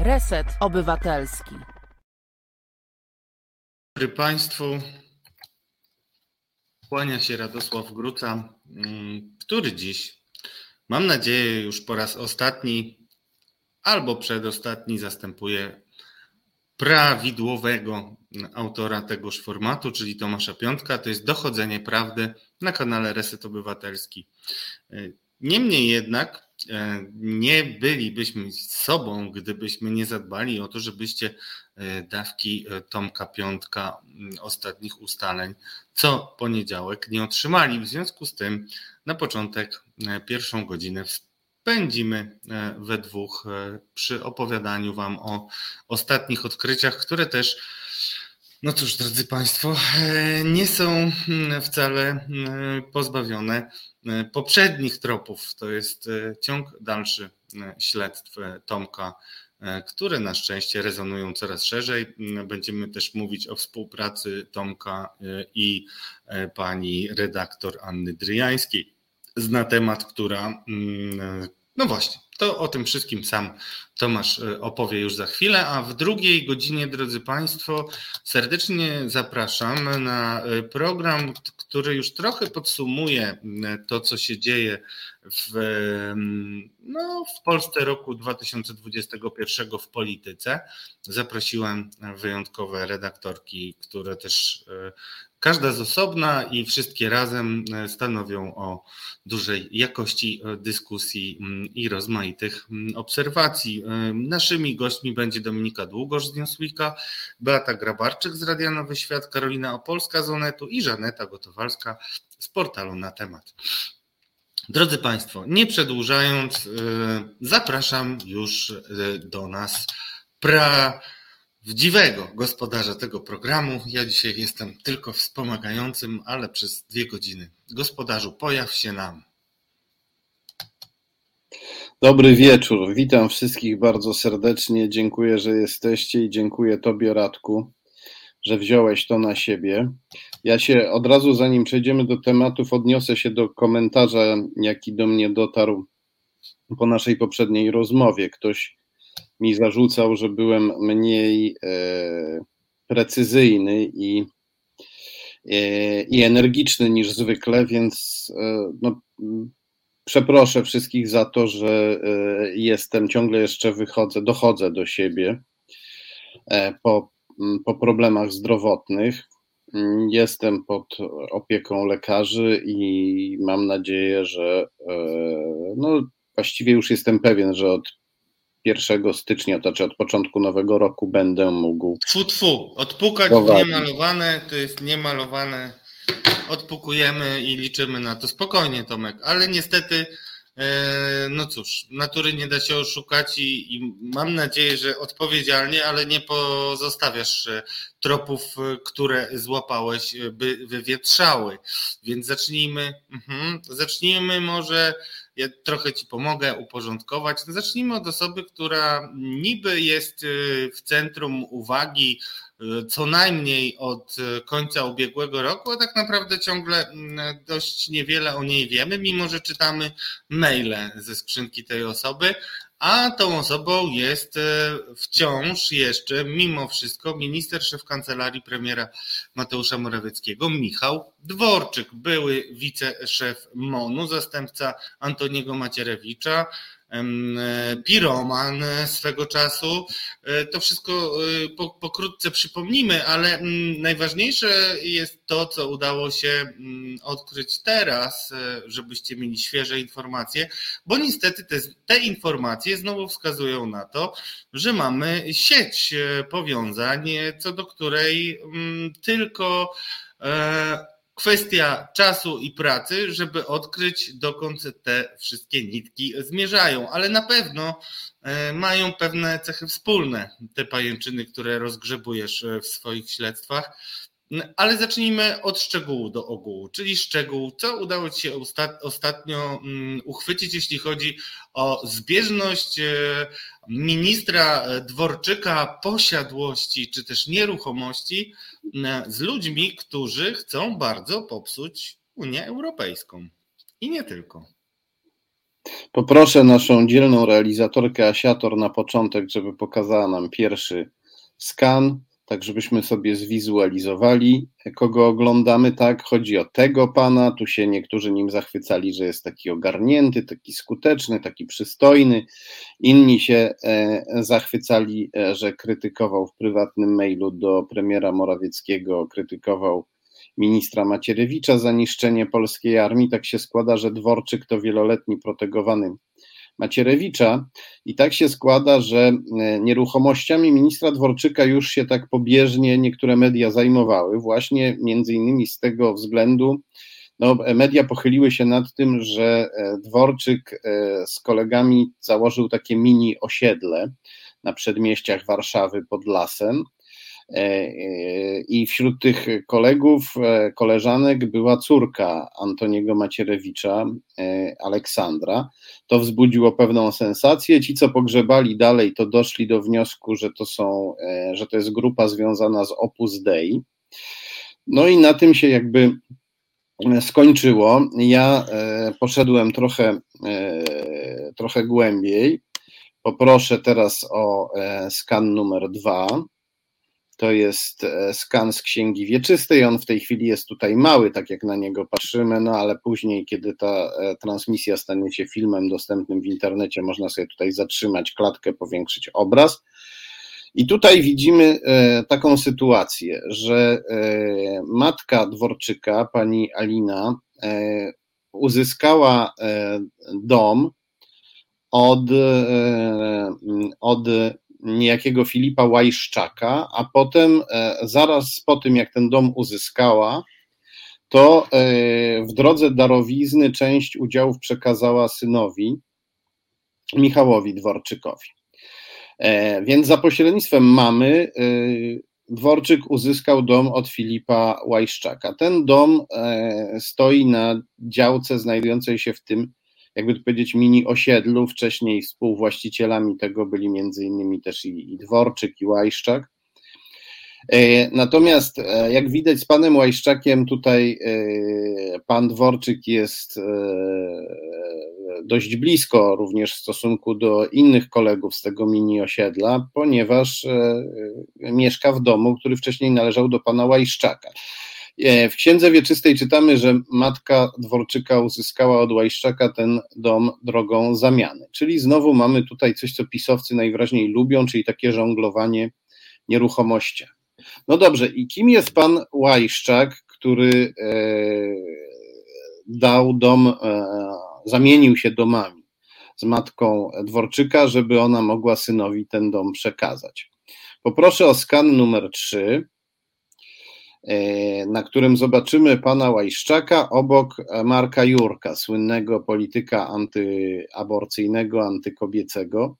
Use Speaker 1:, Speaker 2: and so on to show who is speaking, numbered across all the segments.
Speaker 1: Reset Obywatelski.
Speaker 2: Dobry Państwu. Kłania się Radosław Gruca, mm, który dziś, mam nadzieję, już po raz ostatni albo przedostatni zastępuje prawidłowego autora tegoż formatu, czyli Tomasza Piątka. To jest dochodzenie prawdy na kanale Reset Obywatelski. Niemniej jednak nie bylibyśmy sobą, gdybyśmy nie zadbali o to, żebyście e, dawki e, Tomka Piątka ostatnich ustaleń co poniedziałek nie otrzymali. W związku z tym na początek pierwszą godzinę spędzimy we dwóch przy opowiadaniu Wam o ostatnich odkryciach, które też no cóż, drodzy Państwo, nie są wcale pozbawione E, poprzednich tropów. To jest e, ciąg dalszy e, śledztw Tomka, które na szczęście rezonują coraz szerzej. Będziemy też mówić o współpracy Tomka i pani redaktor Anny Dryjańskiej. Zna temat, która, no właśnie, to o tym wszystkim sam Tomasz e, opowie już za chwilę, a w drugiej godzinie, drodzy Państwo, serdecznie zapraszam na e, program, który już trochę podsumuje to, co się dzieje w, no, w Polsce roku 2021 w polityce. Zaprosiłem wyjątkowe redaktorki, które też e, Każda z osobna i wszystkie razem e, stanowią o dużej jakości e, dyskusji mm, i rozmaitych mm, obserwacji. E, naszymi gośćmi będzie Dominika Długosz z Newsweeka, Beata Grabarczyk z Radia Nowy Świat, Karolina Opolska z Onetu i Żaneta Gotowalska z portalu na temat. Drodzy Państwo, nie przedłużając, zapraszam już do nas pra prawdziwego gospodarza tego programu. Ja dzisiaj jestem tylko wspomagającym, ale przez dwie godziny. Gospodarzu, pojaw się nam.
Speaker 3: Dobry wieczór. Witam wszystkich bardzo serdecznie. Dziękuję, że jesteście i dziękuję Tobie, Radku, że wziąłeś to na siebie. Ja się od razu, zanim przejdziemy do tematów, odniosę się do komentarza, jaki do mnie dotarł po naszej poprzedniej rozmowie. Ktoś mi zarzucał, że byłem mniej e, precyzyjny i, e, i energiczny niż zwykle, więc e, no, przeproszę wszystkich za to, że jestem ciągle jeszcze wychodzę, dochodzę do siebie po, po problemach zdrowotnych. Jestem pod opieką lekarzy i mam nadzieję, że no, właściwie już jestem pewien, że od 1 stycznia, to znaczy od początku nowego roku będę mógł.
Speaker 2: Tfu, tfu, odpukać prowadzić. niemalowane, to jest niemalowane. Odpukujemy i liczymy na to. Spokojnie, Tomek, ale niestety, e, no cóż, natury nie da się oszukać i, i mam nadzieję, że odpowiedzialnie, ale nie pozostawiasz e, tropów, e, które złapałeś, by wywietrzały. Więc zacznijmy, mhm, zacznijmy może ja trochę Ci pomogę uporządkować. No zacznijmy od osoby, która niby jest y, w centrum uwagi y, co najmniej od y, końca ubiegłego roku, a tak naprawdę ciągle mm, dość niewiele o niej wiemy, mimo że czytamy maile ze skrzynki tej osoby, a tą osobą jest e, wciąż jeszcze, mimo wszystko, minister szef kancelarii premiera Mateusza Morawieckiego, Michał Dworczyk, były wiceszef MONU, zastępca Antoniego Macierewicza, piroman swego czasu. E, to wszystko e, pokrótce przypomnimy, ale mm, najważniejsze jest to, co udało się mm, odkryć teraz, żebyście mieli świeże informacje, bo niestety te, te informacje znowu wskazują na to, że mamy sieć powiązań, co do której mm, tylko kwestia czasu i pracy, żeby odkryć, dokąd te wszystkie nitki zmierzają, ale na pewno e, mają pewne cechy wspólne, te pajęczyny, które rozgrzebujesz e, w swoich śledztwach. Ale zacznijmy od szczegółu do ogółu, czyli szczegół, co udało Ci się ostatnio mm, uchwycić, jeśli chodzi o zbieżność e, ministra Dworczyka posiadłości czy też nieruchomości z ludźmi, którzy chcą bardzo popsuć Unię Europejską. I nie tylko.
Speaker 3: Poproszę naszą dzielną realizatorkę Asiator na początek, żeby pokazała nam pierwszy skan tak żebyśmy sobie zwizualizowali, kogo oglądamy, tak, chodzi o tego pana, tu się niektórzy nim zachwycali, że jest taki ogarnięty, taki skuteczny, taki przystojny, inni się e, zachwycali, e, że krytykował w prywatnym mailu do premiera Morawieckiego, krytykował ministra Macierewicza za niszczenie polskiej armii, tak się składa, że Dworczyk to wieloletni protegowany Macierewicza. I tak się składa, że e, nieruchomościami ministra Dworczyka już się tak pobieżnie niektóre media zajmowały, właśnie między innymi z tego względu, no, media pochyliły się nad tym, że e, Dworczyk e, z kolegami założył takie mini osiedle na przedmieściach Warszawy pod lasem. E, e, I wśród tych kolegów, e, koleżanek była córka Antoniego Macierewicza, Aleksandra. To wzbudziło pewną sensację. Ci, co pogrzebali dalej, to doszli do wniosku, że to są, że to jest grupa związana z Opus Dei. No i na tym się jakby skończyło. Ja poszedłem trochę, trochę głębiej. Poproszę teraz o skan numer dwa. To jest e, skan z Księgi Wieczystej. On w tej chwili jest tutaj mały, tak jak na niego patrzymy, no ale później, kiedy ta e, transmisja stanie się filmem dostępnym w internecie, można sobie tutaj zatrzymać klatkę, powiększyć obraz. I tutaj widzimy e, taką sytuację, że matka Dworczyka, pani Alina, uzyskała dom od, od niejakiego Filipa Łajszczaka, a potem, e, zaraz po tym, jak ten dom uzyskała, to e, w drodze darowizny część udziałów przekazała synowi Michałowi Dworczykowi. E, więc za pośrednictwem mamy Dworczyk uzyskał dom od Filipa Łajszczaka. Ten dom stoi na działce znajdującej się w tym jakby to powiedzieć, mini osiedlu. Wcześniej współwłaścicielami tego byli między innymi też i, i Dworczyk, i Łajszczak. E, natomiast e, jak widać z panem Łajszczakiem tutaj e, pan Dworczyk jest dość blisko również w stosunku do innych kolegów z tego mini osiedla, ponieważ mieszka w domu, który wcześniej należał do pana Łajszczaka. E, w Księdze Wieczystej czytamy, że matka Dworczyka uzyskała od Łajszczaka ten dom drogą zamiany. Czyli znowu mamy tutaj coś, co pisowcy najwyraźniej lubią, czyli takie żonglowanie nieruchomością. No dobrze, i kim jest pan Łajszczak, który e, dał dom, e, zamienił się domami z matką Dworczyka, żeby ona mogła synowi ten dom przekazać? Poproszę o skan numer 3. E, na którym zobaczymy pana Łajszczaka obok Marka Jurka, słynnego polityka antyaborcyjnego, antykobiecego.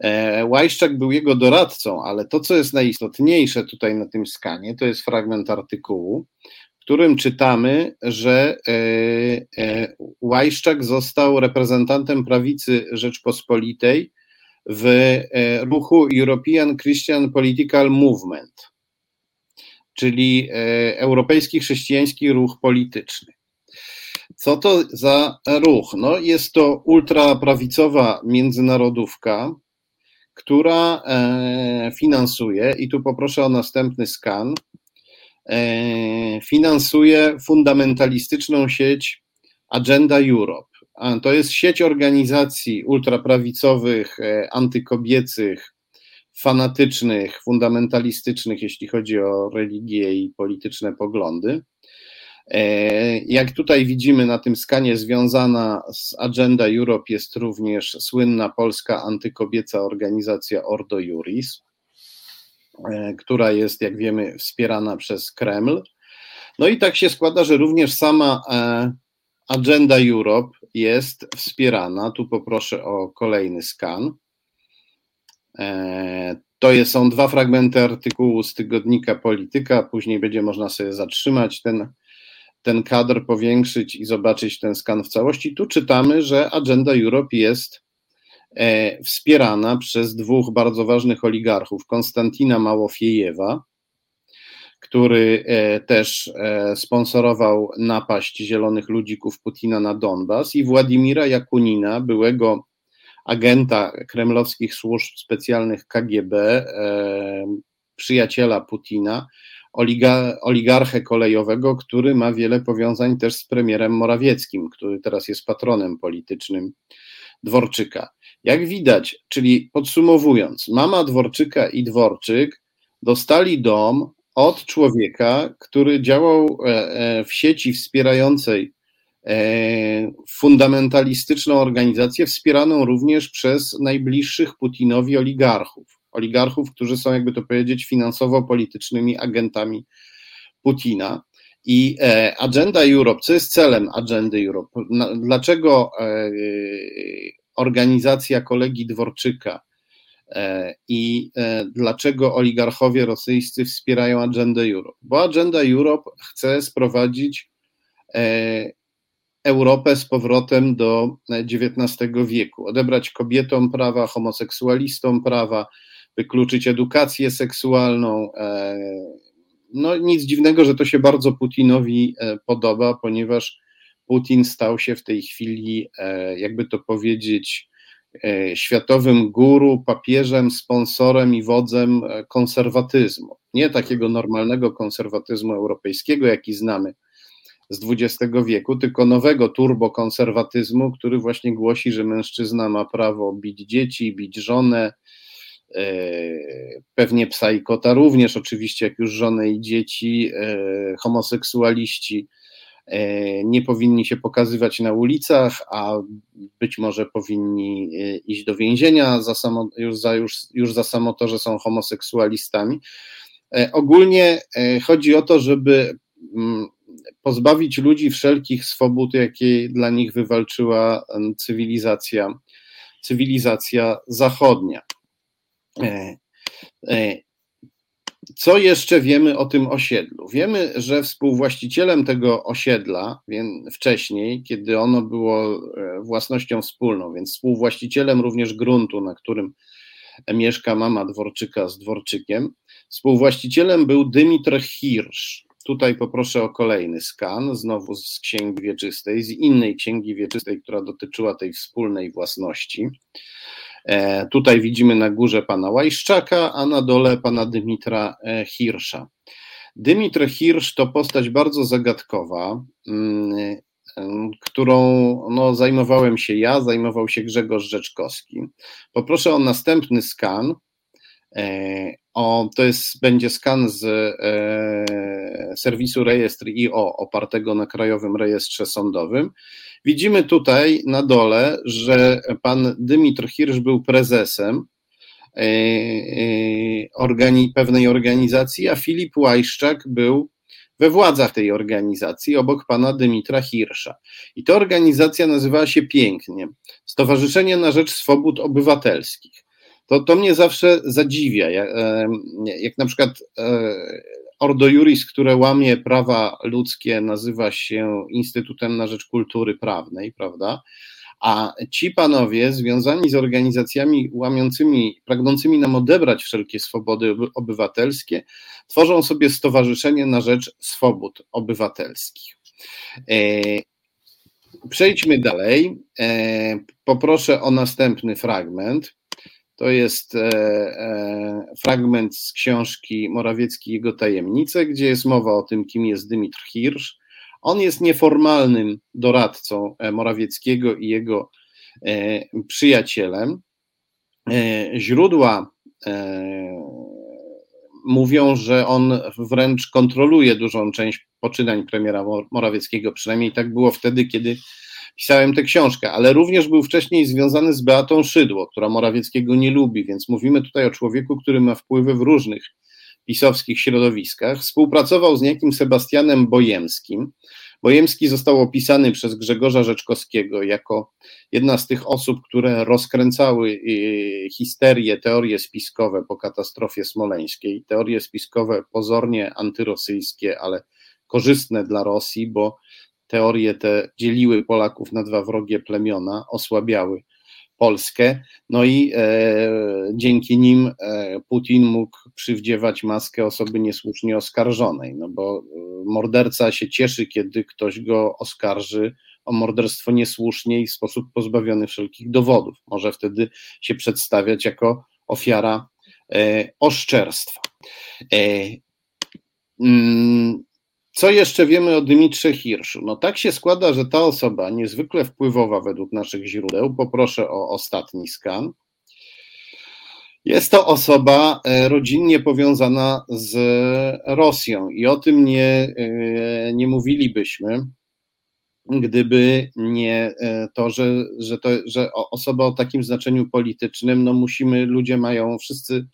Speaker 3: E, Łajszczak był jego doradcą, ale to, co jest najistotniejsze tutaj na tym skanie, to jest fragment artykułu, w którym czytamy, że e, Łajszczak został reprezentantem prawicy Rzeczpospolitej w ruchu European Christian Political Movement czyli e, Europejski Chrześcijański Ruch Polityczny. Co to za ruch? No, jest to ultraprawicowa międzynarodówka, która e, finansuje, i tu poproszę o następny skan, e, finansuje fundamentalistyczną sieć Agenda Europe. To jest sieć organizacji ultraprawicowych, antykobiecych, fanatycznych, fundamentalistycznych, jeśli chodzi o religię i polityczne poglądy. E, jak tutaj widzimy na tym skanie, związana z Agenda Europe jest również słynna polska antykobieca organizacja Ordo Juris, e, która jest, jak wiemy, wspierana przez Kreml. No i tak się składa, że również sama e, Agenda Europe jest wspierana. Tu poproszę o kolejny skan. To są dwa fragmenty artykułu z tygodnika Polityka. Później będzie można sobie zatrzymać ten, ten kadr, powiększyć i zobaczyć ten skan w całości. Tu czytamy, że Agenda Europe jest e, wspierana przez dwóch bardzo ważnych oligarchów: Konstantina Małofiejewa, który e, też e, sponsorował napaść zielonych ludzików Putina na Donbas, i Władimira Jakunina, byłego agenta kremlowskich służb specjalnych KGB, przyjaciela Putina, oligarchę kolejowego, który ma wiele powiązań też z premierem Morawieckim, który teraz jest patronem politycznym Dworczyka. Jak widać, czyli podsumowując, mama Dworczyka i Dworczyk dostali dom od człowieka, który działał e, e, w sieci wspierającej e, fundamentalistyczną organizację, wspieraną również przez najbliższych Putinowi oligarchów. Oligarchów, którzy są, jakby to powiedzieć, finansowo-politycznymi agentami Putina. I Agenda Europe, co jest celem Agendy Europe? Dlaczego organizacja kolegi Dworczyka e, i e, dlaczego oligarchowie rosyjscy wspierają Agendę Europe? Bo Agenda Europe chce sprowadzić e, Europę z powrotem do XIX wieku, odebrać kobietom prawa, homoseksualistom prawa, wykluczyć edukację seksualną. No nic dziwnego, że to się bardzo Putinowi podoba, ponieważ Putin stał się w tej chwili, e, jakby to powiedzieć, e, światowym guru, papieżem, sponsorem i wodzem e, konserwatyzmu. Nie takiego normalnego konserwatyzmu europejskiego, jaki znamy z XX wieku, tylko nowego turbokonserwatyzmu, który właśnie głosi, że mężczyzna ma prawo bić dzieci, bić żonę, pewnie psa i kota również, oczywiście, jak już żonę i dzieci, homoseksualiści E, nie powinni się pokazywać na ulicach, a być może powinni e, iść do więzienia za samo, już, za, już, już za samo to, że są homoseksualistami. E, ogólnie chodzi o to, żeby mm, pozbawić ludzi wszelkich swobód, jakie dla nich wywalczyła cywilizacja, cywilizacja zachodnia. Co jeszcze wiemy o tym osiedlu? Wiemy, że współwłaścicielem tego osiedla wcześniej, kiedy ono było e, własnością wspólną, więc współwłaścicielem również gruntu, na którym mieszka mama Dworczyka z Dworczykiem, współwłaścicielem był Dymitr Hirsch. Tutaj poproszę o kolejny skan, znowu z Księgi Wieczystej, z innej Księgi Wieczystej, która dotyczyła tej wspólnej własności. E, tutaj widzimy na górze pana Łajszczaka, a na dole pana Dymitra e, Hirsza. Dymitr Hirsz to postać bardzo zagadkowa, mm, którą no, zajmowałem się ja, zajmował się Grzegorz Rzeczkowski. Poproszę o następny skan. E, o, to jest, będzie skan z e, serwisu rejestr IO opartego na Krajowym Rejestrze Sądowym. Widzimy tutaj na dole, że pan Dymitr Hirsch był prezesem e, e, organi pewnej organizacji, a Filip Łajszczak był we władzach tej organizacji obok pana Dymitra Hirsza. I ta organizacja nazywała się pięknie Stowarzyszenie na Rzecz Swobód Obywatelskich. To, to mnie zawsze zadziwia, jak, e, jak na przykład Ordo Juris, które łamie prawa ludzkie, nazywa się Instytutem na Rzecz Kultury Prawnej, prawda? A ci panowie związani z organizacjami łamiącymi, pragnącymi nam odebrać wszelkie swobody obywatelskie, tworzą sobie Stowarzyszenie na Rzecz Swobód Obywatelskich. E, przejdźmy dalej. E, poproszę o następny fragment. To jest e, e, fragment z książki Morawiecki jego tajemnice, gdzie jest mowa o tym, kim jest Dymitr Hirsch. On jest nieformalnym doradcą e, Morawieckiego i jego przyjacielem. Źródła mówią, że on wręcz kontroluje dużą część poczynań premiera Morawieckiego, przynajmniej tak było wtedy, kiedy pisałem tę książkę, ale również był wcześniej związany z Beatą Szydło, która Morawieckiego nie lubi, więc mówimy tutaj o człowieku, który ma wpływy w różnych pisowskich środowiskach. Współpracował z niejakim Sebastianem Bojemskim. Bojemski został opisany przez Grzegorza Rzeczkowskiego jako jedna z tych osób, które rozkręcały y, histerię, teorie spiskowe po katastrofie smoleńskiej. Teorie spiskowe pozornie antyrosyjskie, ale korzystne dla Rosji, bo teorie te dzieliły Polaków na dwa wrogie plemiona, osłabiały Polskę. No i e, dzięki nim e, Putin mógł przywdziewać maskę osoby niesłusznie oskarżonej, no bo e, morderca się cieszy, kiedy ktoś go oskarży o morderstwo niesłusznie i w sposób pozbawiony wszelkich dowodów. Może wtedy się przedstawiać jako ofiara e, oszczerstwa. E, mm, co jeszcze wiemy o Dymitrze Hirszu? No tak się składa, że ta osoba niezwykle wpływowa według naszych źródeł, poproszę o ostatni skan, jest to osoba e, rodzinnie powiązana z Rosją i o tym nie, e, nie mówilibyśmy, gdyby nie e, to, że, że, to, że osoba o takim znaczeniu politycznym, no musimy, ludzie mają, wszyscy,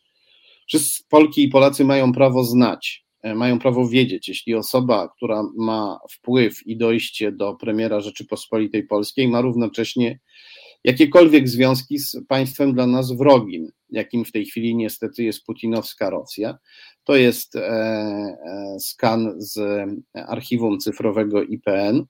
Speaker 3: wszyscy Polki i Polacy mają prawo znać mają prawo wiedzieć, jeśli osoba, która ma wpływ i dojście do premiera Rzeczypospolitej Polskiej, ma równocześnie jakiekolwiek związki z państwem dla nas wrogim, jakim w tej chwili niestety jest putinowska Rosja. To jest e, e, skan z archiwum cyfrowego IPN,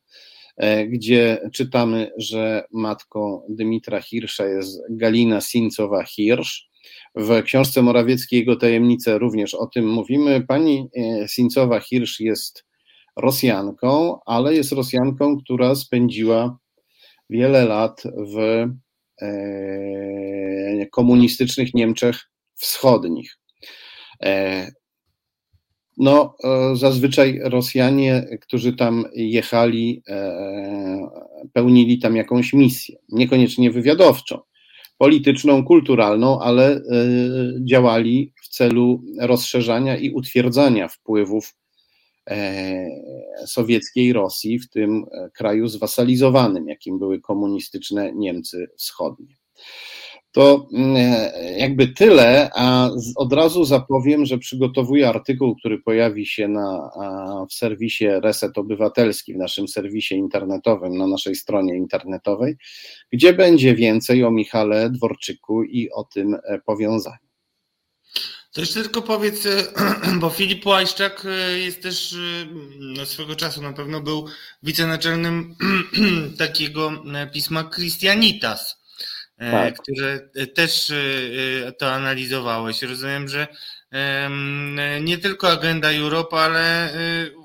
Speaker 3: gdzie czytamy, że matką Dymitra Hirsza jest Galina Sincowa-Hirsz, w książce Morawieckiej jego tajemnice również o tym mówimy. Pani e, Sincowa-Hirsch jest Rosjanką, ale jest Rosjanką, która spędziła wiele lat w e, komunistycznych Niemczech Wschodnich. E, no, zazwyczaj Rosjanie, którzy tam jechali, pełnili tam jakąś misję, niekoniecznie wywiadowczą polityczną, kulturalną, ale e, działali w celu rozszerzania i utwierdzania wpływów e, sowieckiej Rosji w tym e, kraju zwasalizowanym, jakim były komunistyczne Niemcy Wschodnie. To mm, jakby tyle, a od razu zapowiem, że przygotowuję artykuł, który pojawi się na, w serwisie Reset Obywatelski, w naszym serwisie internetowym, na naszej stronie internetowej, gdzie będzie więcej o Michale Dworczyku i o tym e, powiązaniu.
Speaker 2: To jeszcze tylko powiedz, e, bo Filip Łajszczak e, jest też no, swego czasu na pewno był wicenaczelnym takiego pisma Christianitas E, tak. które też e, to analizowałeś. Rozumiem, że nie tylko agenda Europa, ale e,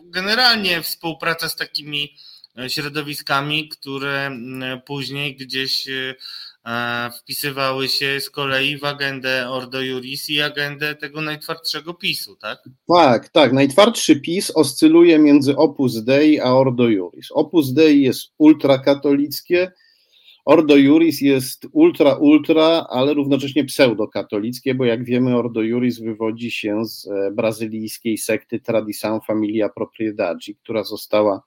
Speaker 2: generalnie współpraca z takimi środowiskami, które później gdzieś wpisywały się z kolei w agendę Ordo Juris i agendę tego najtwardszego PiSu, tak?
Speaker 3: Tak, tak. Najtwardszy PiS oscyluje między Opus Dei a Ordo Juris. Opus Dei jest ultrakatolickie, Ordo Juris jest ultra, ultra, ale równocześnie pseudokatolickie, bo jak wiemy, Ordo Juris wywodzi się z e, brazylijskiej sekty Tradição Familia Propriedade, która została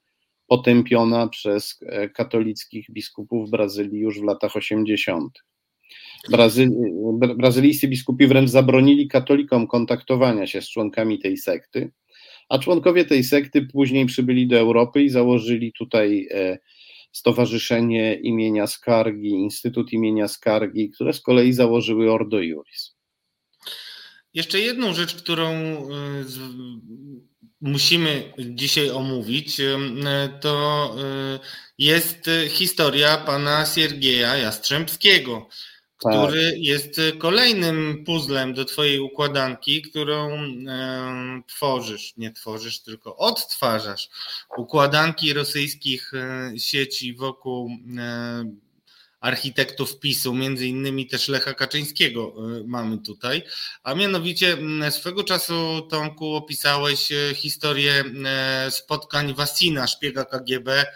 Speaker 3: potępiona przez e, katolickich biskupów Brazylii już w latach 80. Brazy... Brazylijscy biskupi wręcz zabronili katolikom kontaktowania się z członkami tej sekty, a członkowie tej sekty później przybyli do Europy i założyli tutaj e, Stowarzyszenie imienia Skargi, Instytut imienia Skargi, które z kolei założyły Ordo Juris.
Speaker 2: Jeszcze jedną rzecz, którą y, musimy dzisiaj omówić, y, to y, jest historia pana Siergieja Jastrzębskiego. Który jest kolejnym puzzlem do Twojej układanki, którą e, tworzysz, nie tworzysz, tylko odtwarzasz. Układanki rosyjskich e, sieci wokół e, architektów PiSu, między innymi też Lecha Kaczyńskiego mamy tutaj, a mianowicie swego czasu Tomku opisałeś historię spotkań Wasina, szpiega KGB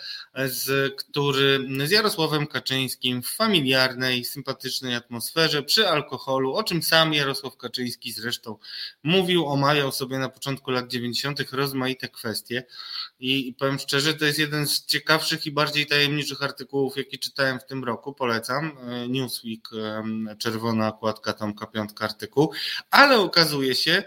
Speaker 2: z, który z Jarosławem Kaczyńskim w familiarnej, sympatycznej atmosferze, przy alkoholu, o czym sam Jarosław Kaczyński zresztą mówił, omawiał sobie na początku lat 90. rozmaite kwestie i powiem szczerze, to jest jeden z ciekawszych i bardziej tajemniczych artykułów, jaki czytałem w tym roku, polecam, Newsweek, czerwona okładka, Tomka Piątka artykuł, ale okazuje się,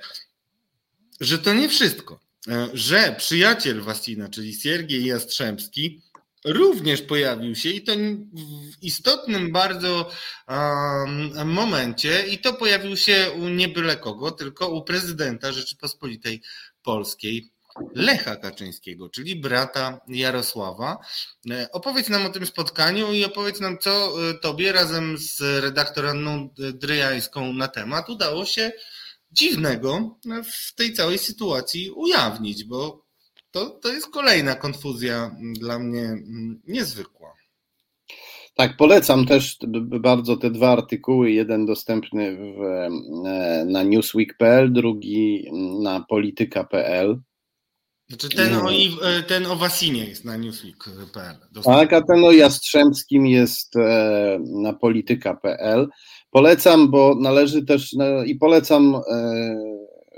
Speaker 2: że to nie wszystko e, że przyjaciel Wasina, czyli Siergiej Jastrzębski, również pojawił się i to w istotnym bardzo um, momencie i to pojawił się u nie byle kogo, tylko u prezydenta Rzeczypospolitej Polskiej Lecha Kaczyńskiego, czyli brata Jarosława. E, opowiedz nam o tym spotkaniu i opowiedz nam, co e, tobie razem z redaktorem Dryjańską na temat udało się dziwnego w tej całej sytuacji ujawnić, bo to, to jest kolejna konfuzja dla mnie mm, niezwykła.
Speaker 3: Tak, polecam też bardzo te dwa artykuły. Jeden dostępny w, e, na newsweek.pl, drugi na polityka.pl.
Speaker 2: Znaczy ten o, e, ten o Wasinie jest na newsweek.pl.
Speaker 3: Tak, a ten o Jastrzębskim jest e, na polityka.pl. Polecam, bo należy też i polecam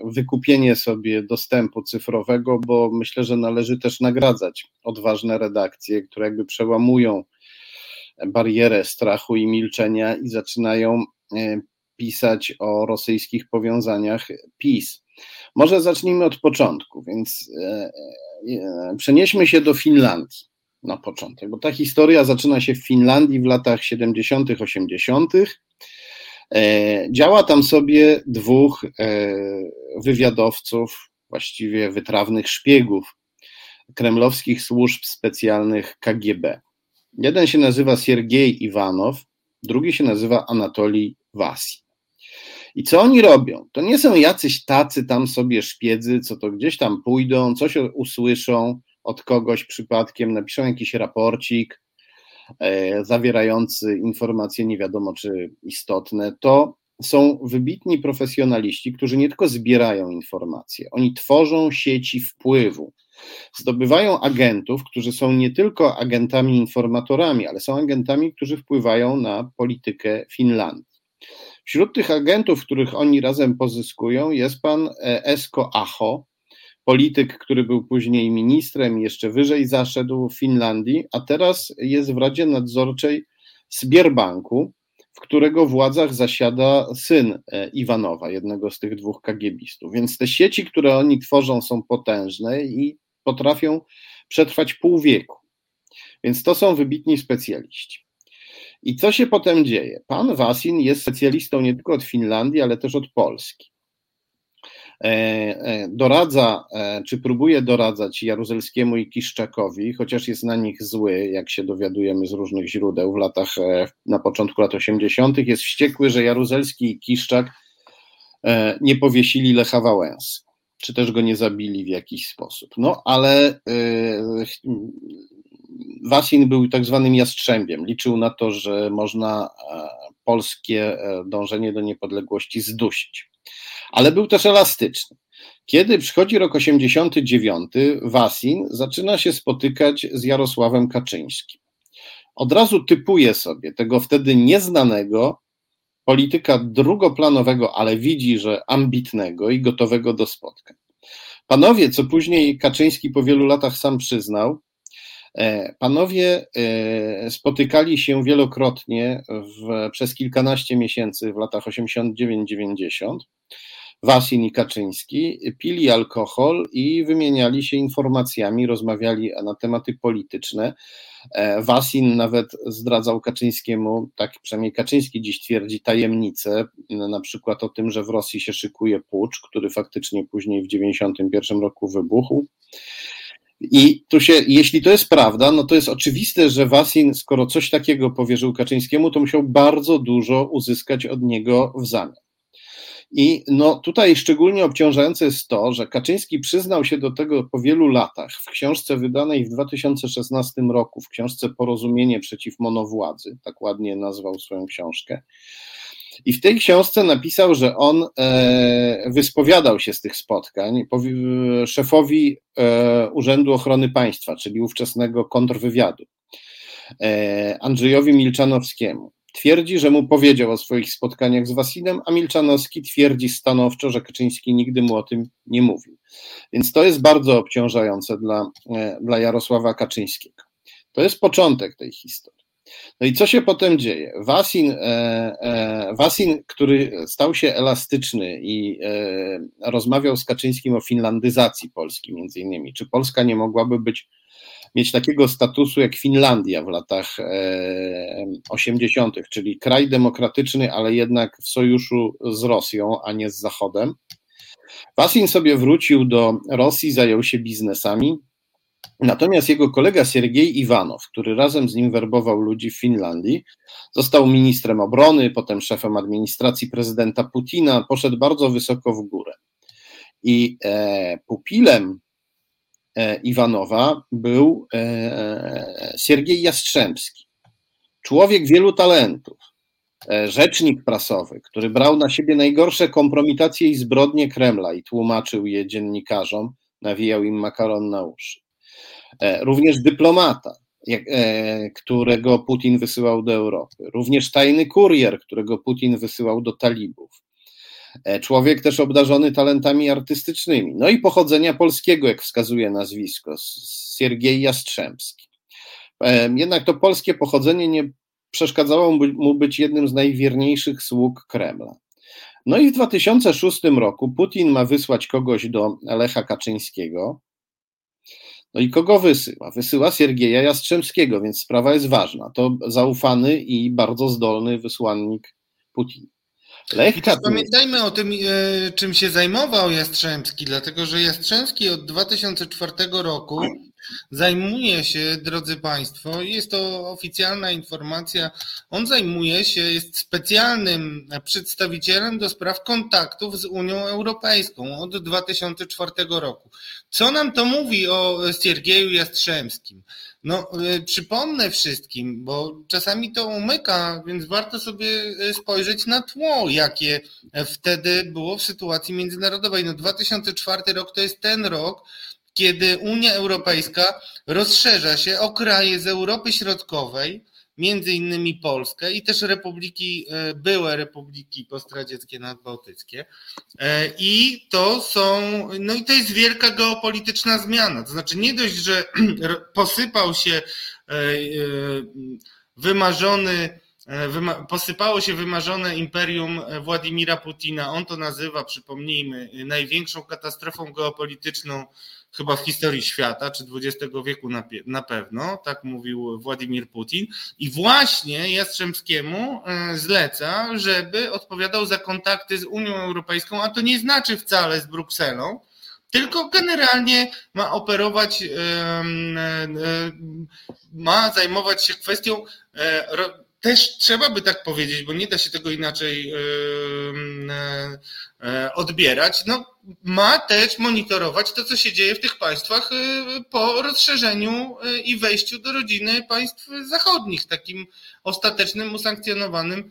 Speaker 3: wykupienie sobie dostępu cyfrowego, bo myślę, że należy też nagradzać odważne redakcje, które jakby przełamują barierę strachu i milczenia i zaczynają e, pisać o rosyjskich powiązaniach PiS. Może zacznijmy od początku, więc e, e, przenieśmy się do Finlandii na początek, bo ta historia zaczyna się w Finlandii w latach 70., 80. Działa tam sobie dwóch wywiadowców, właściwie wytrawnych szpiegów kremlowskich służb specjalnych KGB. Jeden się nazywa Siergiej Iwanow, drugi się nazywa Anatolij Wasi. I co oni robią? To nie są jacyś tacy tam sobie szpiedzy, co to gdzieś tam pójdą, coś usłyszą od kogoś przypadkiem, napiszą jakiś raporcik e, zawierający informacje nie wiadomo czy istotne. To są wybitni profesjonaliści, którzy nie tylko zbierają informacje, oni tworzą sieci wpływu zdobywają agentów, którzy są nie tylko agentami informatorami, ale są agentami, którzy wpływają na politykę Finlandii. Wśród tych agentów, których oni razem pozyskują, jest pan e, Esko Aho, polityk, który był później ministrem, jeszcze wyżej zaszedł w Finlandii, a teraz jest w Radzie Nadzorczej Sbierbanku, w którego władzach zasiada syn e, Iwanowa, jednego z tych dwóch kagiebistów. Więc te sieci, które oni tworzą, są potężne i potrafią przetrwać pół wieku. Więc to są wybitni specjaliści. I co się potem dzieje? Pan Wasin jest specjalistą nie tylko od Finlandii, ale też od Polski. E, e, doradza, e, czy próbuje doradzać Jaruzelskiemu i Kiszczakowi, chociaż jest na nich zły, jak się dowiadujemy z różnych źródeł w latach, na początku lat 80., jest wściekły, że Jaruzelski i Kiszczak nie powiesili Lecha Wałęsy czy też go nie zabili w jakiś sposób. No ale Wasin był tak zwanym jastrzębiem. Liczył na to, że można polskie dążenie do niepodległości zdusić. Ale był też elastyczny. Kiedy przychodzi rok 89, Wasin zaczyna się spotykać z Jarosławem Kaczyńskim. Od razu typuje sobie tego wtedy nieznanego polityka drugoplanowego, ale widzi, że ambitnego i gotowego do spotkań. Panowie, co później Kaczyński po wielu latach sam przyznał, panowie e, spotykali się wielokrotnie w, przez kilkanaście miesięcy w latach 89-90. Wasin i Kaczyński pili alkohol i wymieniali się informacjami, rozmawiali na tematy polityczne. E, Wasin nawet zdradzał Kaczyńskiemu, tak przynajmniej Kaczyński dziś twierdzi, tajemnicę, na przykład o tym, że w Rosji się szykuje pucz, który faktycznie później w 1991 roku wybuchł. I tu się, jeśli to jest prawda, no to jest oczywiste, że Wasin, skoro coś takiego powierzył Kaczyńskiemu, to musiał bardzo dużo uzyskać od niego w zamian. I no tutaj szczególnie obciążające jest to, że Kaczyński przyznał się do tego po wielu latach w książce wydanej w 2016 roku, w książce Porozumienie przeciw monowładzy, tak ładnie nazwał swoją książkę. I w tej książce napisał, że on e, wyspowiadał się z tych spotkań szefowi e, Urzędu Ochrony Państwa, czyli ówczesnego kontrwywiadu, e, Andrzejowi Milczanowskiemu. Twierdzi, że mu powiedział o swoich spotkaniach z Wasinem, a Milczanowski twierdzi stanowczo, że Kaczyński nigdy mu o tym nie mówił. Więc to jest bardzo obciążające dla, dla Jarosława Kaczyńskiego. To jest początek tej historii. No i co się potem dzieje? Wasin, e, e, Wasin który stał się elastyczny i e, rozmawiał z Kaczyńskim o finlandyzacji Polski, między innymi. Czy Polska nie mogłaby być mieć takiego statusu jak Finlandia w latach 80., e, czyli kraj demokratyczny, ale jednak w sojuszu z Rosją, a nie z Zachodem. Wasin sobie wrócił do Rosji, zajął się biznesami, natomiast jego kolega Siergiej Iwanow, który razem z nim werbował ludzi w Finlandii, został ministrem obrony, potem szefem administracji prezydenta Putina, poszedł bardzo wysoko w górę. I e, pupilem e, Iwanowa był e, Siergiej Jastrzębski, człowiek wielu talentów, e, rzecznik prasowy, który brał na siebie najgorsze kompromitacje i zbrodnie Kremla i tłumaczył je dziennikarzom, nawijał im makaron na uszy. E, również dyplomata, e, którego Putin wysyłał do Europy, również tajny kurier, którego Putin wysyłał do talibów. Człowiek też obdarzony talentami artystycznymi, no i pochodzenia polskiego, jak wskazuje nazwisko, Siergiej Jastrzębski. Jednak to polskie pochodzenie nie przeszkadzało mu być jednym z najwierniejszych sług Kremla. No i w 2006 roku Putin ma wysłać kogoś do Lecha Kaczyńskiego. No i kogo wysyła? Wysyła Siergieja Jastrzębskiego, więc sprawa jest ważna. To zaufany i bardzo zdolny wysłannik Putina.
Speaker 2: Lech pamiętajmy o tym, e, czym się zajmował Jastrzębski, dlatego że Jastrzębski od 2004 roku Zajmuje się, drodzy Państwo, jest to oficjalna informacja, on zajmuje się, jest specjalnym przedstawicielem do spraw kontaktów z Unią Europejską od 2004 roku. Co nam to mówi o Siergieju Jastrzębskim? No, y, przypomnę wszystkim, bo czasami to umyka, więc warto sobie y, spojrzeć na tło, jakie wtedy było w sytuacji międzynarodowej. No, 2004 rok to jest ten rok, kiedy Unia Europejska rozszerza się o kraje z Europy Środkowej, między innymi Polskę i też republiki, e, były republiki postradzieckie nadbałtyckie. E, I to są, no i to jest wielka geopolityczna zmiana. To znaczy nie dość, że posypał się e, wymarzony posypało się wymarzone imperium Władimira Putina. On to nazywa, przypomnijmy, największą katastrofą geopolityczną chyba w historii świata, czy XX wieku na, na pewno, tak mówił Władimir Putin. I właśnie Jastrzębskiemu e, zleca, żeby odpowiadał za kontakty z Unią Europejską, a to nie znaczy wcale z Brukselą, tylko generalnie ma operować, e, e, ma zajmować się kwestią też trzeba by tak powiedzieć, bo nie da się tego inaczej odbierać. No, ma też monitorować to, co się dzieje w tych państwach y, po rozszerzeniu y, i wejściu do rodziny państw zachodnich, takim ostatecznym, usankcjonowanym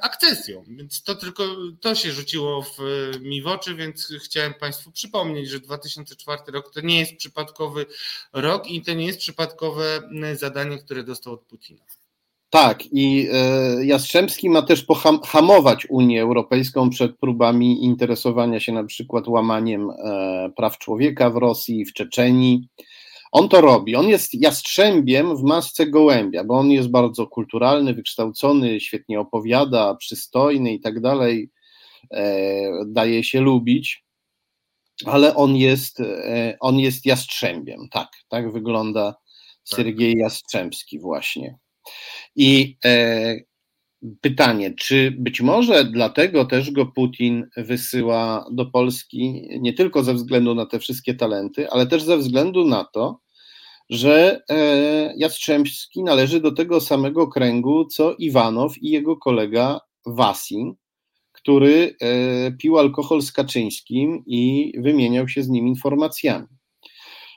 Speaker 2: akcesją. Więc to tylko to się rzuciło w, mi w oczy, więc chciałem Państwu przypomnieć, że 2004 rok to nie jest przypadkowy rok i to nie jest przypadkowe zadanie, które dostał od Putina.
Speaker 3: Tak, i e, Jastrzębski ma też hamować Unię Europejską przed próbami interesowania się na przykład łamaniem e, praw człowieka w Rosji, w Czeczenii. On to robi. On jest jastrzębiem w masce gołębia, bo on jest bardzo kulturalny, wykształcony, świetnie opowiada, przystojny i tak dalej. E, daje się lubić, ale on jest, on jest jastrzębiem. Tak, tak wygląda tak. Sergiej Jastrzębski właśnie. I e, pytanie, czy być może dlatego też go Putin wysyła do Polski, nie tylko ze względu na te wszystkie talenty, ale też ze względu na to, że e, Jastrzębski należy do tego samego kręgu, co Iwanow i jego kolega Wasin, który e, pił alkohol z Kaczyńskim i wymieniał się z nim informacjami.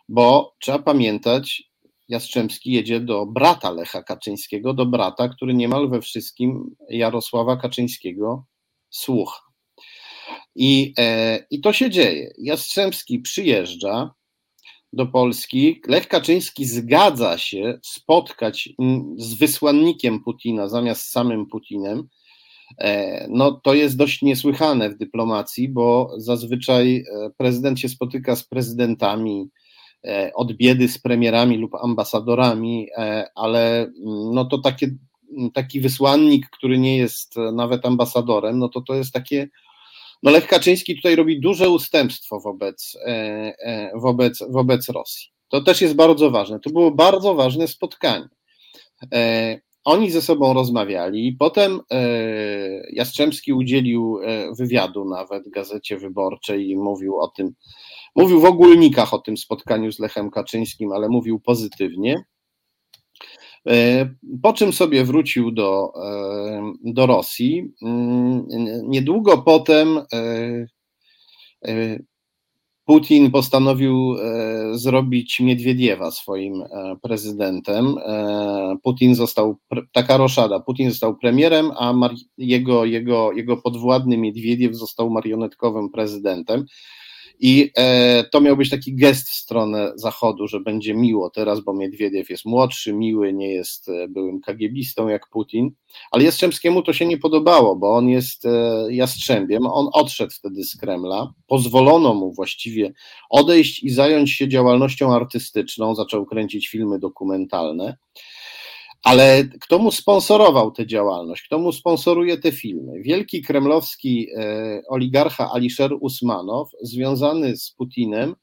Speaker 3: Bo trzeba pamiętać, Jastrzębski jedzie do brata Lecha Kaczyńskiego, do brata, który niemal we wszystkim Jarosława Kaczyńskiego słucha. I, e, I to się dzieje. Jastrzębski przyjeżdża do Polski. Lech Kaczyński zgadza się spotkać z wysłannikiem Putina zamiast samym Putinem. E, no, to jest dość niesłychane w dyplomacji, bo zazwyczaj e, prezydent się spotyka z prezydentami od biedy z premierami lub ambasadorami, e, ale mm, no to takie, mm, taki wysłannik, który nie jest nawet ambasadorem, no to to jest takie, no Lech Kaczyński tutaj robi duże ustępstwo wobec, e, wobec, wobec Rosji. To też jest bardzo ważne. To było bardzo ważne spotkanie. oni ze sobą rozmawiali. Potem Jastrzębski udzielił wywiadu nawet gazecie wyborczej i mówił o tym, mówił w ogólnikach o tym spotkaniu z Lechem Kaczyńskim, ale mówił pozytywnie. E, po czym sobie wrócił do, e, do Rosji. Mm, niedługo potem e, Putin postanowił zrobić Miedwiediewa swoim prezydentem. Putin został, taka roszada, Putin został premierem, a jego, jego, jego podwładny Miedwiediew został marionetkowym prezydentem. I e, to miał być taki gest w stronę Zachodu, że będzie miło teraz, bo Miedwiediew jest młodszy, miły, nie jest e, byłym kagiebistą jak Putin, ale Jastrzębskiemu to się nie podobało, bo on jest e, Jastrzębiem, on odszedł wtedy z Kremla, pozwolono mu właściwie odejść i zająć się działalnością artystyczną, zaczął kręcić filmy dokumentalne, ale kto mu sponsorował tę działalność? Kto mu sponsoruje te filmy? Wielki kremlowski e, oligarcha Alisher Usmanow, związany z Putinem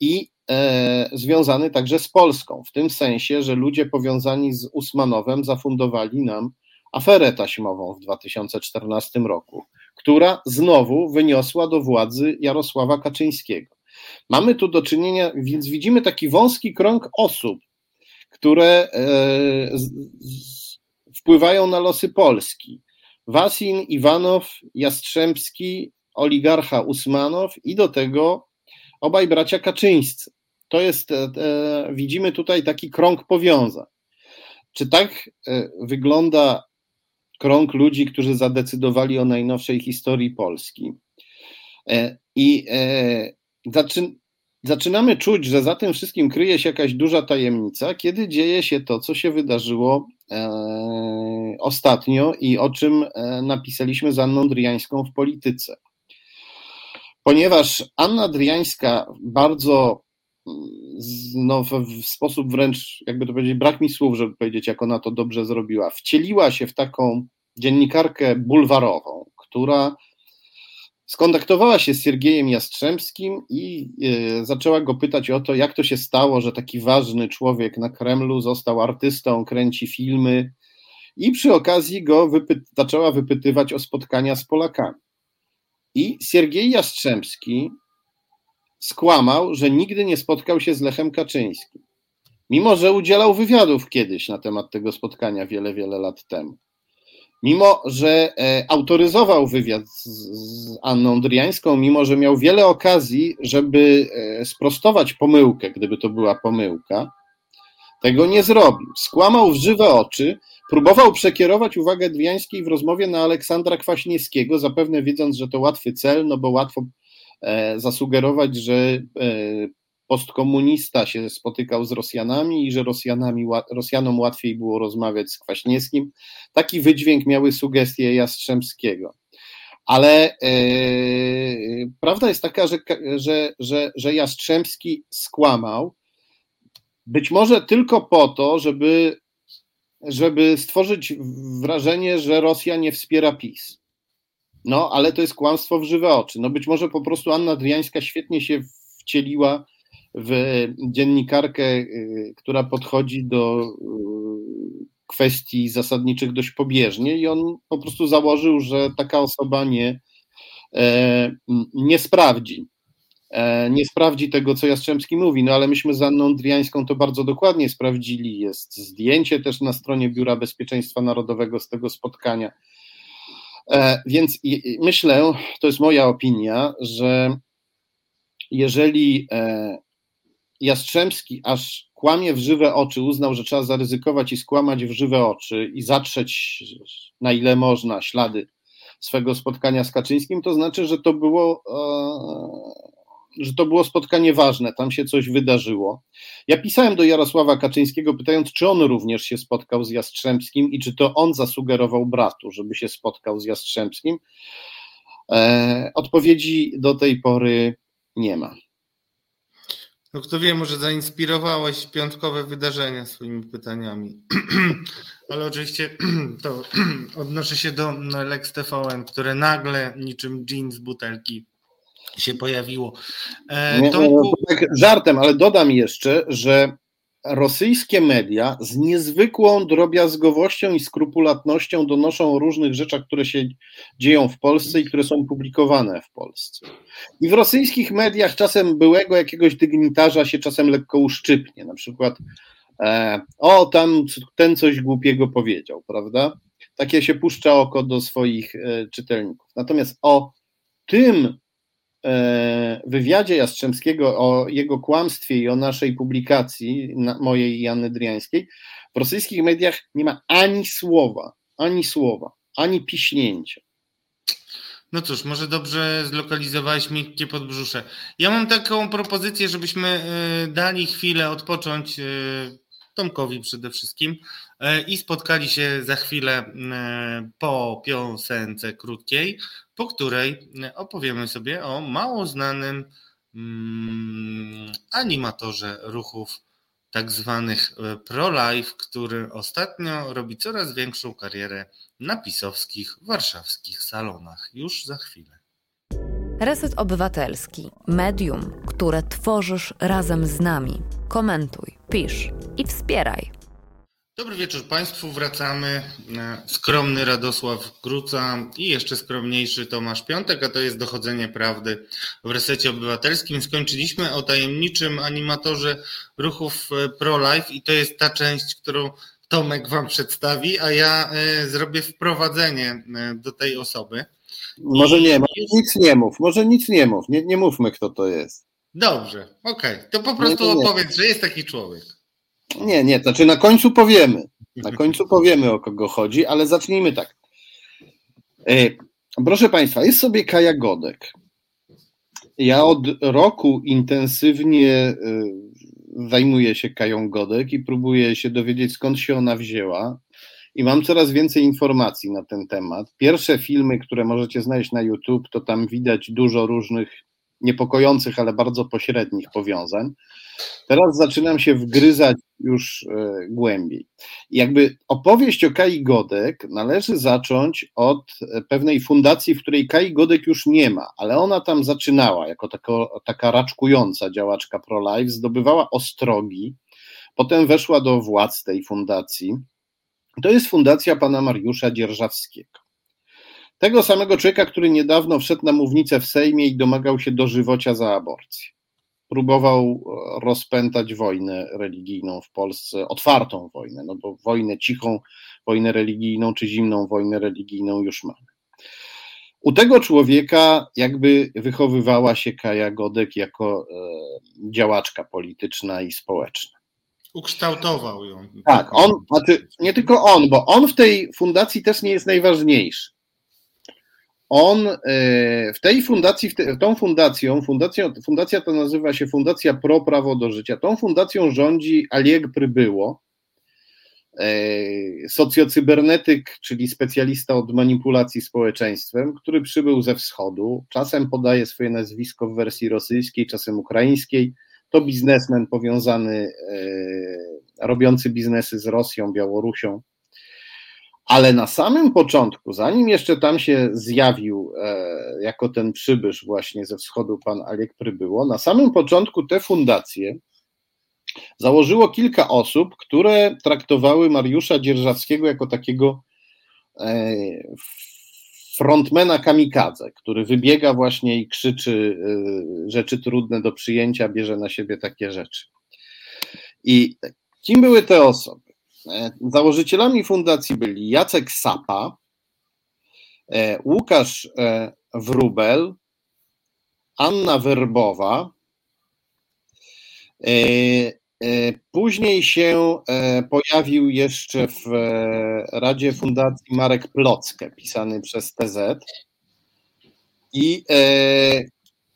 Speaker 3: i e, związany także z Polską, w tym sensie, że ludzie powiązani z Usmanowem zafundowali nam aferę taśmową w 2014 roku, która znowu wyniosła do władzy Jarosława Kaczyńskiego. Mamy tu do czynienia, więc widzimy taki wąski krąg osób, które e, wpływają na losy Polski. Wasin, Iwanow, Jastrzębski, oligarcha Usmanow i do tego obaj bracia Kaczyńscy. To jest, e, e, widzimy tutaj taki krąg powiązań. Czy tak wygląda krąg ludzi, którzy zadecydowali o najnowszej historii Polski? I zaczyn, zaczynamy czuć, że za tym wszystkim kryje się jakaś duża tajemnica, kiedy dzieje się to, co się wydarzyło e, ostatnio i o czym e, napisaliśmy z Anną Driańską w polityce. Ponieważ Anna Driańska bardzo no, w, w, sposób wręcz, jakby to powiedzieć, brak mi słów, żeby powiedzieć, jak ona to dobrze zrobiła, wcieliła się w taką dziennikarkę bulwarową, która skontaktowała się z Siergiejem Jastrzębskim i e, zaczęła go pytać o to, jak to się stało, że taki ważny człowiek na Kremlu został artystą, kręci filmy i przy okazji go wypy zaczęła wypytywać o spotkania z Polakami. I Siergiej Jastrzębski skłamał, że nigdy nie spotkał się z Lechem Kaczyńskim, mimo że udzielał wywiadów kiedyś na temat tego spotkania wiele, wiele lat temu. Mimo, że e, autoryzował wywiad z Anną Driańską, mimo, że miał wiele okazji, żeby e, sprostować pomyłkę, gdyby to była pomyłka, tego nie zrobił. Skłamał w żywe oczy, próbował przekierować uwagę Driańskiej w rozmowie na Aleksandra Kwaśniewskiego, zapewne wiedząc, że to łatwy cel, no bo łatwo e, zasugerować, że postkomunista się spotykał z Rosjanami i że Rosjanami, Rosjanom łatwiej było rozmawiać z Kwaśniewskim. Taki wydźwięk miały sugestie Jastrzębskiego. Ale e, prawda jest taka, że, że, że, że Jastrzębski skłamał, być może tylko po to, żeby, żeby stworzyć wrażenie, że Rosja nie wspiera PiS. No, ale to jest kłamstwo w żywe oczy. No być może po prostu Anna Driańska świetnie się wcieliła w dziennikarkę, y, która podchodzi do y, kwestii zasadniczych dość pobieżnie i on po prostu założył, że taka osoba nie, e, nie sprawdzi. E, nie sprawdzi tego, co Jastrzębski mówi, no ale myśmy z Anną Driańską to bardzo dokładnie sprawdzili. Jest zdjęcie też na stronie Biura Bezpieczeństwa Narodowego z tego spotkania. E, więc myślę, to jest moja opinia, że jeżeli Jastrzębski aż kłamie w żywe oczy, uznał, że trzeba zaryzykować i skłamać w żywe oczy i zatrzeć na ile można ślady swego spotkania z Kaczyńskim, to znaczy, że to było, e, że to było spotkanie ważne, tam się coś wydarzyło. Ja pisałem do Jarosława Kaczyńskiego, pytając, czy on również się spotkał z Jastrzębskim i czy to on zasugerował bratu, żeby się spotkał z Jastrzębskim. E, odpowiedzi do tej pory nie ma.
Speaker 2: No kto wie, może zainspirowałeś piątkowe wydarzenia swoimi pytaniami. Ale oczywiście to odnoszę się do Lex TVN, które nagle niczym jeans z butelki się pojawiło.
Speaker 3: E, Tomku... no, tak żartem, ale dodam jeszcze, że rosyjskie media z niezwykłą drobiazgowością i skrupulatnością donoszą o różnych rzeczach, które się dzieją w Polsce i które są publikowane w Polsce. I w rosyjskich mediach czasem byłego jakiegoś dygnitarza się czasem lekko uszczypnie, na przykład e, o, tam ten coś głupiego powiedział, prawda? Takie się puszcza oko do swoich e, czytelników. Natomiast o tym wywiadzie Jastrzębskiego o jego kłamstwie i o naszej publikacji, mojej i Driańskiej, w rosyjskich mediach nie ma ani słowa, ani słowa, ani piśnięcia.
Speaker 2: No cóż, może dobrze zlokalizowałeś miękkie podbrzusze. Ja mam taką propozycję, żebyśmy e, dali chwilę odpocząć e, Tomkowi przede wszystkim i spotkali się za chwilę po piosence krótkiej po której opowiemy sobie o mało znanym mm, animatorze ruchów tak zwanych e, pro-life, który ostatnio robi coraz większą karierę na pisowskich warszawskich salonach. Już za chwilę.
Speaker 1: Reset Obywatelski. Medium, które tworzysz razem z nami. Komentuj, pisz i wspieraj.
Speaker 2: Dobry wieczór Państwu. Wracamy. E, skromny Radosław Gruca i jeszcze skromniejszy Tomasz Piątek, a to jest dochodzenie prawdy w resecie obywatelskim. Skończyliśmy o tajemniczym animatorze ruchów e, pro-life i to jest ta część, którą Tomek Wam przedstawi, a ja e, zrobię wprowadzenie do tej osoby.
Speaker 3: Może nie, może nic nie mów, może nic nie mów, nie, nie mówmy kto to jest.
Speaker 2: Dobrze, okej, okay. to po prostu nie, nie, nie. opowiedz, że jest taki człowiek.
Speaker 3: Nie, nie, znaczy na końcu powiemy. Na końcu powiemy o kogo chodzi, ale zacznijmy tak. E, proszę Państwa, jest sobie Kaja Godek. Ja od roku intensywnie e, zajmuję się Kają Godek i próbuję się dowiedzieć, skąd się ona wzięła. I mam coraz więcej informacji na ten temat. Pierwsze filmy, które możecie znaleźć na YouTube, to tam widać dużo różnych niepokojących, ale bardzo pośrednich powiązań. Teraz zaczynam się wgryzać już e, głębiej. Jakby opowieść o Kai Godek należy zacząć od e, pewnej fundacji, w której Kai Godek już nie ma, ale ona tam zaczynała jako tako, taka raczkująca działaczka pro-life, zdobywała ostrogi, potem weszła do władz tej fundacji. To jest fundacja pana Mariusza Dzierżawskiego. Tego samego człowieka, który niedawno wszedł na mównicę w Sejmie i domagał się dożywocia za aborcję próbował e, rozpętać wojnę religijną w Polsce, otwartą wojnę, no bo wojnę cichą, wojnę religijną czy zimną wojnę religijną już mamy. U tego człowieka jakby wychowywała się Kaja Godek jako e, działaczka polityczna i społeczna.
Speaker 2: Ukształtował ją.
Speaker 3: Tak, on, znaczy nie tylko on, bo on w tej fundacji też nie jest najważniejszy on e, w tej fundacji, w tą fundacją, fundacja, fundacja to nazywa się Fundacja Pro Prawo do Życia, tą fundacją rządzi Alieg Prybyło, e, socjocybernetyk, czyli specjalista od manipulacji społeczeństwem, który przybył ze wschodu, czasem podaje swoje nazwisko w wersji rosyjskiej, czasem ukraińskiej, to biznesmen powiązany, e, robiący biznesy z Rosją, Białorusią, ale na samym początku, zanim jeszcze tam się zjawił e, jako ten przybysz właśnie ze wschodu pan Aliek Prybyło, na samym początku te fundacje założyło kilka osób, które traktowały Mariusza Dzierżawskiego jako takiego e, frontmana kamikadze, który wybiega właśnie i krzyczy e, rzeczy trudne do przyjęcia, bierze na siebie takie rzeczy. I kim były te osoby? E, założycielami fundacji byli Jacek Sapa, e, Łukasz e, Wrubel, Anna Werbowa. Później się pojawił jeszcze w Radzie Fundacji Marek Plocke, pisany przez TZ. I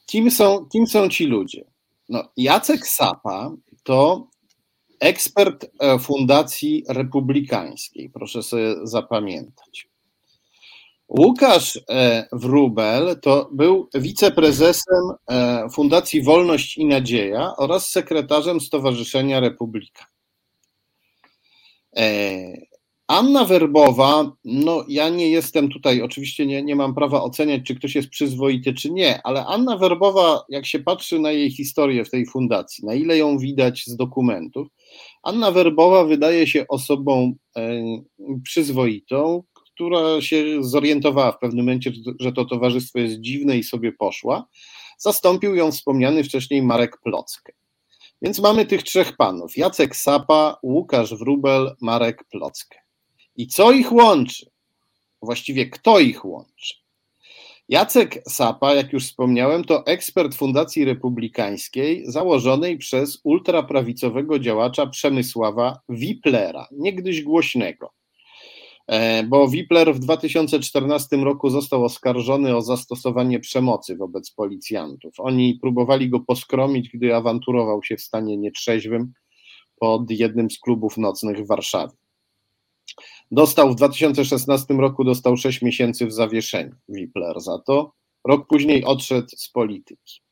Speaker 3: kim są, kim są ci ludzie? No, Jacek Sapa to ekspert e, Fundacji Republikańskiej, proszę sobie zapamiętać. Łukasz e, Wrubel to był wiceprezesem e, Fundacji Wolność i Nadzieja oraz sekretarzem Stowarzyszenia Republika. Anna Werbowa, no ja nie jestem tutaj, oczywiście nie, nie mam prawa oceniać, czy ktoś jest przyzwoity, czy nie, ale Anna Werbowa, jak się patrzy na jej historię w tej fundacji, na ile ją widać z dokumentów, Anna Werbowa wydaje się osobą przyzwoitą, która się zorientowała w pewnym momencie, że to towarzystwo jest dziwne i sobie poszła. Zastąpił ją wspomniany wcześniej Marek Plockę. Więc mamy tych trzech panów: Jacek Sapa, Łukasz Wrubel, Marek Plockę. I co ich łączy? Właściwie kto ich łączy? Jacek Sapa, jak już wspomniałem, to ekspert Fundacji Republikańskiej założonej przez ultraprawicowego działacza Przemysława Wiplera, niegdyś głośnego. E, bo Wipler w 2014 roku został oskarżony o zastosowanie przemocy wobec policjantów. Oni próbowali go poskromić, gdy awanturował się w stanie nietrzeźwym pod jednym z klubów nocnych w Warszawie. Dostał w 2016 roku dostał 6 miesięcy w zawieszeniu Wipler za to. Rok później odszedł z polityki.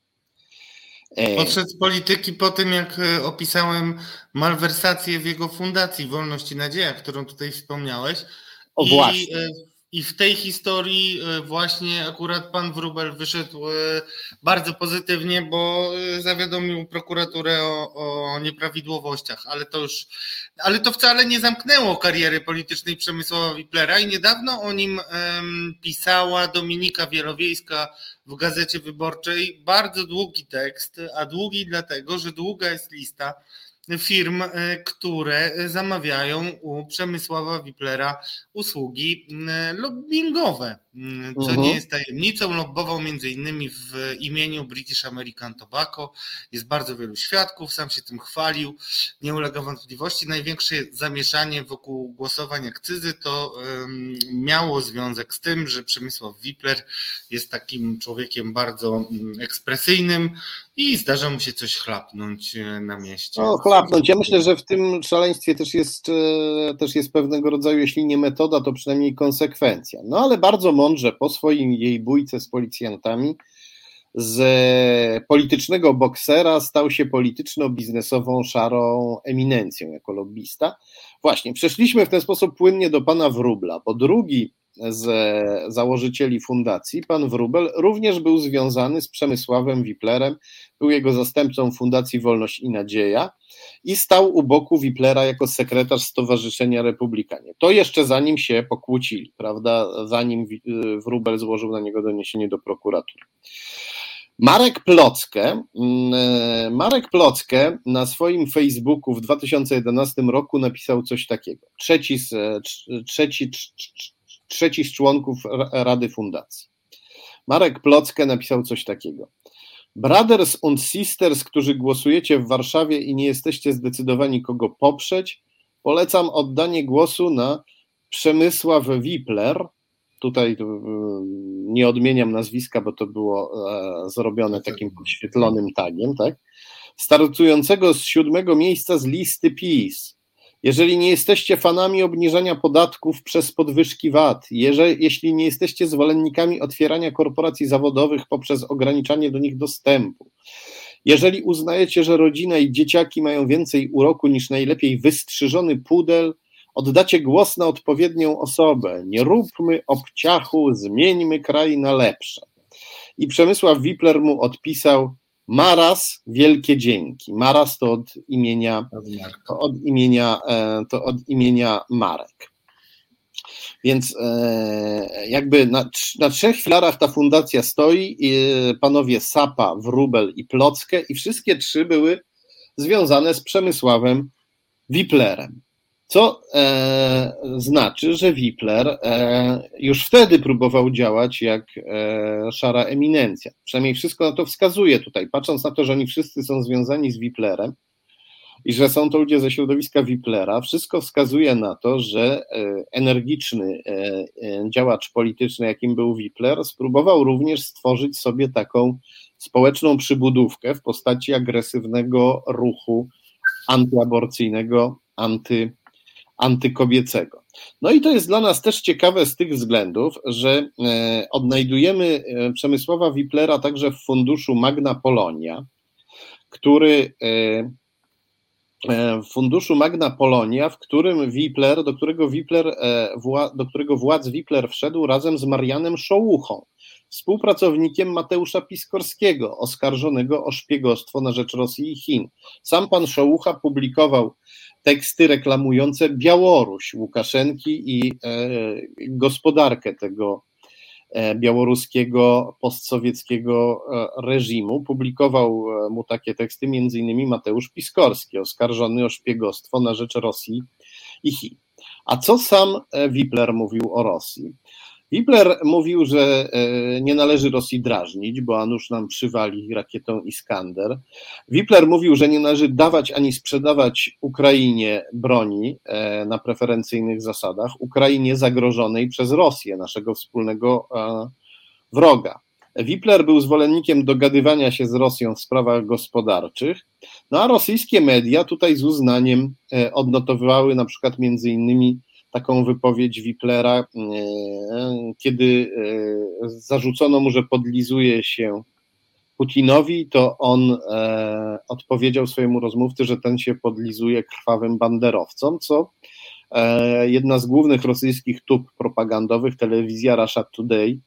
Speaker 2: E, odszedł z polityki po tym, jak e, opisałem malwersację w jego fundacji Wolność i Nadzieja, którą tutaj wspomniałeś.
Speaker 3: O I, właśnie.
Speaker 2: E, I w tej historii e, właśnie akurat pan Wrubel wyszedł e, bardzo pozytywnie, bo zawiadomił prokuraturę o, o nieprawidłowościach, ale to już, ale to wcale nie zamknęło kariery politycznej Przemysława Wiplera i niedawno o nim pisała Dominika Wielowiejska w Gazecie Wyborczej. Bardzo długi tekst, a długi dlatego, że długa jest lista firm, e, które zamawiają u Przemysława Wiplera usługi lobbyingowe. Mm, co nie jest tajemnicą, lobbował między innymi w imieniu British American Tobacco. Jest bardzo wielu świadków, sam się tym chwalił, nie ulega wątpliwości. Największe zamieszanie wokół głosowań akcyzy to miało związek z tym, że Przemysław Wipler jest takim człowiekiem bardzo mm, ekspresyjnym i zdarza mu się coś chlapnąć e, na mieście.
Speaker 3: No, chlapnąć. Ja myślę, że w tym szaleństwie też jest, e, też jest pewnego rodzaju, jeśli nie metoda, to przynajmniej konsekwencja. No ale bardzo mądrze po swoim jej bójce z policjantami z politycznego boksera stał się polityczno-biznesową szarą eminencją jako lobbysta. Właśnie, przeszliśmy w ten sposób płynnie do pana Wróbla, bo drugi z założycieli fundacji, pan Wróbel, również był związany z Przemysławem Wiplerem, był jego zastępcą Fundacji Wolność i Nadzieja i stał u boku Wiplera jako sekretarz Stowarzyszenia Republikanie. To jeszcze zanim się pokłócili, prawda, zanim Wróbel złożył na niego doniesienie do prokuratury. Marek Plockę, mm, Marek Plockę na swoim Facebooku w 2011 roku napisał coś takiego. Trzeci z, trzeci, trzeci z członków Rady Fundacji. Marek Plockę napisał coś takiego. Brothers und Sisters, którzy głosujecie w Warszawie i nie jesteście zdecydowani, kogo poprzeć, polecam oddanie głosu na Przemysław Wipler. Tutaj e, nie odmieniam nazwiska, bo to było e, zrobione takim podświetlonym tagiem, tak? Startującego z siódmego miejsca z listy PiS. Jeżeli nie jesteście fanami obniżania podatków przez podwyżki VAT, jeżeli, jeśli nie jesteście zwolennikami otwierania korporacji zawodowych poprzez ograniczanie do nich dostępu, jeżeli uznajecie, że rodzina i dzieciaki mają więcej uroku niż najlepiej wystrzyżony pudel, oddacie głos na odpowiednią osobę. Nie róbmy obciachu, zmieńmy kraj na lepsze. I Przemysław Wipler mu odpisał: Maras, wielkie dzięki. Maras to od imienia, to od imienia, e, to od imienia Marek. Więc e, jakby na, na trzech filarach ta fundacja stoi, panowie Sapa, Wrubel i Plockę i wszystkie trzy były związane z Przemysławem Wiplerem. Co e, znaczy, że Wipler e, już wtedy próbował działać jak e, szara eminencja. Przynajmniej wszystko na to wskazuje tutaj. Patrząc na to, że oni wszyscy są związani z Wiplerem i że są to ludzie ze środowiska Wiplera, wszystko wskazuje na to, że e, energiczny e, e, działacz polityczny, jakim był Wipler, spróbował również stworzyć sobie taką społeczną przybudówkę w postaci agresywnego ruchu antyaborcyjnego, anty antykobiecego. No i to jest dla nas też ciekawe z tych względów, że e, odnajdujemy e, Przemysława Wiplera także w funduszu Magna Polonia, który e, w funduszu Magna Polonia, w którym Wipler, do którego Wipler, do którego władz Wipler wszedł razem z Marianem Szołuchą, współpracownikiem Mateusza Piskorskiego, oskarżonego o szpiegostwo na rzecz Rosji i Chin. Sam pan Szołucha publikował teksty reklamujące Białoruś Łukaszenki i e, gospodarkę tego e, białoruskiego postsowieckiego e, reżimu. Publikował mu takie teksty innymi Mateusz Piskorski, oskarżony o szpiegostwo na rzecz Rosji i Chin. A co sam Wipler mówił o Rosji? Wipler mówił, że e, nie należy Rosji drażnić, bo Anusz nam przywali rakietą Iskander. Wipler mówił, że nie należy dawać ani sprzedawać Ukrainie broni e, na preferencyjnych zasadach, Ukrainie zagrożonej przez Rosję, naszego wspólnego e, wroga. Wipler był zwolennikiem dogadywania się z Rosją w sprawach gospodarczych, no a rosyjskie media tutaj z uznaniem odnotowywały na przykład między innymi taką wypowiedź Wiplera, e, kiedy e, zarzucono mu, że podlizuje się Putinowi, to on e, odpowiedział swojemu rozmówcy, że ten się podlizuje krwawym banderowcom, co jedna z głównych rosyjskich tub propagandowych, telewizja Russia Today,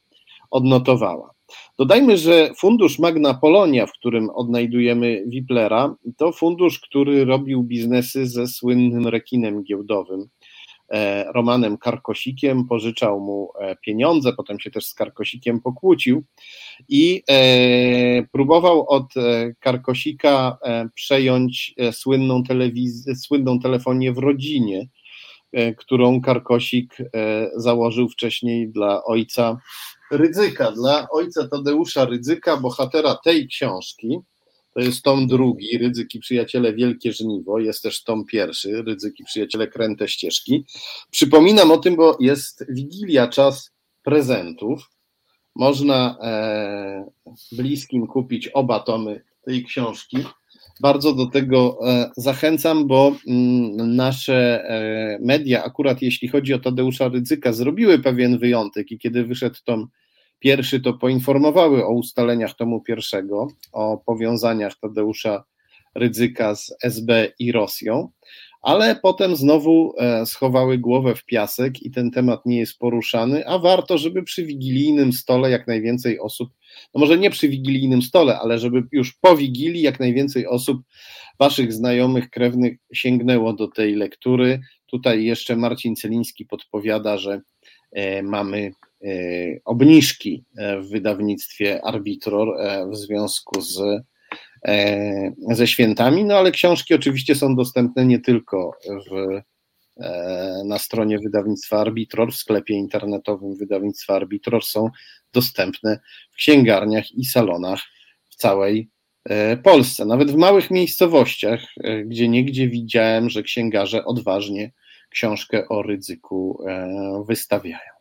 Speaker 3: odnotowała. Dodajmy, że fundusz Magna Polonia, w którym odnajdujemy Wiplera, to fundusz, który robił biznesy ze słynnym rekinem giełdowym Romanem Karkosikiem, pożyczał mu e, pieniądze, potem się też z Karkosikiem pokłócił i e, próbował od Karkosika przejąć słynną, telewiz- słynną telefonię w rodzinie, którą Karkosik założył wcześniej dla ojca Rydzyka, dla ojca Tadeusza Rydzyka, bohatera tej książki. To jest tom drugi, Rydzyki Przyjaciele Wielkie Żniwo, jest też tom pierwszy, Rydzyki Przyjaciele Kręte Ścieżki. Przypominam o tym, bo jest Wigilia, czas prezentów. Można e, bliskim kupić oba tomy tej książki. Bardzo do tego e, zachęcam, bo mm, nasze e, media, akurat jeśli chodzi o Tadeusza Rydzyka, zrobiły pewien wyjątek i kiedy wyszedł tom Pierwszy to poinformowały o ustaleniach tomu pierwszego, o powiązaniach Tadeusza Rydzyka z SB i Rosją, ale potem znowu e, schowały głowę w piasek i ten temat nie jest poruszany, a warto, żeby przy wigilijnym stole jak najwięcej osób, no może nie przy wigilijnym stole, ale żeby już po wigilii jak najwięcej osób, waszych znajomych, krewnych sięgnęło do tej lektury. Tutaj jeszcze Marcin Celiński podpowiada, że mamy E, obniżki e, w wydawnictwie Arbitror e, w związku z, ze świętami, no ale książki oczywiście są dostępne nie tylko w, na stronie wydawnictwa Arbitror, w sklepie internetowym wydawnictwa Arbitror, są dostępne w księgarniach i salonach w całej Polsce. Nawet w małych miejscowościach, gdzie niegdzie widziałem, że księgarze odważnie książkę o ryzyku wystawiają.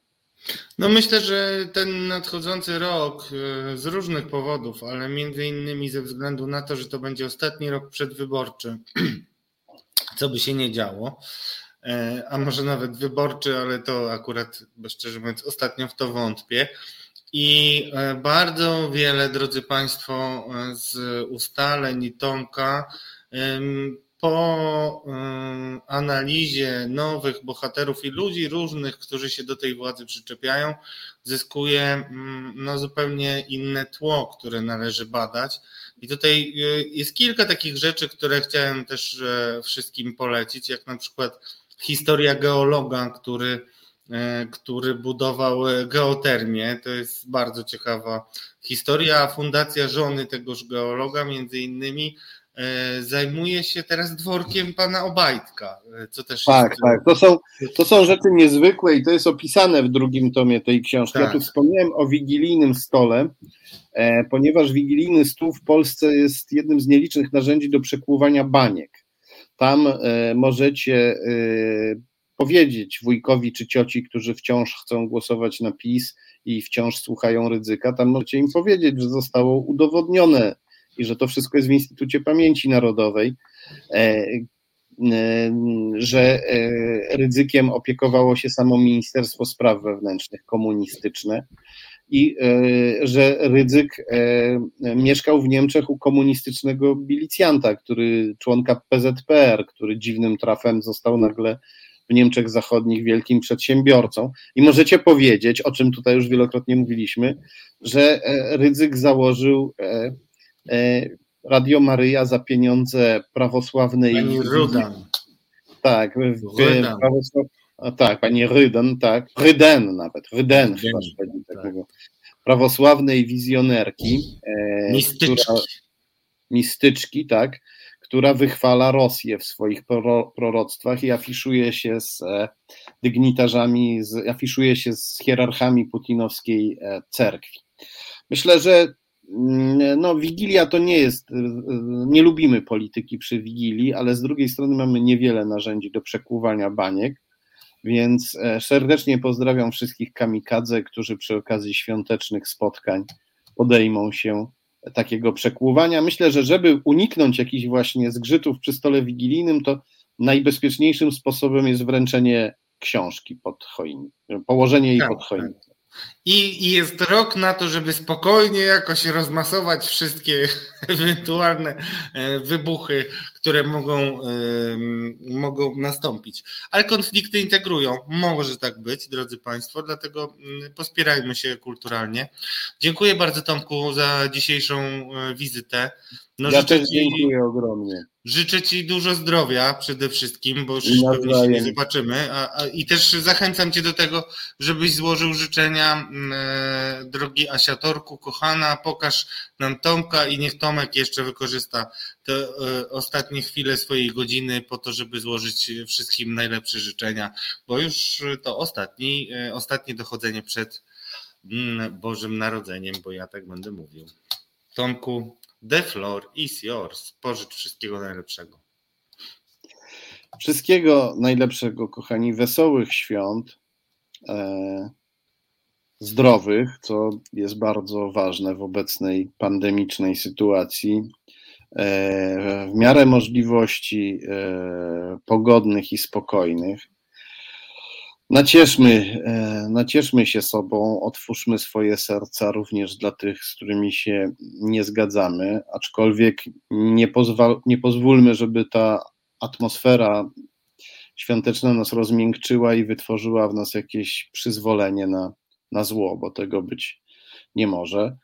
Speaker 2: No myślę, że ten nadchodzący rok e, z różnych powodów, ale między innymi ze względu na to, że to będzie ostatni rok przedwyborczy, co by się nie działo, e, a może nawet wyborczy, ale to akurat, szczerze mówiąc, ostatnio w to wątpię. I e, bardzo wiele, drodzy Państwo, z ustaleń Tomka po y, analizie nowych bohaterów i ludzi różnych, którzy się do tej władzy przyczepiają, zyskuje mm, no, zupełnie inne tło, które należy badać. I tutaj y, jest kilka takich rzeczy, które chciałem też e, wszystkim polecić, jak na przykład historia geologa, który, e, który budował geotermię. To jest bardzo ciekawa historia. Fundacja żony tegoż geologa, między innymi, E, zajmuje się teraz dworkiem pana Obajtka, e, co też
Speaker 3: Tak, jest... tak. To są, to są rzeczy niezwykłe i to jest opisane w drugim tomie tej książki. Tak. Ja tu wspomniałem o wigilijnym stole, e, ponieważ wigilijny stół w Polsce jest jednym z nielicznych narzędzi do przekłuwania baniek. Tam możecie powiedzieć wujkowi czy cioci, którzy wciąż chcą głosować na PiS i wciąż słuchają ryzyka, tam możecie im powiedzieć, że zostało udowodnione i że to wszystko jest w Instytucie Pamięci Narodowej, e, e, że e, ryzykiem opiekowało się samo Ministerstwo Spraw Wewnętrznych komunistyczne i że Rydzyk mieszkał w Niemczech u komunistycznego milicjanta, który członka PZPR, który dziwnym trafem został nagle w Niemczech Zachodnich wielkim przedsiębiorcą. I możecie powiedzieć, o czym tutaj już wielokrotnie mówiliśmy, że Rydzyk założył Radio Maryja za pieniądze prawosławnej.
Speaker 2: Pani Rudan.
Speaker 3: Tak, Rydan. Prawosław... A tak, pani Ryden, tak. Ryden nawet, Ryden chyba tak. tak. Prawosławnej wizjonerki.
Speaker 2: Mistyczki. Która,
Speaker 3: mistyczki, tak, która wychwala Rosję w swoich proroctwach i afiszuje się z e, dygnitarzami, z, afiszuje się z hierarchami putinowskiej e, cerkwi. Myślę, że no, Wigilia to nie jest, e, nie lubimy polityki przy Wigilii, ale z drugiej strony mamy niewiele narzędzi do przekłuwania baniek, więc serdecznie pozdrawiam wszystkich kamikadze, którzy przy okazji świątecznych spotkań podejmą się takiego przekłuwania. Myślę, że żeby uniknąć jakichś właśnie zgrzytów przy stole wigilijnym, to najbezpieczniejszym sposobem jest wręczenie książki pod choinkę, położenie jej tak, pod choinkę.
Speaker 2: I, I, jest rok na to, żeby spokojnie jakoś rozmasować wszystkie ewentualne e, wybuchy, które mogą, mogą nastąpić. Ale konflikty integrują. Może tak być, drodzy Państwo, dlatego mm, pospierajmy się kulturalnie. Dziękuję bardzo Tomku za dzisiejszą e, wizytę.
Speaker 3: No, ja też dziękuję ogromnie.
Speaker 2: Życzę Ci dużo zdrowia przede wszystkim, bo już pewnie się nie zobaczymy. A, a, I też zachęcam Cię do tego, żebyś złożył życzenia drogi Asiatorku, kochana, pokaż nam Tomka i niech Tomek jeszcze wykorzysta te e, ostatnie chwile swojej godziny po to, żeby złożyć wszystkim najlepsze życzenia, bo już to ostatni, e, ostatnie dochodzenie przed mm, Bożym Narodzeniem, bo ja tak będę mówił. Tomku, The floor is yours. Pożycz wszystkiego najlepszego.
Speaker 3: Wszystkiego najlepszego, kochani, wesołych świąt, e, zdrowych, co jest bardzo ważne w obecnej pandemicznej sytuacji. E, w miarę możliwości e, pogodnych i spokojnych. Nacieszmy, e, nacieszmy się sobą, otwórzmy swoje serca również dla tych, z którymi się nie zgadzamy, aczkolwiek nie, pozwal, nie pozwólmy, żeby ta atmosfera świąteczna nas rozmiękczyła i wytworzyła w nas jakieś przyzwolenie na, na zło, bo tego być nie może.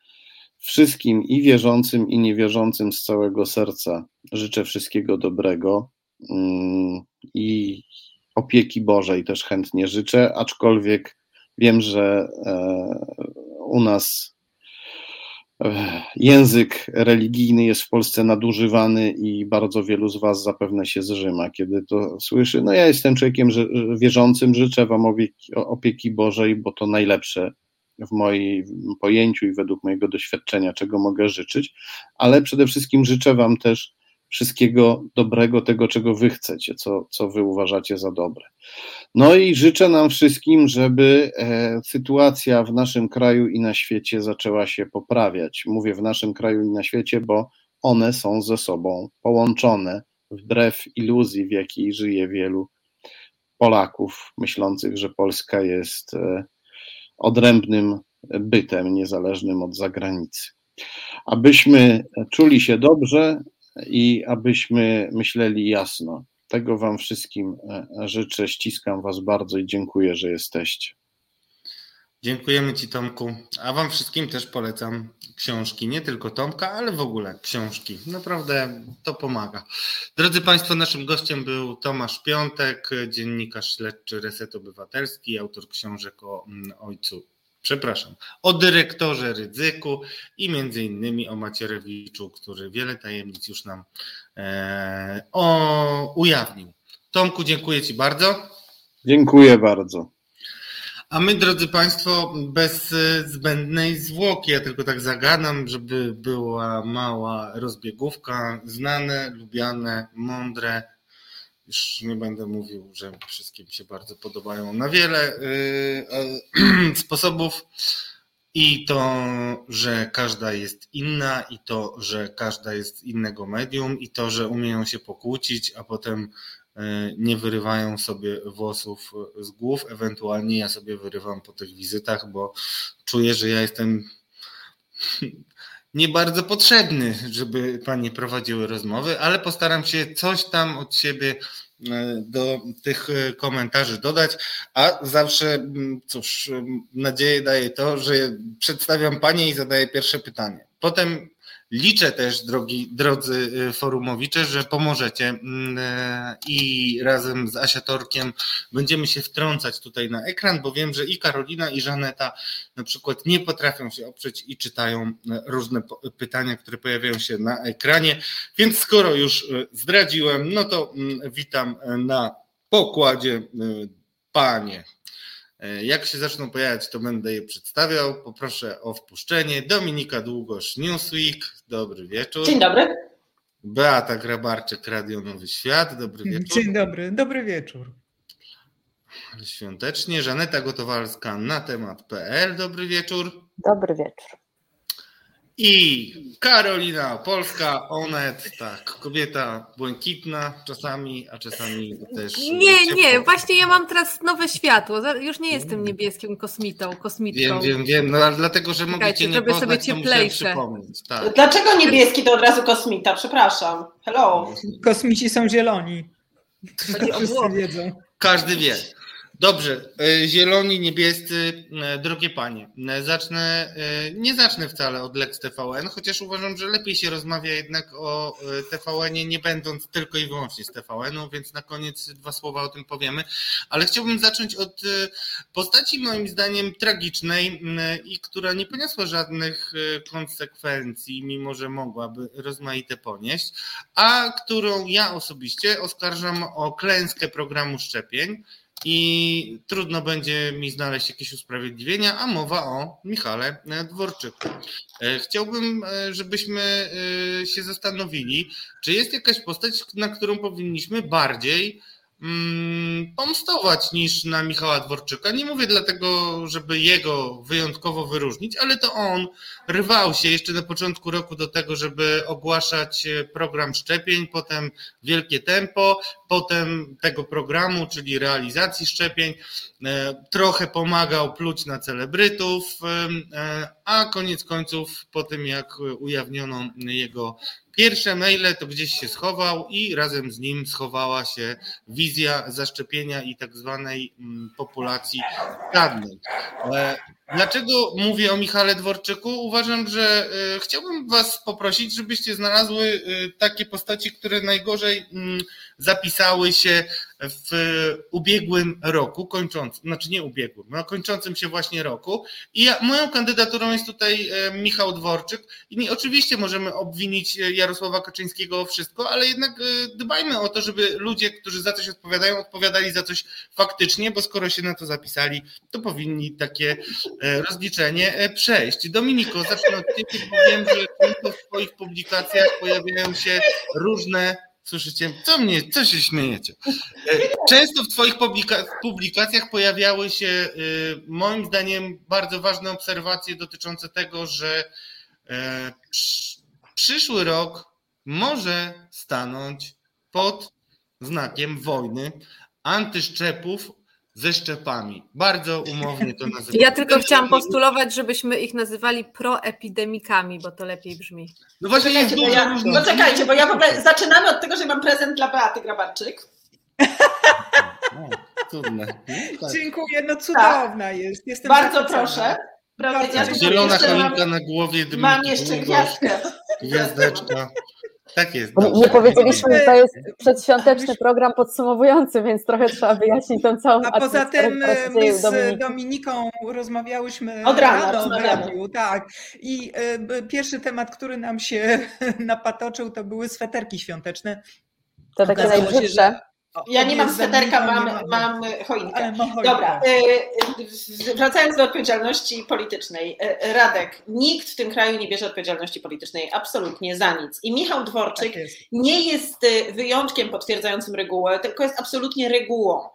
Speaker 3: Wszystkim i wierzącym, i niewierzącym z całego serca życzę wszystkiego dobrego mm, i opieki Bożej też chętnie życzę, aczkolwiek wiem, że e, u nas język religijny jest w Polsce nadużywany i bardzo wielu z Was zapewne się zrzyma, kiedy to słyszy. No ja jestem człowiekiem wierzącym, życzę Wam opieki, Bożej, bo to najlepsze w moim pojęciu i według mojego doświadczenia, czego mogę życzyć, ale przede wszystkim życzę Wam też wszystkiego dobrego, tego, czego wy chcecie, co, co wy uważacie za dobre. No i życzę nam wszystkim, żeby e, sytuacja w naszym kraju i na świecie zaczęła się poprawiać. Mówię w naszym kraju i na świecie, bo one są ze sobą połączone, wbrew iluzji, w jakiej żyje wielu Polaków, myślących, że Polska jest e, odrębnym bytem, niezależnym od zagranicy. Abyśmy czuli się dobrze, i abyśmy myśleli jasno. Tego Wam wszystkim e, życzę, ściskam Was bardzo i dziękuję, że jesteście.
Speaker 2: Dziękujemy Ci, Tomku. A Wam wszystkim też polecam książki. Nie tylko Tomka, ale w ogóle książki. Naprawdę to pomaga. Drodzy Państwo, naszym gościem był Tomasz Piątek, dziennikarz śledczy Reset Obywatelski, autor książek o mm, ojcu przepraszam, o dyrektorze Rydzyku i między innymi o Macierewiczu, który wiele tajemnic już nam e, o, ujawnił. Tomku, dziękuję Ci bardzo.
Speaker 3: Dziękuję bardzo.
Speaker 2: A my, drodzy Państwo, bez zbędnej zwłoki, ja tylko tak zagadam, żeby była mała rozbiegówka, znane, lubiane, mądre, już nie będę mówił, że wszystkie mi się bardzo podobają na wiele yy, sposobów. I to, że każda jest inna, i to, że każda jest innego medium, i to, że umieją się pokłócić, a potem yy, nie wyrywają sobie włosów z głów. Ewentualnie ja sobie wyrywam po tych wizytach, bo czuję, że ja jestem nie bardzo potrzebny, żeby panie prowadziły rozmowy, ale postaram się coś tam od siebie do tych komentarzy dodać, a zawsze, mm, cóż, nadzieję daje to, że przedstawiam Panie i zadaję pierwsze pytanie. Potem Liczę też, drogi, drodzy y, forumowicze, że pomożecie mm, y, i razem z Asiatorkiem będziemy się wtrącać tutaj na ekran, bo wiem, że i Karolina, i Żaneta na przykład nie potrafią się oprzeć i czytają y, różne pytania, które pojawiają się na ekranie. Więc skoro już zdradziłem, no to mm, witam na pokładzie panie E, jak się zaczną pojawiać, to będę je przedstawiał. Poproszę o wpuszczenie. Dominika Długosz, Newsweek. Dobry wieczór.
Speaker 4: Dzień dobry.
Speaker 2: Beata Grabarczyk, Radio Nowy Świat. Dobry wieczór.
Speaker 5: Dzień dobry, dobry wieczór.
Speaker 2: Świątecznie. Żaneta Gotowalska na temat.pl. Dobry wieczór.
Speaker 6: Dobry wieczór.
Speaker 2: I Karolina Polska, Onet, tak, kobieta błękitna czasami, a czasami też.
Speaker 7: Nie, nie, właśnie ja mam teraz nowe światło. Już nie jestem niebieskim kosmitą, kosmitką.
Speaker 2: Wiem, wiem, wiem, no ale dlatego, że mogę cię nie poznać, sobie cieplejsze.
Speaker 4: Tak. Dlaczego niebieski to od razu kosmita? Przepraszam. Hello.
Speaker 5: Kosmici są zieloni.
Speaker 7: Wiedzą.
Speaker 2: Każdy wie. Dobrze, e, zieloni, niebiescy, e, drogie panie, e, zacznę, nie zacznę wcale od Lex TVN, chociaż uważam, że lepiej się rozmawia jednak o TVN-ie, nie będąc tylko i wyłącznie z TVN-u, więc na koniec dwa słowa o tym powiemy, ale chciałbym zacząć od postaci moim zdaniem tragicznej i która nie poniosła żadnych konsekwencji, mimo że mogłaby rozmaite ponieść, a którą ja osobiście oskarżam o klęskę programu szczepień, i trudno będzie mi znaleźć jakieś usprawiedliwienia, a mowa o Michale Dworczyku. E, chciałbym, e, żebyśmy e, się zastanowili, czy jest jakaś postać, na którą powinniśmy bardziej pomstować niż na Michała Dworczyka. Nie mówię dlatego, żeby jego wyjątkowo wyróżnić, ale to on rwał się jeszcze na początku roku do tego, żeby ogłaszać e, program szczepień, potem wielkie tempo, potem tego programu, czyli realizacji szczepień. E, trochę pomagał pluć na celebrytów, e, a koniec końców, po tym jak ujawniono jego Pierwsze maile to gdzieś się schował i razem z nim schowała się wizja zaszczepienia i tak zwanej mm, populacji stadnej. Dlaczego mówię o Michale Dworczyku? Uważam, że e, chciałbym Was poprosić, żebyście znalazły e, takie postaci, które najgorzej mm, zapisały się w ubiegłym roku, kończącym, znaczy nie ubiegłym, no kończącym się właśnie roku. I ja, moją kandydaturą jest tutaj e, Michał Dworczyk. I nie, oczywiście możemy obwinić Jarosława Kaczyńskiego o wszystko, ale jednak dbajmy o to, żeby ludzie, którzy za coś odpowiadają, odpowiadali za coś faktycznie, bo skoro się na to zapisali, to powinni takie rozliczenie przejść. Dominiko, zacznę od Ciebie, bo wiem, że w Twoich publikacjach pojawiają się różne Słyszycie? Co mnie, co się śmiejecie? E, często w Twoich publikacjach pojawiały się, e, moim zdaniem, bardzo ważne obserwacje dotyczące tego, że e, przyszły rok może stanąć pod znakiem wojny antyszczepów ze szczepami. Bardzo umownie to nazywam.
Speaker 7: Ja tylko chciałam postulować, żebyśmy ich nazywali proepidemikami, bo to lepiej brzmi.
Speaker 4: No właśnie jest dużo ja, Poczekajcie, bo ja w ogóle zaczynamy od tego, że mam prezent dla Beaty Grabarczyk.
Speaker 5: No, cudne. Tak. Dziękuję, no cudowna tak. jest. Jestem
Speaker 4: Bardzo proszę. Bardzo
Speaker 2: Zielona choinka na głowie.
Speaker 4: Mam jeszcze gwiazdkę.
Speaker 2: Gwiazdeczka. Tak jest.
Speaker 6: Nie powiedzieliśmy, że to jest przedświąteczny program podsumowujący, więc trochę trzeba wyjaśnić tą całą
Speaker 5: A poza tym my z Dominiką rozmawiałyśmy
Speaker 4: od rana w
Speaker 5: radiu, tak. I y, pierwszy temat, który nam się napatoczył, to były sweterki świąteczne.
Speaker 6: To takie najbrzydsze.
Speaker 4: Ja nie mam sweterka, mam, mam choinkę. Dobra, e, wracając do odpowiedzialności politycznej. E, Radek, nikt w tym kraju nie bierze odpowiedzialności politycznej, absolutnie za nic. I Michał Dworczyk tak jest. nie jest e, wyjątkiem potwierdzającym regułę, tylko jest absolutnie regułą.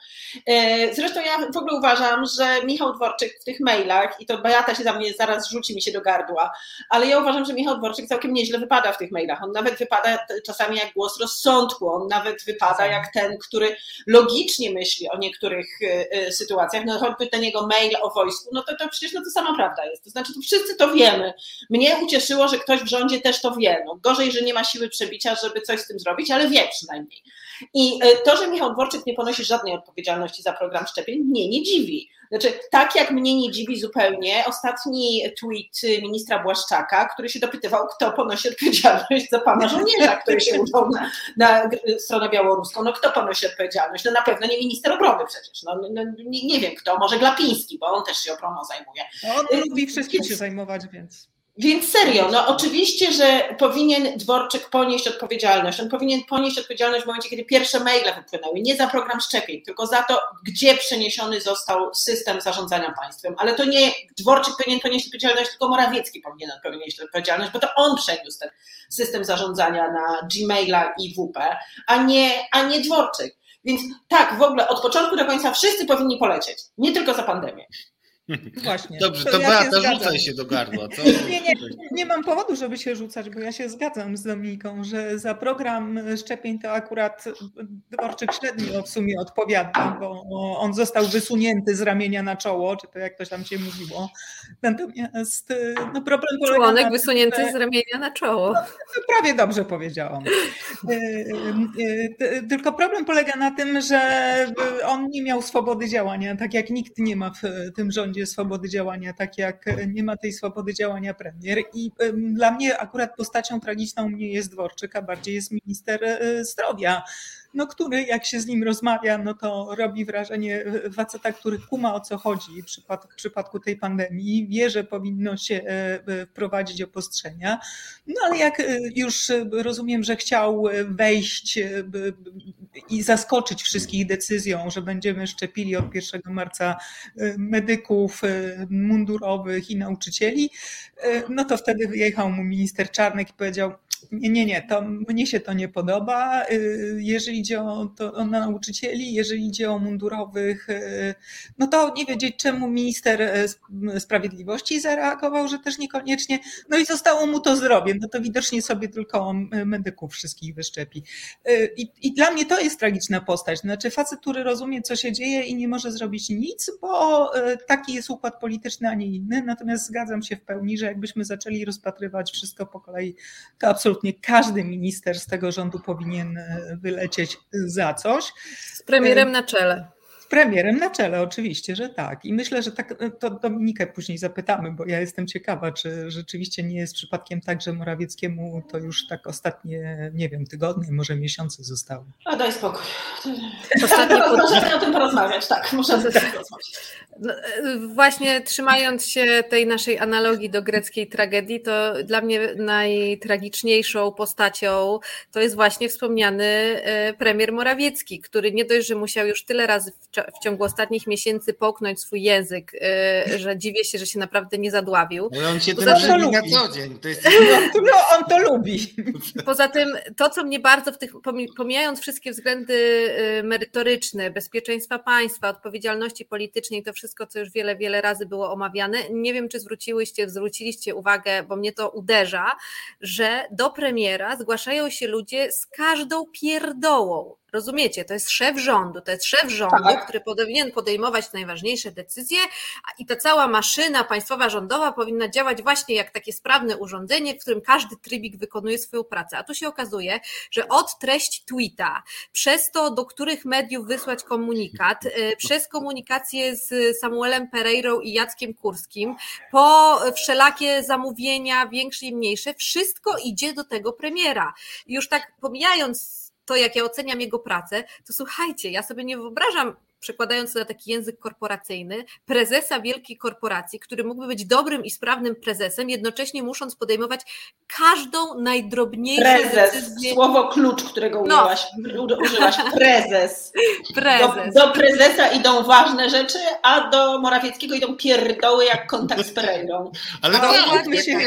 Speaker 4: Zresztą ja w ogóle uważam, że Michał Dworczyk w tych mailach, i to Beata się za mnie zaraz rzuci mi się do gardła, ale ja uważam, że Michał Dworczyk całkiem nieźle wypada w tych mailach. On nawet wypada czasami jak głos rozsądku, on nawet wypada jak ten, który logicznie myśli o niektórych y, y, sytuacjach, no choćby ten jego mail o wojsku, no to, to przecież no to sama prawda jest. To znaczy, to wszyscy to wiemy. Mnie ucieszyło, że ktoś w rządzie też to wie. No, gorzej, że nie ma siły przebicia, żeby coś z tym zrobić, ale wie przynajmniej. I e, to, że Michał Dworczyk nie ponosi żadnej odpowiedzialności za program szczepień, mnie nie dziwi. Znaczy, tak jak mnie nie dziwi zupełnie ostatni tweet ministra Błaszczaka, który się dopytywał, kto ponosi odpowiedzialność za pana żołnierza, który się udał na, na stronę białoruską. No kto ponosi odpowiedzialność? No na pewno nie minister obrony przecież. No, no nie, nie, wiem kto, może Glapiński, bo on też się obroną zajmuje.
Speaker 5: No, on lubi wszystkim się zajmować, więc...
Speaker 4: Więc serio, no oczywiście, że powinien Dworczyk ponieść odpowiedzialność. On powinien ponieść odpowiedzialność w momencie, kiedy pierwsze maile wypłynęły. Nie za program szczepień, tylko za to, gdzie przeniesiony został system zarządzania państwem. Ale to nie Dworczyk powinien ponieść odpowiedzialność, tylko Morawiecki powinien ponieść odpowiedzialność, bo to on przeniósł ten system zarządzania na Gmaila i WP, a nie, a nie Dworczyk. Więc tak, w ogóle od początku do końca wszyscy powinni polecieć. Nie tylko za pandemię.
Speaker 5: Właśnie.
Speaker 2: Dobrze, to, to ja Beata, się rzucaj się do gardła. Co?
Speaker 5: Nie, nie, nie mam powodu, żeby się rzucać, bo ja się zgadzam z Dominiką, że za program szczepień to akurat Dworczyk średnio w sumie odpowiada, bo on został wysunięty z ramienia na czoło, czy to jak to tam się mówiło. Natomiast no problem
Speaker 7: polega Członek na wysunięty że... z ramienia na czoło. No,
Speaker 5: prawie dobrze powiedziałam. E, e, tylko problem polega na tym, że on nie miał swobody działania, tak jak nikt nie ma w tym rządzie rządzie swobody działania, tak jak nie ma tej swobody działania premier. I dla mnie akurat postacią tragiczną nie jest Dworczyk, a bardziej jest minister e, zdrowia no, który jak się z nim rozmawia, no to robi wrażenie faceta, który kuma o co chodzi w przypadku, w przypadku tej pandemii, wie, że powinno się e, wprowadzić obostrzenia, no ale jak e, już rozumiem, że chciał wejść e, i zaskoczyć wszystkich decyzją, że będziemy szczepili od 1 marca medyków mundurowych i nauczycieli, no to wtedy wyjechał mu minister Czarnek i powiedział, nie, nie, nie, to mnie się to nie podoba. Y, jeżeli idzie o, to, o nauczycieli, jeżeli idzie o mundurowych, y, no to nie wiedzieć, czemu minister y, sprawiedliwości zareagował, że też niekoniecznie. No i zostało mu to zdrowie. No to widocznie sobie tylko medyków wszystkich wyszczepi. I, I dla mnie to jest tragiczna postać. Znaczy facet, który rozumie, co się dzieje i nie może zrobić nic, bo taki jest układ polityczny, a nie inny. Natomiast zgadzam się w pełni, że jakbyśmy zaczęli rozpatrywać wszystko po kolei, to absolutnie absolutnie każdy minister z tego rządu powinien e, wylecieć za coś.
Speaker 7: Z premierem na czele.
Speaker 5: Z premierem na czele, oczywiście, że tak. I myślę, że tak, e, to Dominikę później zapytamy, bo ja jestem ciekawa, czy rzeczywiście nie jest przypadkiem tak, że Morawieckiemu to już tak ostatnie, nie wiem, tygodnie, może miesiące zostały.
Speaker 4: A daj spokój. Ostatnie Możemy o tym porozmawiać, tak, możemy o tym porozmawiać.
Speaker 7: No, e, właśnie trzymając się tej naszej analogii do greckiej tragedii, to dla mnie najtragiczniejszą postacią to jest właśnie wspomniany e, premier Morawiecki, który nie dość, że musiał już tyle razy w ciągu ostatnich miesięcy połknąć swój język, e, że dziwię się, że się naprawdę nie zadławił.
Speaker 2: Ale on się tym żywi na co dzień. To jest...
Speaker 5: no, no, on to lubi.
Speaker 7: Poza tym to, co mnie bardzo w tych, pomijając wszystkie względy merytoryczne, bezpieczeństwa państwa, odpowiedzialności politycznej, to wszystko wszystko, co już wiele, wiele razy było omawiane. Nie wiem, czy zwróciłyście, zwróciliście uwagę, bo mnie to uderza, że do premiera zgłaszają się ludzie z każdą pierdołą. Rozumiecie, to jest szef rządu, to jest szef rządu, tak. który powinien podejmować najważniejsze decyzje i ta cała maszyna państwowa rządowa powinna działać właśnie jak takie sprawne urządzenie, w którym każdy trybik wykonuje swoją pracę. A tu się okazuje, że od treści tweeta, przez to, do których mediów wysłać komunikat, y, przez komunikację z Samuelem Pereirą i Jackiem Kurskim, po wszelakie zamówienia, większe i mniejsze, wszystko idzie do tego premiera. Już tak pomijając to, jak ja oceniam jego pracę, to słuchajcie, ja sobie nie wyobrażam przekładając to na taki język korporacyjny, prezesa wielkiej korporacji, który mógłby być dobrym i sprawnym prezesem, jednocześnie musząc podejmować każdą najdrobniejszą
Speaker 4: prezes, decyzję. Słowo klucz, którego no. użyłaś, użyłaś prezes. prezes. Do, do, prezesa idą ważne rzeczy, a do Morawieckiego idą pierdoły jak kontakt z Pereirą.
Speaker 2: Ale to umówmy,
Speaker 5: się,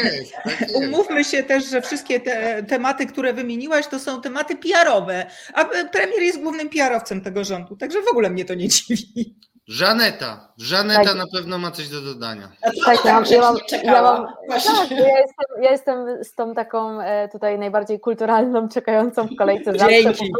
Speaker 5: tak umówmy się też, że wszystkie te tematy, które wymieniłaś, to są tematy PR-owe, a premier jest głównym PR-owcem tego rządu, także w ogóle mnie to nie dziwi.
Speaker 2: Żaneta. Żaneta tak. na pewno ma coś do dodania.
Speaker 6: Tak, ja, ja, mam, ja mam, tak, ja jestem, ja jestem z tą taką e, tutaj najbardziej kulturalną, czekającą w kolejce zawsze.
Speaker 7: Dzięki.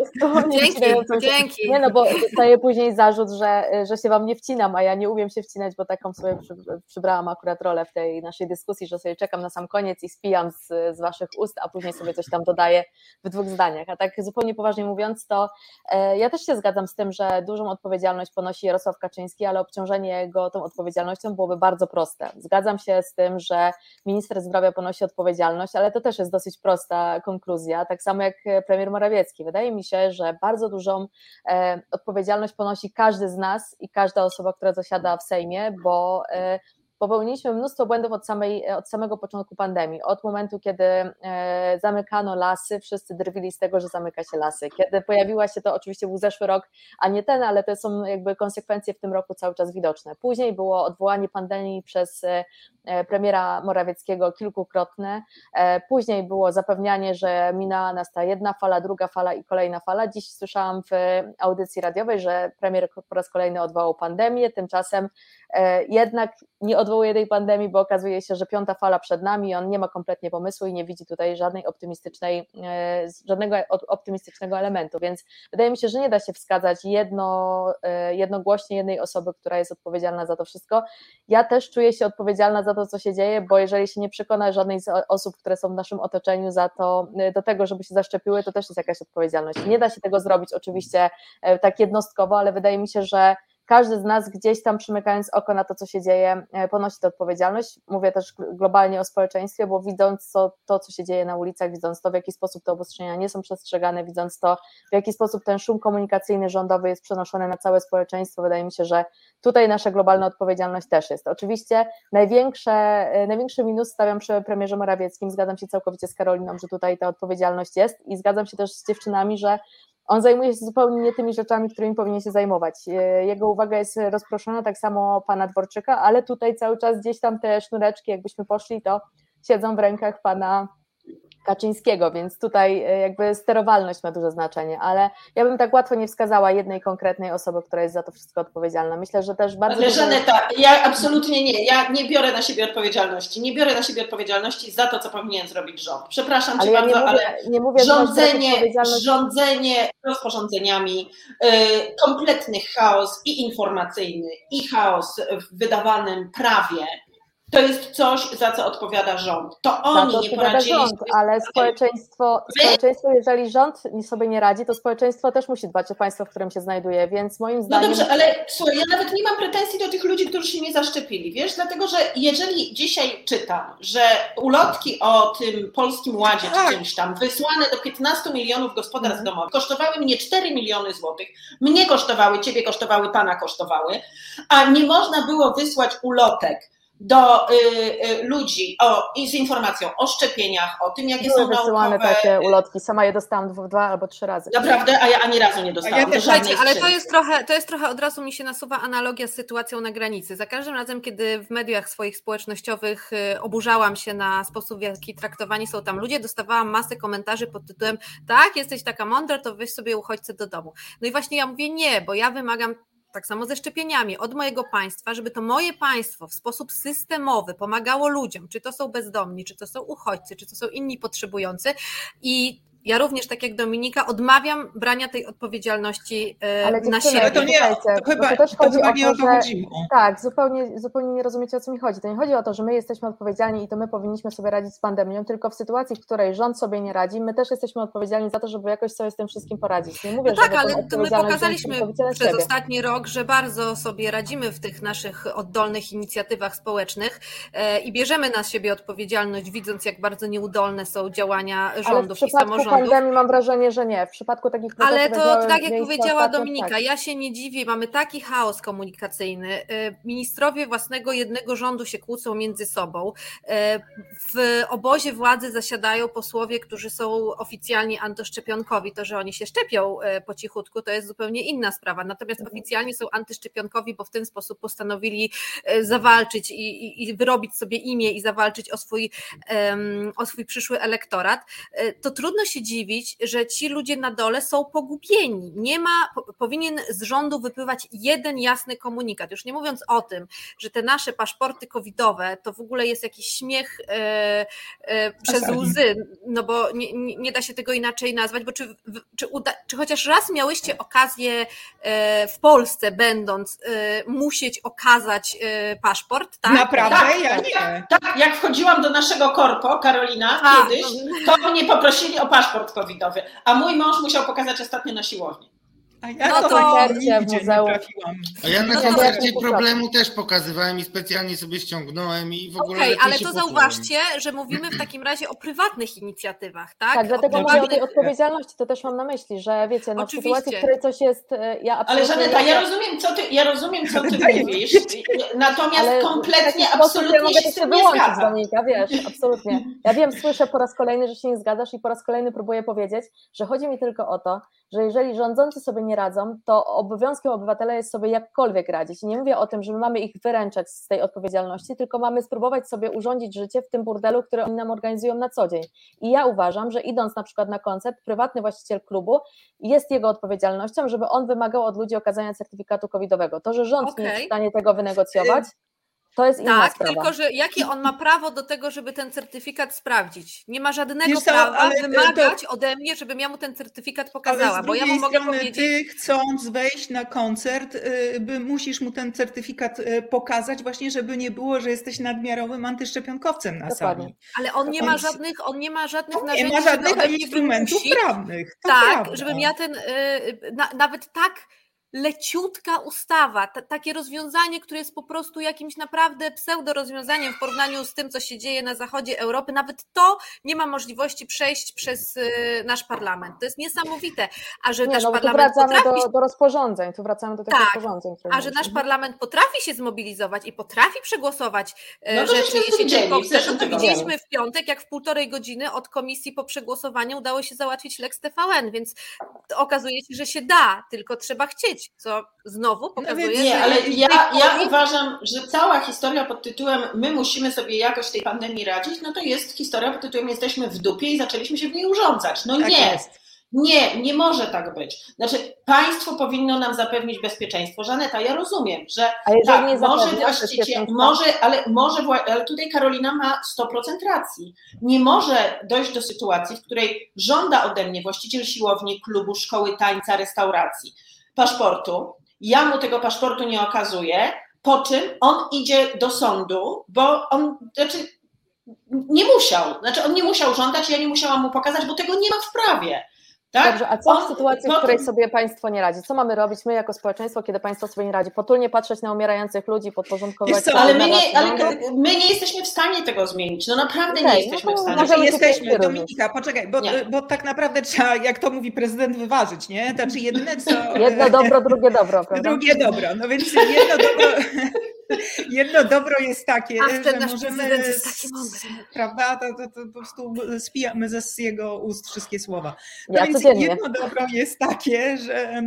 Speaker 7: dzięki, dzięki.
Speaker 6: Nie no, bo dostaję później zarzut, że, że się wam nie wcinam, a ja nie umiem się wcinać, bo taką sobie przy, przybrałam akurat rolę w tej naszej dyskusji, że sobie czekam na sam koniec i spijam z, z waszych ust, a później sobie coś tam dodaję w dwóch zdaniach. A tak zupełnie poważnie mówiąc, to e, ja też się zgadzam z tym, że dużą odpowiedzialność ponosi Jarosław Kaczyński, ale obciążenie go tą odpowiedzialnością byłoby bardzo proste. Zgadzam się z tym, że minister zdrowia ponosi odpowiedzialność, ale to też jest dosyć prosta konkluzja, tak samo jak premier Morawiecki. Wydaje mi się, że bardzo dużą e, odpowiedzialność ponosi każdy z nas i każda osoba, która zasiada w Sejmie, bo e, popełniliśmy mnóstwo błędów od, samej, od samego początku pandemii. Od momentu, kiedy e, zamykano lasy, wszyscy drwili z tego, że zamyka się lasy. Kiedy pojawiła się to, oczywiście był zeszły rok, a nie ten, ale to są jakby konsekwencje w tym roku cały czas widoczne. Później było odwołanie pandemii przez e, premiera Morawieckiego kilkukrotne. E, później było zapewnianie, że minęła nas ta jedna fala, druga fala i kolejna fala. Dziś słyszałam w audycji radiowej, że premier po raz kolejny odwołał pandemię, tymczasem jednak nie odwołuje tej pandemii, bo okazuje się, że piąta fala przed nami, on nie ma kompletnie pomysłu i nie widzi tutaj żadnej optymistycznej, e, żadnego optymistycznego elementu, więc wydaje mi się, że nie da się wskazać jedno, e, jednogłośnie jednej osoby, która jest odpowiedzialna za to wszystko. Ja też czuję się odpowiedzialna za to, co się dzieje, bo jeżeli się nie przekona żadnej z osób, które są w naszym otoczeniu za to, e, do tego, żeby się zaszczepiły, to też jest jakaś odpowiedzialność. Nie da się tego zrobić oczywiście tak jednostkowo, ale wydaje mi się, że każdy z nas gdzieś tam przymykając oko na to, co się dzieje, e, ponosi tę odpowiedzialność. Mówię też globalnie o społeczeństwie, bo widząc to, to, co się dzieje na ulicach, widząc to, w jaki sposób te obostrzenia nie są przestrzegane, widząc to, w jaki sposób ten szum komunikacyjny rządowy jest przenoszony na całe społeczeństwo, wydaje mi się, że tutaj nasza globalna odpowiedzialność też jest. Oczywiście największe, e, największy minus stawiam przy premierze Morawieckim, zgadzam się całkowicie z Karoliną, że tutaj ta odpowiedzialność jest i zgadzam się też z dziewczynami, że on zajmuje się zupełnie nie tymi rzeczami, którymi powinien się zajmować. E, jego uwaga jest rozproszona, tak samo pana Dworczyka, ale tutaj cały czas gdzieś tam te sznureczki, jakbyśmy poszli, to siedzą w rękach pana Kaczyńskiego, więc tutaj e, jakby sterowalność ma duże znaczenie, ale ja bym tak łatwo nie wskazała jednej konkretnej osoby, która jest za to wszystko odpowiedzialna. Myślę, że też bardzo.
Speaker 4: Ale Żaneta, ja absolutnie nie. Ja nie biorę na siebie odpowiedzialności. Nie biorę na siebie odpowiedzialności za to, co powinien zrobić rząd. Przepraszam cię bardzo,
Speaker 6: nie mówię,
Speaker 4: ale
Speaker 6: nie mówię,
Speaker 4: rządzenie, rządzenie rozporządzeniami, yy, kompletny chaos i informacyjny, i chaos w wydawanym prawie to jest coś, za co odpowiada rząd. To oni to nie poradzili. Rząd,
Speaker 6: ale społeczeństwo, społeczeństwo, jeżeli rząd sobie nie radzi, to społeczeństwo też musi dbać o państwo, w którym się znajduje, więc moim zdaniem...
Speaker 4: No dobrze, ale słuchaj, ja nawet nie mam pretensji do tych ludzi, którzy się nie zaszczepili, wiesz, dlatego, że jeżeli dzisiaj czytam, że ulotki o tym Polskim Ładzie czy tak. czymś tam wysłane do 15 milionów gospodarstw mhm. domowych kosztowały mnie 4 miliony złotych, mnie kosztowały, ciebie kosztowały, pana kosztowały, a nie można było wysłać ulotek do y, y, ludzi o, z informacją o szczepieniach, o tym, jakie Były są
Speaker 6: wysyłane naukowe... takie ulotki. Sama je dostałam dwa, dwa albo trzy razy.
Speaker 4: Naprawdę? A ja ani razu nie dostałam. Ja
Speaker 7: Słuchajcie, ale to jest, trochę, to jest trochę, od razu mi się nasuwa analogia z sytuacją na granicy. Za każdym razem, kiedy w mediach swoich społecznościowych y, oburzałam się na sposób, w jaki traktowani są tam ludzie, dostawałam masę komentarzy pod tytułem tak, jesteś taka mądra, to weź sobie uchodźcę do domu. No i właśnie ja mówię nie, bo ja wymagam tak samo ze szczepieniami, od mojego państwa, żeby to moje państwo w sposób systemowy pomagało ludziom, czy to są bezdomni, czy to są uchodźcy, czy to są inni potrzebujący. I ja również, tak jak Dominika, odmawiam brania tej odpowiedzialności e, ale na siebie. Ale
Speaker 5: to nie, to chyba, to też chodzi to chyba o nie to, o to chodzi.
Speaker 6: Tak, zupełnie, zupełnie nie rozumiecie, o co mi chodzi. To nie chodzi o to, że my jesteśmy odpowiedzialni i to my powinniśmy sobie radzić z pandemią, tylko w sytuacji, w której rząd sobie nie radzi, my też jesteśmy odpowiedzialni za to, żeby jakoś sobie z tym wszystkim poradzić. Nie mówię,
Speaker 7: no tak, ale to my pokazaliśmy przez siebie. ostatni rok, że bardzo sobie radzimy w tych naszych oddolnych inicjatywach społecznych e, i bierzemy na siebie odpowiedzialność, widząc, jak bardzo nieudolne są działania rządów i samorządów
Speaker 6: pandemii mam wrażenie, że nie. W przypadku takich
Speaker 7: Ale to tak jak powiedziała Dominika, tak. ja się nie dziwię, mamy taki chaos komunikacyjny. Y, ministrowie własnego jednego rządu się kłócą między sobą. Y, w obozie władzy zasiadają posłowie, którzy są oficjalnie antyszczepionkowi. To, że oni się szczepią y, po cichutku, to jest zupełnie inna sprawa. Natomiast mhm. oficjalnie są antyszczepionkowi, bo w ten sposób postanowili zawalczyć i, i, i wyrobić sobie imię i zawalczyć o swój, o swój przyszły elektorat. To trudno się się dziwić, że ci ludzie na dole są pogubieni. Nie ma, powinien z rządu wypływać jeden jasny komunikat. Już nie mówiąc o tym, że te nasze paszporty covidowe to w ogóle jest jakiś śmiech e, e, przez łzy, no bo nie, nie, nie, da się tego inaczej nazwać, bo czy, czy, uda, czy chociaż raz miałyście okazję e, w Polsce będąc e, musieć okazać e, paszport, tak?
Speaker 5: Naprawdę?
Speaker 4: Tak,
Speaker 5: ja
Speaker 4: nie. Tak, jak wchodziłam do naszego korpo, Karolina, a, kiedyś, no. to mnie poprosili o paszport covidowy, a mój mąż musiał pokazać ostatnio na siłowni.
Speaker 5: A ja no to, nigdzie w muzeum.
Speaker 2: A ja na no koncercie problemu też pokazywałem i specjalnie sobie ściągnąłem i w ogóle.
Speaker 7: Okej, okay, ale to zauważcie, że mówimy w takim razie o prywatnych inicjatywach, tak?
Speaker 6: Tak, dlatego mówię o tej odpowiedzialności, to też mam na myśli, że wiecie, no Oczywiście. w sytuacji, w której coś jest. E, ja
Speaker 4: ale Żaneta, ja rozumiem, co ty, ja rozumiem, co ty mówisz, natomiast ale kompletnie, absolutnie
Speaker 6: mogę się, się wyłączyć, Dominika, wiesz, absolutnie. Ja wiem, słyszę po raz kolejny, że się nie zgadzasz i po raz kolejny próbuję powiedzieć, że chodzi mi tylko o to, że jeżeli rządzący sobie nie radzą, to obowiązkiem obywatela jest sobie jakkolwiek radzić. I nie mówię o tym, że my mamy ich wyręczać z tej odpowiedzialności, tylko mamy spróbować sobie urządzić życie w tym burdelu, który oni nam organizują na co dzień. I ja uważam, że idąc na przykład na koncert, prywatny właściciel klubu jest jego odpowiedzialnością, żeby on wymagał od ludzi okazania certyfikatu covidowego. To, że rząd okay. nie jest w stanie tego wynegocjować, to jest inna
Speaker 7: tak,
Speaker 6: sprawa.
Speaker 7: tylko że jakie on ma prawo do tego, żeby ten certyfikat sprawdzić? Nie ma żadnego prawa wymagać to... ode mnie, żebym ja mu ten certyfikat pokazała, bo ja mu mogę powiedzieć...
Speaker 5: Ty chcąc wejść na koncert, y, by musisz mu ten certyfikat y, pokazać właśnie, żeby nie było, że jesteś nadmiarowym antyszczepionkowcem na Dokładnie. sali.
Speaker 7: Ale on nie ma żadnych, on nie ma żadnych narzędzi,
Speaker 5: nie ma żadnych instrumentów prawnych.
Speaker 7: tak,
Speaker 5: prawda.
Speaker 7: żebym ja ten, y, na, nawet tak leciutka ustawa, t- takie rozwiązanie, które jest po prostu jakimś naprawdę pseudo rozwiązaniem w porównaniu z tym, co się dzieje na zachodzie Europy, nawet to nie ma możliwości przejść przez y, nasz parlament. To jest niesamowite. A że nie, nasz no, parlament
Speaker 6: tu wracamy
Speaker 7: potrafi...
Speaker 6: do, do rozporządzeń, tu wracamy do tych tak, rozporządzeń.
Speaker 7: A że nasz parlament potrafi się zmobilizować i potrafi przegłosować e, no rzeczy, jeśli tylko chce, to widzieliśmy w piątek, jak w półtorej godziny od komisji po przegłosowaniu udało się załatwić Lex TVN, więc okazuje się, że się da, tylko trzeba chcieć co znowu pokazuje,
Speaker 4: Nie, ale ja, ja uważam, że cała historia pod tytułem my musimy sobie jakoś tej pandemii radzić, no to jest historia pod tytułem jesteśmy w dupie i zaczęliśmy się w niej urządzać. No tak nie. Jest. Nie, nie może tak być. Znaczy, państwo powinno nam zapewnić bezpieczeństwo. Żaneta, ja rozumiem, że tak, może właściciel, może, ale może, ale tutaj Karolina ma 100% racji. Nie może dojść do sytuacji, w której żąda ode mnie właściciel siłowni, klubu, szkoły tańca, restauracji, paszportu, ja mu tego paszportu nie okazuję, po czym on idzie do sądu, bo on, znaczy nie musiał, znaczy on nie musiał żądać, ja nie musiałam mu pokazać, bo tego nie ma w prawie. Tak?
Speaker 6: Dobrze, a co w sytuacji, w której sobie państwo nie radzi? Co mamy robić my jako społeczeństwo, kiedy państwo sobie nie radzi? Potulnie patrzeć na umierających ludzi, podporządkować
Speaker 4: co, ale, my nie, ale my nie jesteśmy w stanie tego zmienić. No naprawdę okay, nie jesteśmy no w stanie. Może
Speaker 5: jesteśmy, Dominika, poczekaj, bo, bo tak naprawdę trzeba, jak to mówi prezydent, wyważyć, nie? Znaczy jedyne co...
Speaker 6: Jedno dobro, drugie dobro, prawda?
Speaker 5: Drugie dobro, no więc jedno dobro... Jedno dobro jest takie,
Speaker 7: Ach, że możemy, jest taki
Speaker 5: prawda, to, to, to, po prostu spijamy ze jego ust wszystkie słowa.
Speaker 6: No ja więc codziennie.
Speaker 5: jedno dobro jest takie, że e,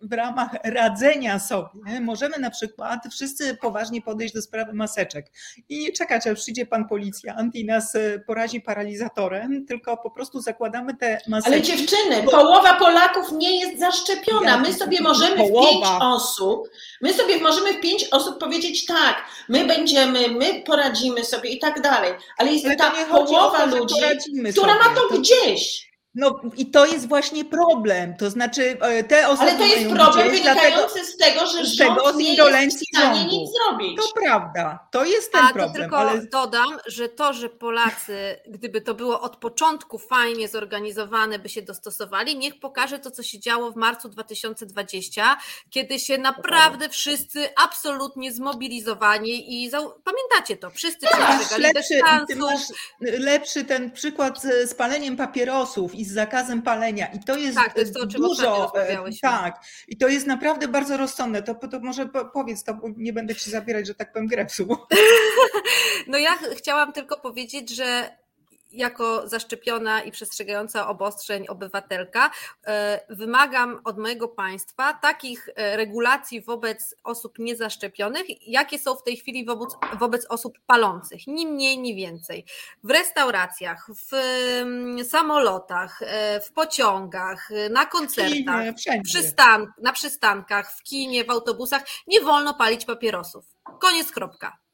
Speaker 5: w ramach radzenia sobie możemy na przykład wszyscy poważnie podejść do sprawy maseczek i nie czekać, aż przyjdzie pan policjant i nas e, porazi paralizatorem, tylko po prostu zakładamy te maseczki.
Speaker 4: Ale dziewczyny, połowa Polaków nie jest zaszczepiona. My sobie możemy połowa. w pięć osób, my sobie możemy w pięć osób powiedzieć tak, my będziemy, my poradzimy sobie i tak dalej, ale jest ale ta połowa to, ludzi, która sobie. ma to, to gdzieś.
Speaker 5: No i to jest właśnie problem, to znaczy e, te osoby
Speaker 4: Ale to jest problem wynikający z tego, że z tego, z indolencji nie jest w stanie nic zrobić.
Speaker 5: To prawda, to jest ten
Speaker 7: A,
Speaker 5: problem.
Speaker 7: To tylko ale... dodam, że to, że Polacy, gdyby to było od początku fajnie zorganizowane, by się dostosowali, niech pokaże to, co się działo w marcu 2020, kiedy się naprawdę wszyscy absolutnie zmobilizowani i za... pamiętacie to, wszyscy przestrzegali
Speaker 5: lepszy, lepszy ten przykład z paleniem papierosów i z zakazem palenia. I to jest,
Speaker 7: tak, to jest to,
Speaker 5: dużo. E, tak, i to jest naprawdę bardzo rozsądne. To, to może powiedz to, bo nie będę ci zabierać, że tak powiem, grepsu.
Speaker 7: No ja chciałam tylko powiedzieć, że jako zaszczepiona i przestrzegająca obostrzeń obywatelka e, wymagam od mojego państwa takich e, regulacji wobec osób niezaszczepionych, jakie są w tej chwili wobec, wobec osób palących, ni mniej, ni więcej. W restauracjach, w mm, samolotach, e, w pociągach, na koncertach, przystan na przystankach, w kinie, w autobusach nie wolno palić papierosów. Koniec, kropka.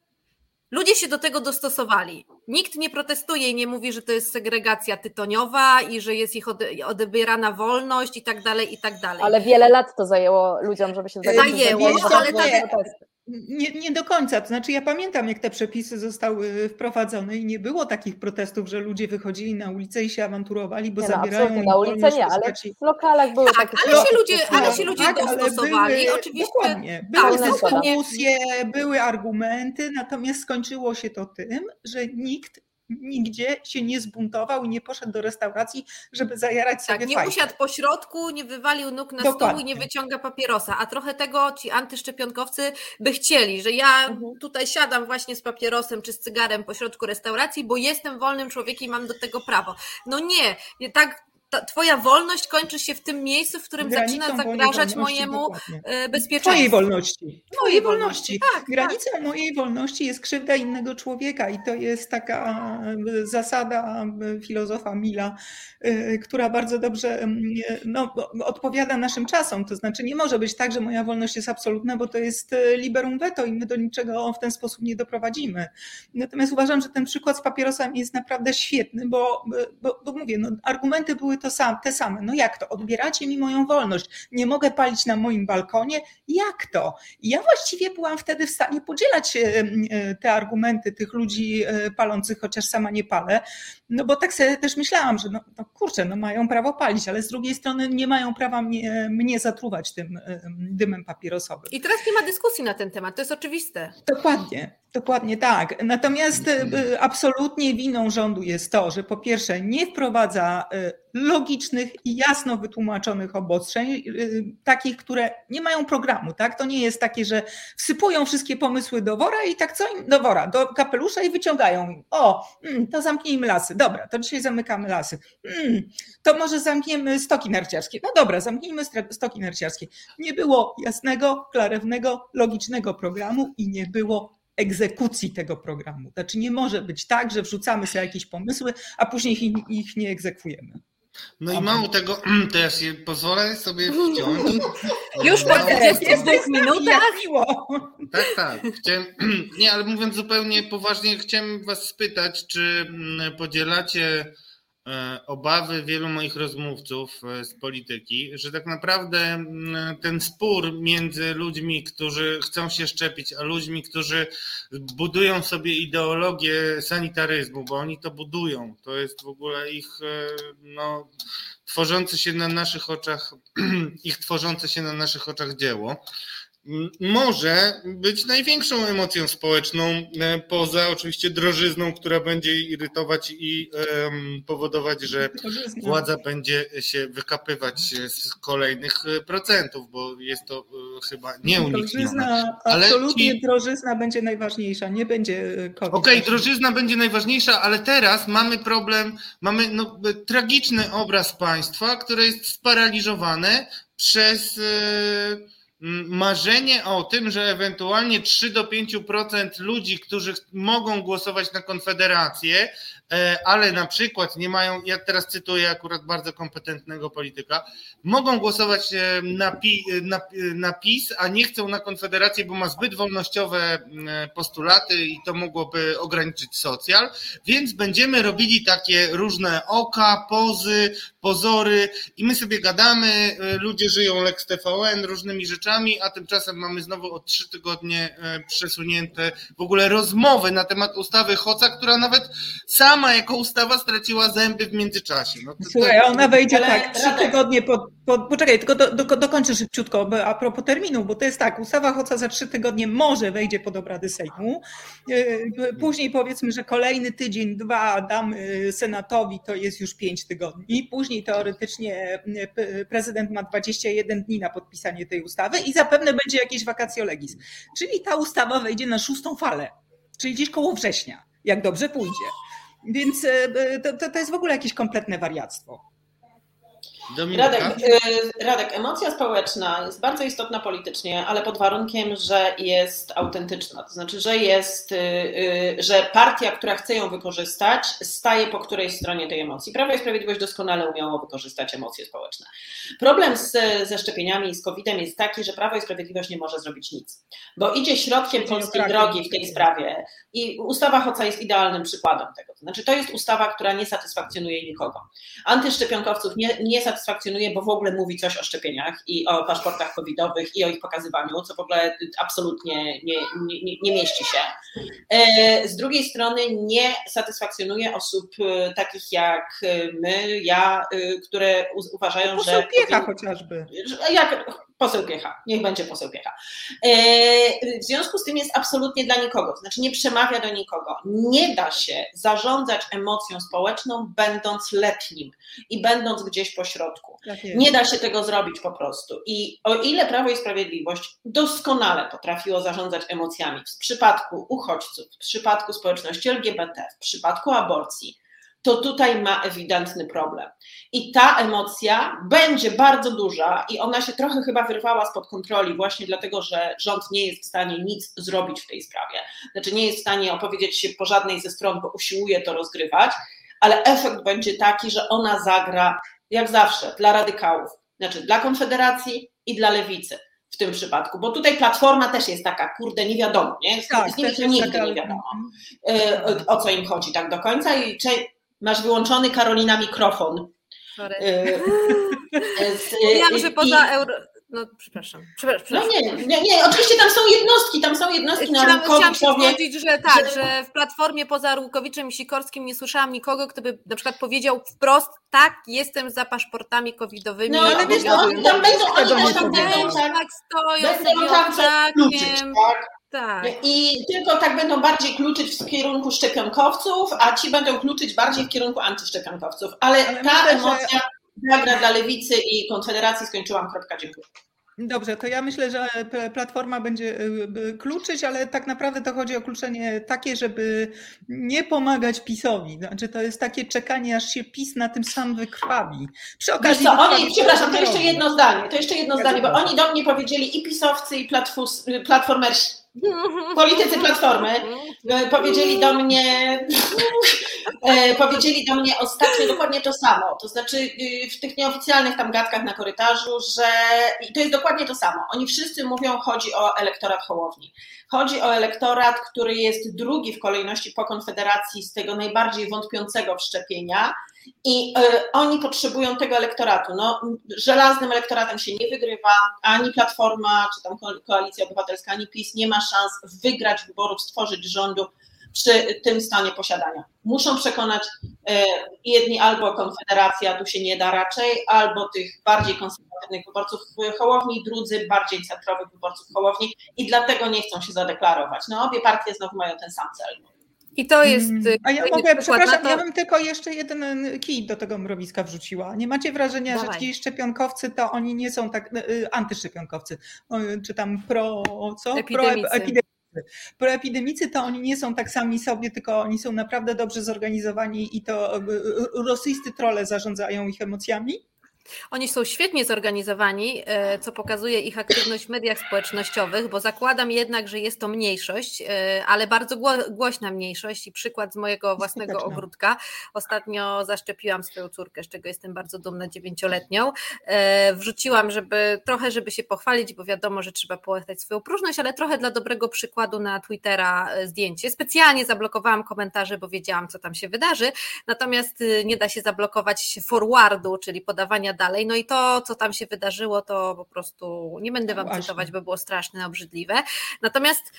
Speaker 7: Ludzie się do tego dostosowali. Nikt nie protestuje i nie mówi, że to jest segregacja tytoniowa i że jest ich odebierana wolność i tak dalej, i tak dalej.
Speaker 6: Ale wiele lat to zajęło ludziom, żeby się
Speaker 7: zajęło. ale
Speaker 5: tak, nie, nie do końca. To znaczy, ja pamiętam, jak te przepisy zostały wprowadzone i nie było takich protestów, że ludzie wychodzili na ulicę i się awanturowali, bo nie, no, zabierają.
Speaker 6: No, na ulicę nie, ale w lokalach były
Speaker 7: tak,
Speaker 6: takie
Speaker 7: ale się ludzie, ale się ludzie tak, dostosowali. Były, Oczywiście.
Speaker 5: Dokładnie. Były tak, dyskusje, były argumenty, natomiast skończyło się to tym, że nikt nigdzie się nie zbuntował i nie poszedł do restauracji, żeby zajarać sobie
Speaker 7: Tak, nie
Speaker 5: fajkę.
Speaker 7: usiadł po środku, nie wywalił nóg na Dokładnie. stół i nie wyciąga papierosa, a trochę tego ci antyszczepionkowcy by chcieli, że ja mhm. tutaj siadam właśnie z papierosem czy z cygarem po środku restauracji, bo jestem wolnym człowiekiem i mam do tego prawo. No nie, tak ta, twoja wolność kończy się w tym miejscu, w którym Granicą zaczyna zagrażać mojemu dokładnie. E, bezpieczeństwu.
Speaker 5: Twojej wolności. Twojej wolności. Tak, Granica tak. mojej wolności jest krzywda innego człowieka i to jest taka e, zasada e, filozofa Mila, która bardzo dobrze no, odpowiada naszym czasom. To znaczy nie może być tak, że moja wolność jest absolutna, bo to jest liberum veto i my do niczego w ten sposób nie doprowadzimy. Natomiast uważam, że ten przykład z papierosami jest naprawdę świetny, bo, bo, bo mówię, no, argumenty były to sam, te same. No jak to? Odbieracie mi moją wolność. Nie mogę palić na moim balkonie? Jak to? I ja właściwie byłam wtedy w stanie podzielać e, e, te argumenty tych ludzi e, palących, chociaż sama nie palę, no bo tak sobie też myślałam, że no, no kurczę, no mają prawo palić, ale z drugiej strony nie mają prawa mnie, mnie zatruwać tym dymem papierosowym.
Speaker 7: I teraz nie ma dyskusji na ten temat, to jest oczywiste.
Speaker 5: Dokładnie. Dokładnie tak. Natomiast absolutnie winą rządu jest to, że po pierwsze nie wprowadza logicznych i jasno wytłumaczonych obostrzeń, y, takich, które nie mają programu, tak? To nie jest takie, że wsypują wszystkie pomysły do wora i tak co im, do wora, do kapelusza i wyciągają im. O, mm, to zamknijmy lasy. Dobra, to dzisiaj zamykamy lasy. Mm, to może zamkniemy stoki narciarskie. No dobra, zamknijmy stoki narciarskie. Nie było jasnego, klarownego, logicznego programu i nie było egzekucji tego programu. Znaczy nie może być tak, że wrzucamy sobie jakieś pomysły, a później ich, ich nie egzekwujemy.
Speaker 2: No i mało tego, to ja się pozwolę sobie wciąć.
Speaker 7: Już po 42 minutach?
Speaker 2: Tak, tak. Chciałem, nie, ale mówiąc zupełnie poważnie, chciałem was spytać, czy mm, podzielacie obawy wielu moich rozmówców e, z polityki, że tak naprawdę mm, ten spór między ludźmi, którzy chcą się szczepić, a ludźmi, którzy budują sobie ideologię sanitaryzmu, bo oni to budują, to jest w ogóle ich e, no, tworzące się na naszych oczach, ich tworzące się na naszych oczach dzieło może być największą emocją społeczną, e, poza oczywiście drożyzną, która będzie irytować i powodować, że władza będzie się wykapywać z kolejnych e, procentów, bo jest to e, chyba nieuniknione.
Speaker 5: Absolutnie ci... drożyzna będzie najważniejsza, nie będzie
Speaker 2: COVID. Okej, okay, drożyzna będzie najważniejsza, ale teraz mamy problem, mamy no, tragiczny obraz państwa, które jest sparaliżowane przez... Yy, marzenie o tym, że ewentualnie 3 do 5% ludzi, którzy mogą głosować na Konfederację, ale na przykład nie mają, ja teraz cytuję akurat bardzo kompetentnego polityka, mogą głosować e, na, na, na PiS, a nie chcą na Konfederację, bo ma zbyt wolnościowe postulaty i to mogłoby ograniczyć socjal, więc będziemy robili takie różne oka, pozy, pozory i my sobie gadamy, e, ludzie żyją Lex TVN różnymi rzeczami, a tymczasem mamy znowu od trzy tygodnie e, przesunięte w ogóle rozmowy na temat ustawy Hoca, która nawet sama jako ustawa straciła zęby w międzyczasie. No
Speaker 5: to, Słuchaj, to... ona wejdzie Ale tak, trzy tygodnie po, po, poczekaj, tylko do, do, dokończę szybciutko, bo a propos terminu, bo to jest tak, ustawa Hoca za trzy tygodnie może wejdzie pod obrady Sejmu, e, później powiedzmy, że kolejny tydzień, dwa damy Senatowi, to jest już pięć tygodni, później później teoretycznie e, prezydent ma 21 dni na podpisanie tej ustawy i zapewne będzie jakieś vacatio legis. Czyli ta ustawa wejdzie na szóstą falę, czyli gdzieś koło września, jak dobrze pójdzie. Więc e, to, to jest w ogóle jakieś kompletne wariactwo.
Speaker 4: Radek, y, Radek, emocja społeczna jest bardzo istotna politycznie, ale pod warunkiem, że jest autentyczna. To znaczy, że jest, że partia, która chce ją wykorzystać, staje po której stronie tej emocji. Prawo i Sprawiedliwość doskonale umiało wykorzystać emocje społeczne. Problem z, ze szczepieniami i z COVID-em jest taki, że Prawo i Sprawiedliwość nie może zrobić nic, bo idzie środkiem polskiej drogi w tej sprawie i ustawa Hoca jest idealnym przykładem tego. To znaczy, to jest ustawa, która nie satysfakcjonuje nikogo. Antyszczepionkowców nie, nie satysfakcjonuje bo w ogóle mówi coś o szczepieniach i o paszportach covidowych i o ich pokazywaniu, co w ogóle absolutnie nie, nie, nie mieści się. E, z drugiej strony nie satysfakcjonuje osób e, takich jak my, ja, e, które uważają,
Speaker 5: no,
Speaker 4: że...
Speaker 5: Piecha chociażby.
Speaker 4: Jak poseł Piecha, niech będzie poseł Piecha. W związku z tym jest absolutnie dla nikogo, to znaczy nie przemawia do nikogo. Nie da się zarządzać emocją społeczną, będąc letnim i będąc gdzieś po środku. Tak nie da się tego zrobić po prostu. I o ile Prawo i Sprawiedliwość doskonale potrafiło zarządzać emocjami w przypadku uchodźców, w przypadku społeczności LGBT, w przypadku aborcji, to tutaj ma ewidentny problem. I ta emocja będzie bardzo duża i ona się trochę chyba wyrwała spod kontroli, właśnie dlatego, że rząd nie jest w stanie nic zrobić w tej sprawie. Znaczy, nie jest w stanie opowiedzieć się po żadnej ze stron, bo usiłuje to rozgrywać, ale efekt będzie taki, że ona zagra jak zawsze, dla radykałów, znaczy dla Konfederacji i dla Lewicy w tym przypadku, bo tutaj platforma też jest taka, kurde, nie wiadomo, nie?
Speaker 5: Tak,
Speaker 4: z nimi to nigdy nie wiadomo, y, o co im chodzi tak do końca i masz wyłączony Karolina mikrofon.
Speaker 7: Sorry. Y, Mówiłam, że poza i... euro no, przepraszam. przepraszam.
Speaker 4: No nie, nie, nie, oczywiście tam są jednostki, tam są jednostki
Speaker 7: na Chciałam się zgodzić, że tak, że... że w platformie poza Rukowiczem i Sikorskim nie słyszałam nikogo, kto by na przykład powiedział wprost, tak, jestem za paszportami covidowymi.
Speaker 4: No ale wiesz, no, tam będą, oni też tam
Speaker 7: będą tak, tak stoją
Speaker 4: będą tam kluczyć, tak?
Speaker 7: Tak.
Speaker 4: I tylko tak będą bardziej kluczyć w kierunku szczepionkowców, a ci będą kluczyć bardziej w kierunku antyszczepionkowców. Ale, ale ta myślę, emocja... Że Nagra dla Lewicy i Konfederacji skończyłam. Kropka, dziękuję.
Speaker 5: Dobrze, to ja myślę, że Platforma będzie y, kluczyć, ale tak naprawdę to chodzi o kluczenie takie, żeby nie pomagać PiSowi. Znaczy to jest takie czekanie, aż się PiS na tym sam wykrwawi.
Speaker 4: Przy okazji. co, oni, przepraszam, to jeszcze jedno zdanie, to jeszcze jedno ja zdanie, bo oni do mnie powiedzieli i pisowcy, i platformersi, Politycy Platformy e, powiedzieli do mnie, e, powiedzieli do mnie ostatnio dokładnie to samo. To znaczy y, w tych nieoficjalnych tam gadkach na korytarzu, że i to jest dokładnie to samo. Oni wszyscy mówią, chodzi o elektorat Hołowni. Chodzi o elektorat, który jest drugi w kolejności po Konfederacji z tego najbardziej wątpiącego wszczepienia i y, oni potrzebują tego elektoratu. No, żelaznym elektoratem się nie wygrywa, ani Platforma, czy tam Koalicja Obywatelska, ani PiS nie ma szans wygrać wyborów, stworzyć rządu przy tym stanie posiadania. Muszą przekonać y, jedni albo Konfederacja, tu się nie da raczej, albo tych bardziej konserwatywnych wyborców Hołowni, drudzy bardziej centrowych wyborców Hołowni i dlatego nie chcą się zadeklarować. No obie partie znowu mają ten sam cel.
Speaker 7: I to jest. Mm.
Speaker 5: A ja mogę, przepraszam, to... ja bym tylko jeszcze jeden kij do tego mrowiska wrzuciła. Nie macie wrażenia, Dawaj. że ci szczepionkowcy to oni nie są tak, y, y, antyszczepionkowcy, czy tam pro, co?
Speaker 7: Epidemicy. Pro, epidemicy.
Speaker 5: Proepidemicy to oni nie są tak sami sobie, tylko oni są naprawdę dobrze zorganizowani i to y, rosyjscy trole zarządzają ich emocjami.
Speaker 7: Oni są świetnie zorganizowani, e, co pokazuje ich aktywność w mediach społecznościowych, bo zakładam jednak, że jest to mniejszość, e, ale bardzo głośna mniejszość i przykład z mojego własnego ogródka. Ostatnio zaszczepiłam swoją córkę, z czego jestem bardzo dumna, dziewięcioletnią. E, wrzuciłam, żeby trochę, żeby się pochwalić, bo wiadomo, że trzeba połatać swoją próżność, ale trochę dla dobrego przykładu na Twittera zdjęcie. Specjalnie zablokowałam komentarze, bo wiedziałam, co tam się wydarzy, natomiast nie da się zablokować forwardu, czyli podawania dalej. No i to, co tam się wydarzyło, to po prostu nie będę Wam Właśnie. cytować, bo było straszne, obrzydliwe. Natomiast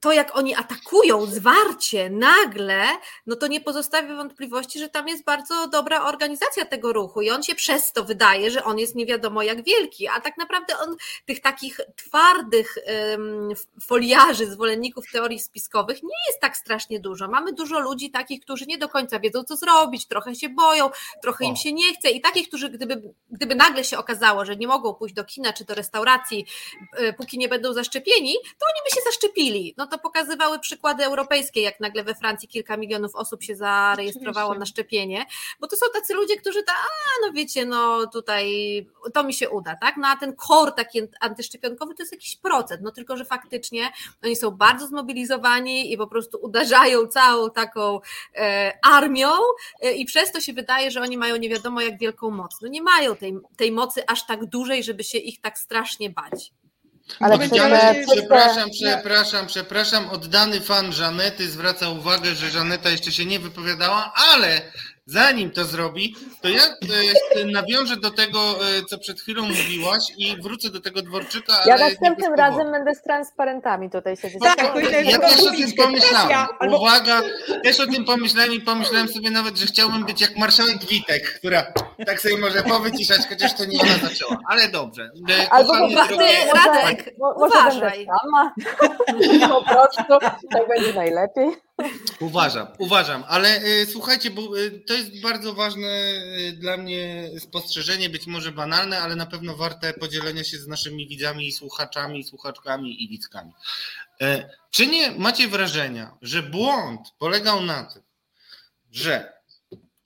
Speaker 7: to, jak oni atakują zwarcie, nagle, no to nie pozostawia wątpliwości, że tam jest bardzo dobra organizacja tego ruchu i on się przez to wydaje, że on jest nie wiadomo jak wielki, a tak naprawdę on tych takich twardych um, foliarzy, zwolenników teorii spiskowych nie jest tak strasznie dużo. Mamy dużo ludzi takich, którzy nie do końca wiedzą, co zrobić, trochę się boją, trochę im się nie chce i takich, którzy gdyby, gdyby nagle się okazało, że nie mogą pójść do kina czy do restauracji, e, póki nie będą zaszczepieni, to oni by się zaszczepili. No to pokazywały przykłady europejskie, jak nagle we Francji kilka milionów osób się zarejestrowało Oczywiście. na szczepienie, bo to są tacy ludzie, którzy ta, a no wiecie, no tutaj to mi się uda, tak? No a ten kor taki antyszczepionkowy to jest jakiś procent, no tylko, że faktycznie oni są bardzo zmobilizowani i po prostu uderzają całą taką e, armią e, i przez to się wydaje, że oni mają nie wiadomo jak wielką moc. No nie mają tej, tej mocy aż tak dużej, żeby się ich tak strasznie bać.
Speaker 2: Ale przepraszam, przepraszam, przepraszam, oddany fan Żanety zwraca uwagę, że Żaneta jeszcze się nie wypowiadała, ale zanim to zrobi, to ja e, nawiążę do tego, e, co przed chwilą mówiłaś i wrócę do tego dworczyka.
Speaker 6: Ja następnym razem będę z transparentami tutaj siedzieć.
Speaker 2: Tak, ja, ja też o tym pomyślałem. Uwaga, też o tym pomyślałem i pomyślałem sobie nawet, że chciałbym być jak marszałek Witek, która tak sobie może powyciszać, chociaż to nie ona zaczęła. Ale dobrze.
Speaker 6: E, Albo po prostu, Radek, uważaj. Sama. po prostu tak będzie najlepiej.
Speaker 2: Uważam, uważam, ale y, słuchajcie, bo y, to jest bardzo ważne y, dla mnie spostrzeżenie, być może banalne, ale na pewno warte podzielenia się z naszymi widzami i słuchaczami, słuchaczkami i widzkami. Czy nie macie wrażenia, że błąd polegał na tym, że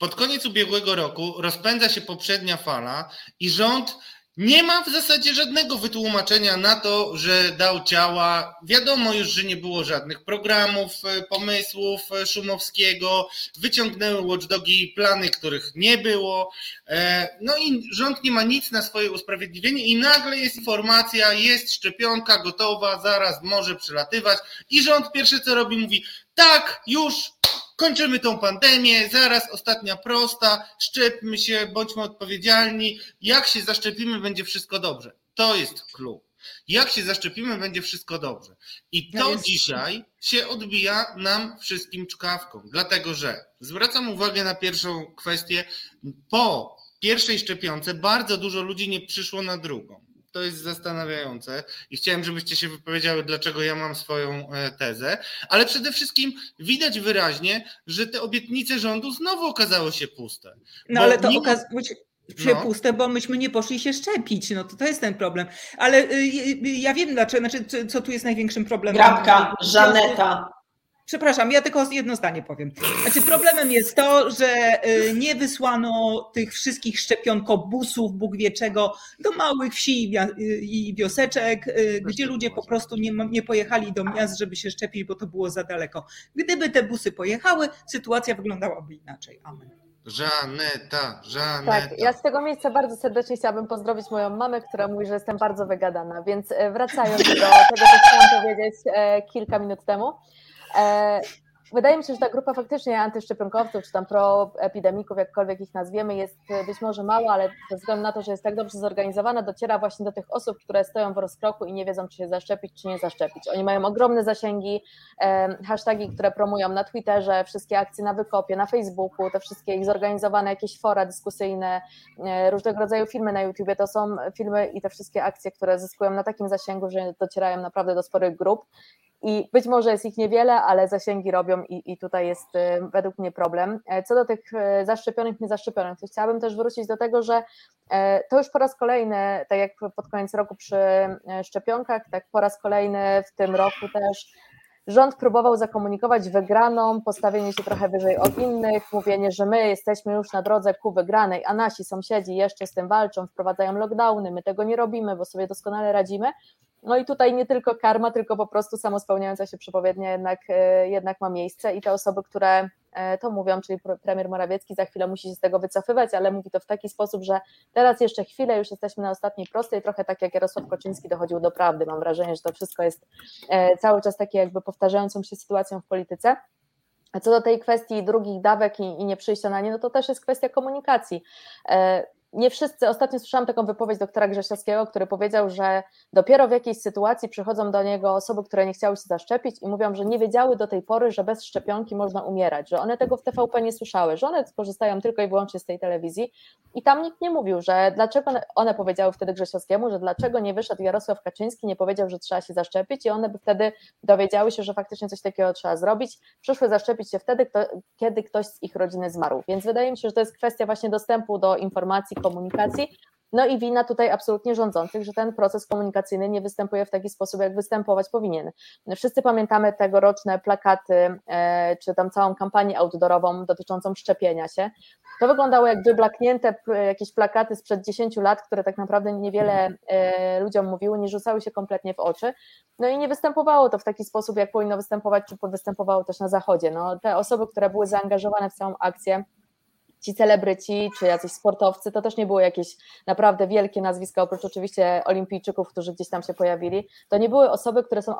Speaker 2: pod koniec ubiegłego roku rozpędza się poprzednia fala i rząd nie ma w zasadzie żadnego wytłumaczenia na to, że dał ciała. Wiadomo już, że nie było żadnych programów, e, pomysłów e, Szumowskiego. Wyciągnęły watchdogi plany, których nie było. E, no i rząd nie ma nic na swoje usprawiedliwienie i nagle jest informacja, jest szczepionka gotowa, zaraz może przelatywać i rząd pierwsze co robi mówi tak, już kończymy tą pandemię, zaraz ostatnia prosta, szczepmy się, bądźmy odpowiedzialni. Jak się zaszczepimy, będzie wszystko dobrze. To jest clue. Jak się zaszczepimy, będzie wszystko dobrze. I to jest... dzisiaj się odbija nam wszystkim czkawką, dlatego że zwracam uwagę na pierwszą kwestię. Po pierwszej szczepionce bardzo dużo ludzi nie przyszło na drugą to jest zastanawiające i chciałem, żebyście się wypowiedziały, dlaczego ja mam swoją e, tezę, ale przede wszystkim widać wyraźnie, że te obietnice rządu znowu okazały się puste.
Speaker 5: No ale to nikt... okazało się no. puste, bo myśmy nie poszli się szczepić, no to to jest ten problem. Ale y, y, ja wiem dlaczego, znaczy, co tu jest największym problemem.
Speaker 4: Grabka, Żaneta.
Speaker 5: Przepraszam, ja tylko jedno zdanie powiem. Znaczy, problemem jest to, że y, nie wysłano tych wszystkich szczepionkobusów, Bóg wie czego, do małych wsi i wioseczek, y, gdzie ludzie po prostu nie, nie pojechali do miast, żeby się szczepić, bo to było za daleko. Gdyby te busy pojechały, sytuacja wyglądałaby inaczej. Amen.
Speaker 2: Żaneta, Żaneta.
Speaker 6: Tak, ja z tego miejsca bardzo serdecznie chciałabym pozdrowić moją mamę, która mówi, że jestem bardzo wygadana, więc e, wracając do tego, co chciałam powiedzieć e, kilka minut temu. E, wydaje mi się, że ta grupa faktycznie antyszczepionkowców, czy tam proepidemików, jakkolwiek ich nazwiemy, jest być może mała, ale ze względu na to, że jest tak dobrze zorganizowana, dociera właśnie do tych osób, które stoją w rozkroku i nie wiedzą, czy się zaszczepić, czy nie zaszczepić. Oni mają ogromne zasięgi, hasztagi, które promują na Twitterze, wszystkie akcje na Wykopie, na Facebooku, te wszystkie ich zorganizowane jakieś fora dyskusyjne, e, różnego rodzaju filmy na YouTubie, to są filmy i te wszystkie akcje, które zyskują na takim zasięgu, że docierają naprawdę do sporych grup i być może jest ich niewiele, ale zasięgi robią i, i tutaj jest y, według mnie problem. E, co do tych y, zaszczepionych, niezaszczepionych, to chciałabym też wrócić do tego, że e, to już po raz kolejny, tak jak pod koniec roku przy e, szczepionkach, tak po raz kolejny w tym roku też rząd próbował zakomunikować wygraną, postawienie się trochę wyżej od innych, mówienie, że my jesteśmy już na drodze ku wygranej, a nasi sąsiedzi jeszcze z tym walczą, wprowadzają lockdowny, my tego nie robimy, bo sobie doskonale radzimy. No i tutaj nie tylko karma, tylko po prostu samospełniająca się przepowiednia jednak, e, jednak ma miejsce i te osoby, które e, to mówią, czyli premier Morawiecki za chwilę musi się z tego wycofywać, ale mówi to w taki sposób, że teraz jeszcze chwilę, już jesteśmy na ostatniej prostej, trochę tak jak Jarosław Koczyński dochodził do prawdy. Mam wrażenie, że to wszystko jest e, cały czas takie jakby powtarzającą się sytuacją w polityce. A co do tej kwestii drugich dawek i, i nie przyjścia na nie, no to też jest kwestia komunikacji nie wszyscy, ostatnio słyszałam taką wypowiedź doktora Grzesiowskiego, który powiedział, że dopiero w jakiejś sytuacji przychodzą do niego osoby, które nie chciały się zaszczepić i mówią, że nie wiedziały do tej pory, że bez szczepionki można umierać, że one tego w TVP nie słyszały, że one korzystają tylko i wyłącznie z tej telewizji. I tam nikt nie mówił, że dlaczego one powiedziały wtedy Grzesiowskiemu, że dlaczego nie wyszedł Jarosław Kaczyński, nie powiedział, że trzeba się zaszczepić i one by wtedy dowiedziały się, że faktycznie coś takiego trzeba zrobić, przyszły zaszczepić się wtedy, kiedy ktoś z ich rodziny zmarł, więc wydaje mi się, że to jest kwestia właśnie dostępu do informacji, komunikacji. No i wina tutaj absolutnie rządzących, że ten proces komunikacyjny nie występuje w taki sposób, jak występować powinien. Wszyscy pamiętamy tegoroczne plakaty, e, czy tam całą kampanię outdoorową dotyczącą szczepienia się. To wyglądało jak wyblaknięte jakieś plakaty sprzed 10 lat, które tak naprawdę niewiele e, ludziom mówiły, nie rzucały się kompletnie w oczy. No i nie występowało to w taki sposób, jak powinno występować, czy występowało też na Zachodzie. No, te osoby, które były zaangażowane w całą akcję, ci celebryci czy jacyś sportowcy, to też nie były jakieś naprawdę wielkie nazwiska, oprócz oczywiście olimpijczyków, którzy gdzieś tam się pojawili, to nie były osoby, które są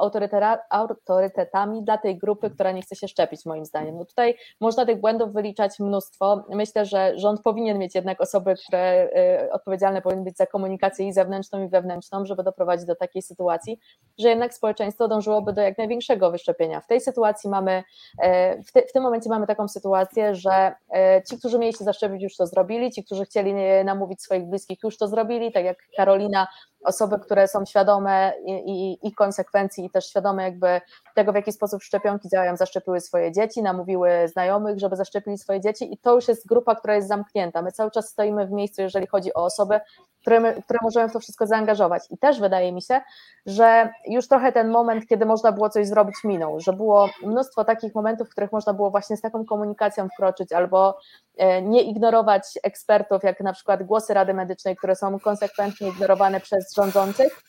Speaker 6: autorytetami dla tej grupy, która nie chce się szczepić moim zdaniem. No tutaj można tych błędów wyliczać mnóstwo. Myślę, że rząd powinien mieć jednak osoby, które y, odpowiedzialne powinny być za komunikację i zewnętrzną i wewnętrzną, żeby doprowadzić do takiej sytuacji, że jednak społeczeństwo dążyłoby do jak największego wyszczepienia. W tej sytuacji mamy, e, w, te, w tym momencie mamy taką sytuację, że e, ci, którzy mieli się zaszczepić, już to zrobili. Ci, którzy chcieli namówić swoich bliskich, już to zrobili. Tak jak Karolina, osoby, które są świadome i, i, i, konsekwencji i też świadome jakby tego, w jaki sposób szczepionki działają, zaszczepiły swoje dzieci, namówiły znajomych, żeby zaszczepili swoje dzieci i to już jest grupa, która jest zamknięta. My cały czas stoimy w miejscu, jeżeli chodzi o osoby, które, które możemy w to wszystko zaangażować. I też wydaje mi się, że już trochę ten moment, kiedy można było coś zrobić, minął, że było mnóstwo takich momentów, w których można było właśnie z taką komunikacją wkroczyć albo e, nie ignorować ekspertów, jak na przykład głosy Rady Medycznej, które są konsekwentnie ignorowane przez rządzących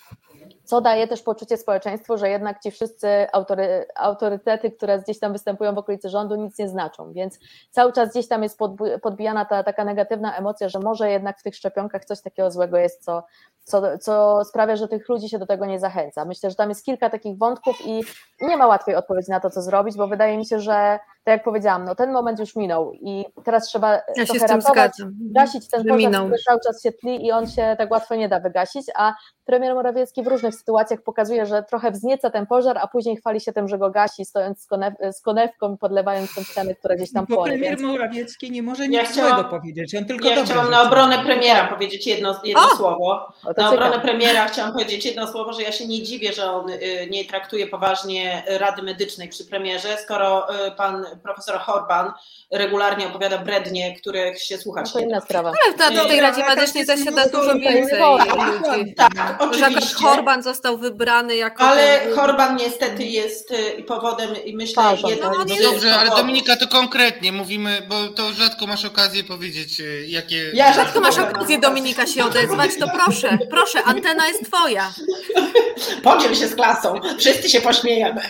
Speaker 6: co daje też poczucie społeczeństwu, że jednak ci wszyscy autory, autorytety, które gdzieś tam występują w okolicy rządu, nic nie znaczą. Więc cały czas gdzieś tam jest podbijana ta taka negatywna emocja, że może jednak w tych szczepionkach coś takiego złego jest, co, co, co sprawia, że tych ludzi się do tego nie zachęca. Myślę, że tam jest kilka takich wątków i nie ma łatwej odpowiedzi na to, co zrobić, bo wydaje mi się, że tak jak powiedziałam, no ten moment już minął i teraz trzeba ja trochę ratować, gasić ten pożar, który cały czas się tli i on się tak łatwo nie da wygasić, a premier Morawiecki w różnych sytuacjach pokazuje, że trochę wznieca ten pożar, a później chwali się tym, że go gasi, stojąc z, konew z konewką i podlewając tą ścianę, która gdzieś tam płonie.
Speaker 5: Premier więc... Morawiecki nie może nic ja chciałam, złego powiedzieć, on tylko
Speaker 4: Ja chciałam na obronę premiera powiedzieć jedno, jedno słowo. Na obronę premiera chciałam powiedzieć jedno słowo, że ja się nie dziwię, że on y, nie traktuje poważnie Rady Medycznej przy premierze, skoro y, pan profesor Horban regularnie opowiada brednie, których się słuchać
Speaker 6: no to inna sprawa.
Speaker 7: Ale w tej Radzie Medycznej zasiada dużo więcej ludzi. Tak, oczywiście. Horban został wybrany jako...
Speaker 4: Ale Horban niestety jest y, powodem i myślę...
Speaker 2: Jedno, no, no dobrze, ale Dominika to konkretnie mówimy, bo to rzadko masz okazję powiedzieć, y, jakie...
Speaker 7: Ja rzadko masz okazję Dominika się odezwać, to proszę, proszę, antena jest twoja.
Speaker 4: Podziel się z klasą, wszyscy się pośmiejemy.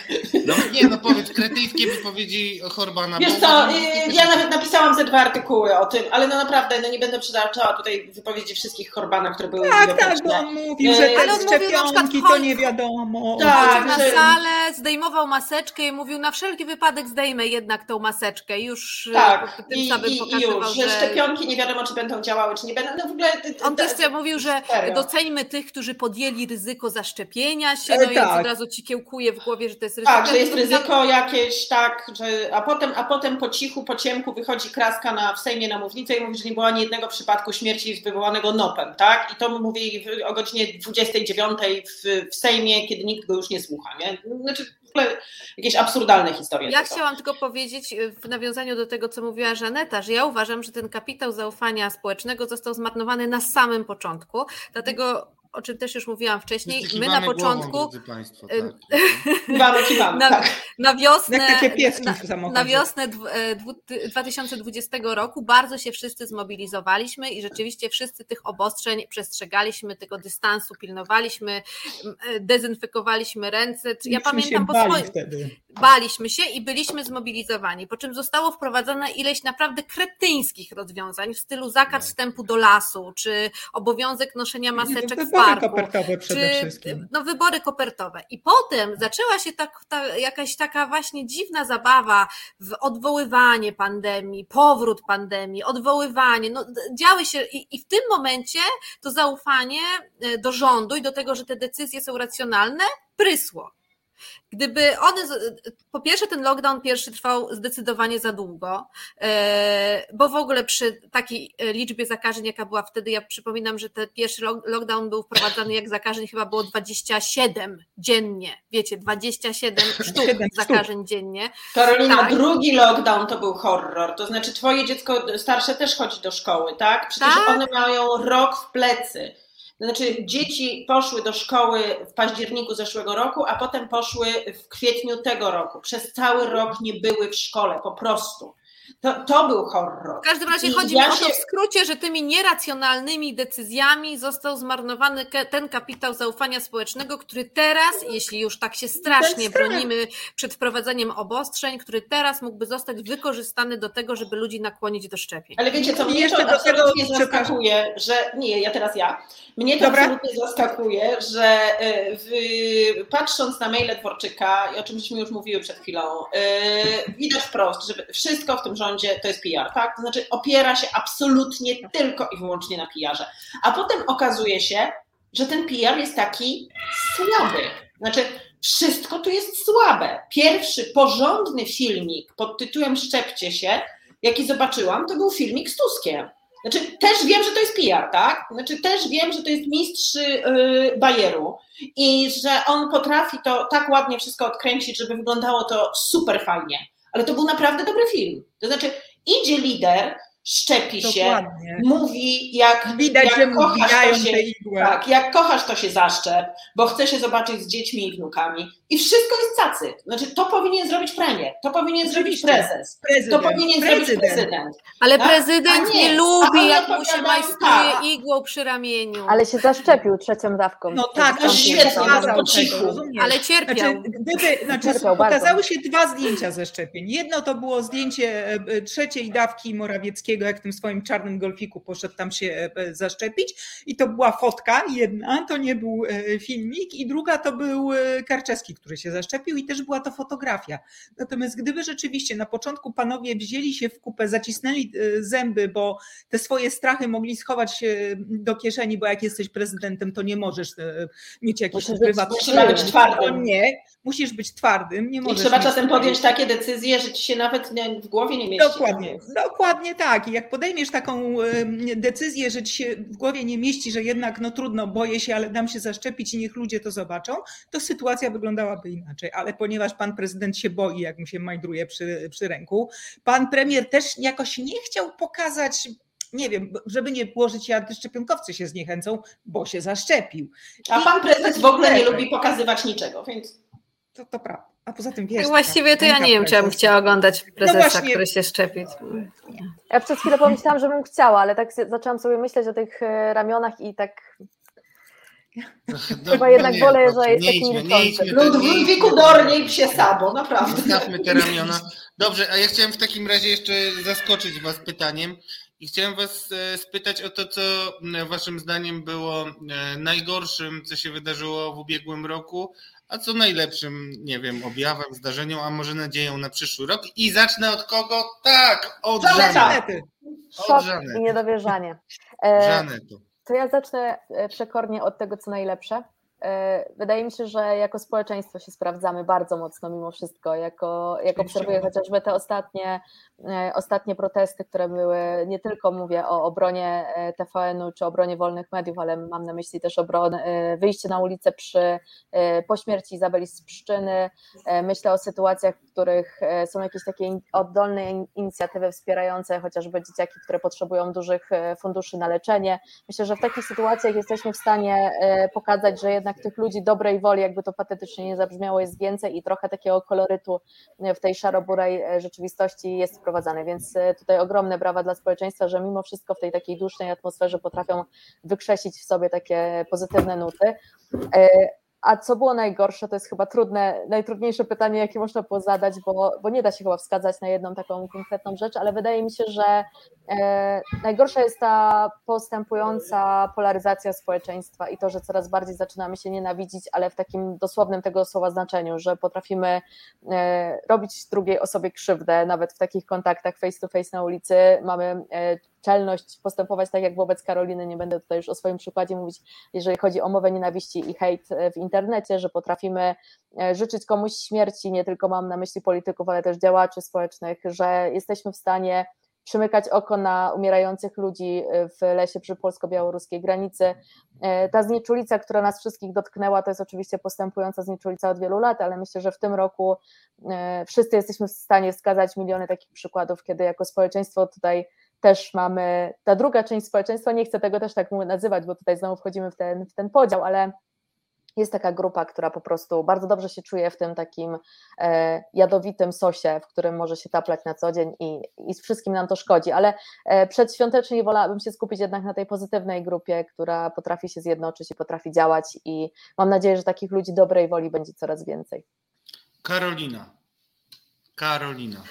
Speaker 2: No nie, no powiedz, kretyńskie wypowiedzi Horbana.
Speaker 4: Wiesz co, y, ja nawet napisałam ze dwa artykuły o tym, ale no naprawdę, no nie będę przytaczała tutaj wypowiedzi wszystkich Horbana, które były
Speaker 5: Tak, tak, bo on mówił, że te szczepionki to nie wiadomo.
Speaker 7: Tak, na salę, zdejmował maseczkę i mówił, na wszelki wypadek zdejmę jednak tą maseczkę. Już
Speaker 4: tak, tym i, samym i, pokazywał, już, że... że szczepionki nie wiadomo, czy będą działały, czy nie będą. No w ogóle...
Speaker 7: On też mówił, że serio. doceńmy tych, którzy podjęli ryzyko zaszczepienia się, no e, i tak. od razu ci kiełkuje w głowie, że to jest ryzyko.
Speaker 4: Tak, że jest ryzyko jakieś, tak, że, a, potem, a potem po cichu, po ciemku wychodzi kraska na, w Sejmie na mównicę i mówi, że nie było ani jednego przypadku śmierci wywołanego nopem, tak? I to mówi o godzinie 29 w, w Sejmie, kiedy nikt go już nie słucha, nie? Znaczy jakieś absurdalne historie.
Speaker 7: Ja chciałam tylko powiedzieć y, w nawiązaniu do tego, co mówiła Żaneta, że ja uważam, że ten kapitał zaufania społecznego został zmarnowany na samym początku, dlatego o czym też już mówiłam wcześniej, my na początku głową, Państwo, tak. na, tak. na wiosnę, na, na wiosnę 2020 e, roku bardzo się wszyscy zmobilizowaliśmy i rzeczywiście wszyscy tych obostrzeń przestrzegaliśmy, tego dystansu pilnowaliśmy, e, dezynfekowaliśmy ręce. Ja pamiętam po swoim. Wtedy. Baliśmy się i byliśmy zmobilizowani, po czym zostało wprowadzone ileś naprawdę kretyńskich rozwiązań w stylu zakaz tak. wstępu do lasu, czy obowiązek noszenia maseczek w
Speaker 5: parku. kopertowe przede czy, wszystkim.
Speaker 7: No wybory kopertowe. I potem zaczęła się tak, ta, jakaś taka właśnie dziwna zabawa w odwoływanie pandemii, powrót pandemii, odwoływanie. No, działy się i, i w tym momencie to zaufanie e, do rządu i do tego, że te decyzje są racjonalne, prysło. Gdyby one, po pierwsze ten lockdown pierwszy trwał zdecydowanie za długo, e, bo w ogóle przy takiej liczbie zakażeń, jaka była wtedy, ja przypominam, że ten pierwszy lockdown był wprowadzany, jak zakażeń chyba było 27 dziennie, wiecie, 27 sztuk zakażeń dziennie.
Speaker 4: Karolina, tak. drugi lockdown to był horror, to znaczy twoje dziecko starsze też chodzi do szkoły, tak? Przecież tak? one mają rok w plecy znaczy, dzieci poszły do szkoły w październiku zeszłego roku, a potem poszły w kwietniu tego roku. Przez cały rok nie były w szkole, po prostu. To, to był horror.
Speaker 7: W każdym razie I chodzi ja mi się... o to w skrócie, że tymi nieracjonalnymi decyzjami został zmarnowany ten kapitał zaufania społecznego, który teraz, jeśli już tak się strasznie bronimy przed wprowadzeniem obostrzeń, który teraz mógłby zostać wykorzystany do tego, żeby ludzi nakłonić do szczepień.
Speaker 4: Ale wiecie co, mnie to absolutnie zaskakuje, że nie, ja teraz ja. Mnie to Dobra. absolutnie zaskakuje, że y, w, patrząc na maile Dworczyka, i o czym żeśmy już mówiły przed chwilą, yy, widać wprost, że wszystko w tym rządzie to jest PR, tak? To znaczy opiera się absolutnie tylko i wyłącznie na PR-ze. A potem okazuje się, że ten PR jest taki słaby. Znaczy, wszystko tu jest słabe. Pierwszy porządny filmik pod tytułem Szczepcie się, jaki zobaczyłam, to był filmik z Tuskiem. Znaczy, też wiem, że to jest PR, tak? Znaczy, też wiem, że to jest mistrz yy, bajeru i że on potrafi to tak ładnie wszystko odkręcić, żeby wyglądało to super fajnie ale to był naprawdę dobry film. To znaczy, idzie lider, szczepi się, mówi jak,
Speaker 5: Widać,
Speaker 4: jak
Speaker 5: że
Speaker 4: kochasz to się, tak, jak kochasz to się zaszczep, bo chce się zobaczyć z dziećmi i wnukami i wszystko jest cacy. Znaczy to powinien zrobić premier, to powinien Oczywiście. zrobić prezes, prezydent. to powinien prezydent. zrobić prezydent.
Speaker 7: Ale tak? prezydent nie, nie, lubi jak mu się majstruje tak. igłą przy ramieniu.
Speaker 6: Ale się zaszczepił trzecią dawką.
Speaker 5: No tak, no świetnie,
Speaker 7: po cichu. Ale cierpiał. Znaczy,
Speaker 5: gdyby, znaczy, cierpiał pokazały się dwa zdjęcia ze szczepień. Jedno to było zdjęcie e, e, trzeciej dawki Morawieckiego jak w tym swoim czarnym golfiku poszedł tam się e, e, zaszczepić. I to była fotka jedna, to nie był e, filmik, i druga to był Karczewski, który się zaszczepił, i też była to fotografia. Natomiast gdyby rzeczywiście na początku panowie wzięli się w kupę, zacisnęli zęby, bo te swoje strachy mogli schować do kieszeni, bo jak jesteś prezydentem, to nie możesz mieć jakichś prywatnych.
Speaker 4: Trzeba być twardym.
Speaker 5: Nie, musisz być twardym. Nie możesz
Speaker 4: I trzeba czasem podjąć takie decyzje, że ci się nawet w głowie nie mieści.
Speaker 5: Dokładnie, dokładnie tak tak. I jak podejmiesz taką decyzję, że ci się w głowie nie mieści, że jednak no trudno, boję się, ale dam się zaszczepić i niech ludzie to zobaczą, to sytuacja wyglądałaby inaczej. Ale ponieważ pan prezydent się boi, jak mu się majdruje przy, przy ręku, pan premier też jakoś nie chciał pokazać nie wiem, żeby nie że ci antyszczepionkowcy się zniechęcą, bo się zaszczepił.
Speaker 4: A pan prezydent w ogóle nie lubi pokazywać niczego, więc...
Speaker 5: To, to prawda. A poza tym wiesz.
Speaker 7: Właściwie to ja nie wiem, czy ja bym chciała oglądać no prezesa, no który się szczepi.
Speaker 6: Ja przez chwilę pomyślałam, że bym chciała, ale tak zaczęłam sobie myśleć o tych e, ramionach i tak. No, Chyba jednak nie, wolę, że jest taki milczący.
Speaker 4: Ludwiku Dorniej psie sabo, naprawdę.
Speaker 2: Zostawmy te ramiona. Dobrze, a ja chciałem w takim razie jeszcze zaskoczyć Was pytaniem. I chciałem Was e, spytać o to, co Waszym zdaniem było e, najgorszym, co się wydarzyło w ubiegłym roku, a co najlepszym, nie wiem, objawem, zdarzeniem, a może nadzieją na przyszły rok. I zacznę od kogo? Tak, od Żanety.
Speaker 6: Szok i niedowierzanie. E, to ja zacznę e, przekornie od tego, co najlepsze. E, wydaje mi się, że jako społeczeństwo się sprawdzamy bardzo mocno mimo wszystko. Jako, jak obserwuję chociażby te ostatnie, e, ostatnie protesty, które były, nie tylko mówię o obronie e, TVN-u czy obronie wolnych mediów, ale mam na myśli też obronę, wyjście na ulicę przy, po śmierci Izabeli z Pszczyny. Myślę o sytuacjach, w których są jakieś takie oddolne inicjatywy wspierające chociażby dzieciaki, które potrzebują dużych funduszy na leczenie. Myślę, że w takich sytuacjach jesteśmy w stanie pokazać, że jednak tych ludzi dobrej woli, jakby to patetycznie nie zabrzmiało, jest więcej i trochę takiego kolorytu w tej szaroburej e, rzeczywistości jest wprowadzane, więc e, tutaj ogromne brawa dla społeczeństwa, że mimo wszystko w tej takiej dusznej atmosferze potrafią wykrzesić w sobie takie pozytywne nuty. A co było najgorsze, to jest chyba trudne, najtrudniejsze pytanie, jakie można było zadać, bo, bo nie da się chyba wskazać na jedną taką konkretną rzecz, ale wydaje mi się, że E, najgorsza jest ta postępująca polaryzacja społeczeństwa i to, że coraz bardziej zaczynamy się nienawidzić, ale w takim dosłownym tego słowa znaczeniu, że potrafimy e, robić drugiej osobie krzywdę, nawet w takich kontaktach face to face na ulicy. Mamy e, czelność postępować tak jak wobec Karoliny, nie będę tutaj już o swoim przykładzie mówić, jeżeli chodzi o mowę nienawiści i hejt w internecie, że potrafimy życzyć komuś śmierci, nie tylko mam na myśli polityków, ale też działaczy społecznych, że jesteśmy w stanie przymykać oko na umierających ludzi y, w lesie przy polsko-białoruskiej granicy. Ta znieczulica, która nas wszystkich dotknęła, to jest oczywiście postępująca znieczulica od wielu lat, ale myślę, że w tym roku wszyscy jesteśmy w stanie wskazać miliony takich przykładów, kiedy jako społeczeństwo tutaj też mamy, ta druga część społeczeństwa, nie chcę tego też tak nazywać, bo tutaj znowu wchodzimy w ten, w ten podział, ale jest taka grupa, która po prostu bardzo dobrze się czuje w tym takim e, jadowitym sosie, w którym może się taplać na co dzień i, i z wszystkim nam to szkodzi, ale e, przedświątecznie wolałabym się skupić jednak na tej pozytywnej grupie, która potrafi się zjednoczyć i potrafi działać i mam nadzieję, że takich ludzi dobrej woli będzie coraz więcej.
Speaker 2: Karolina. Karolina.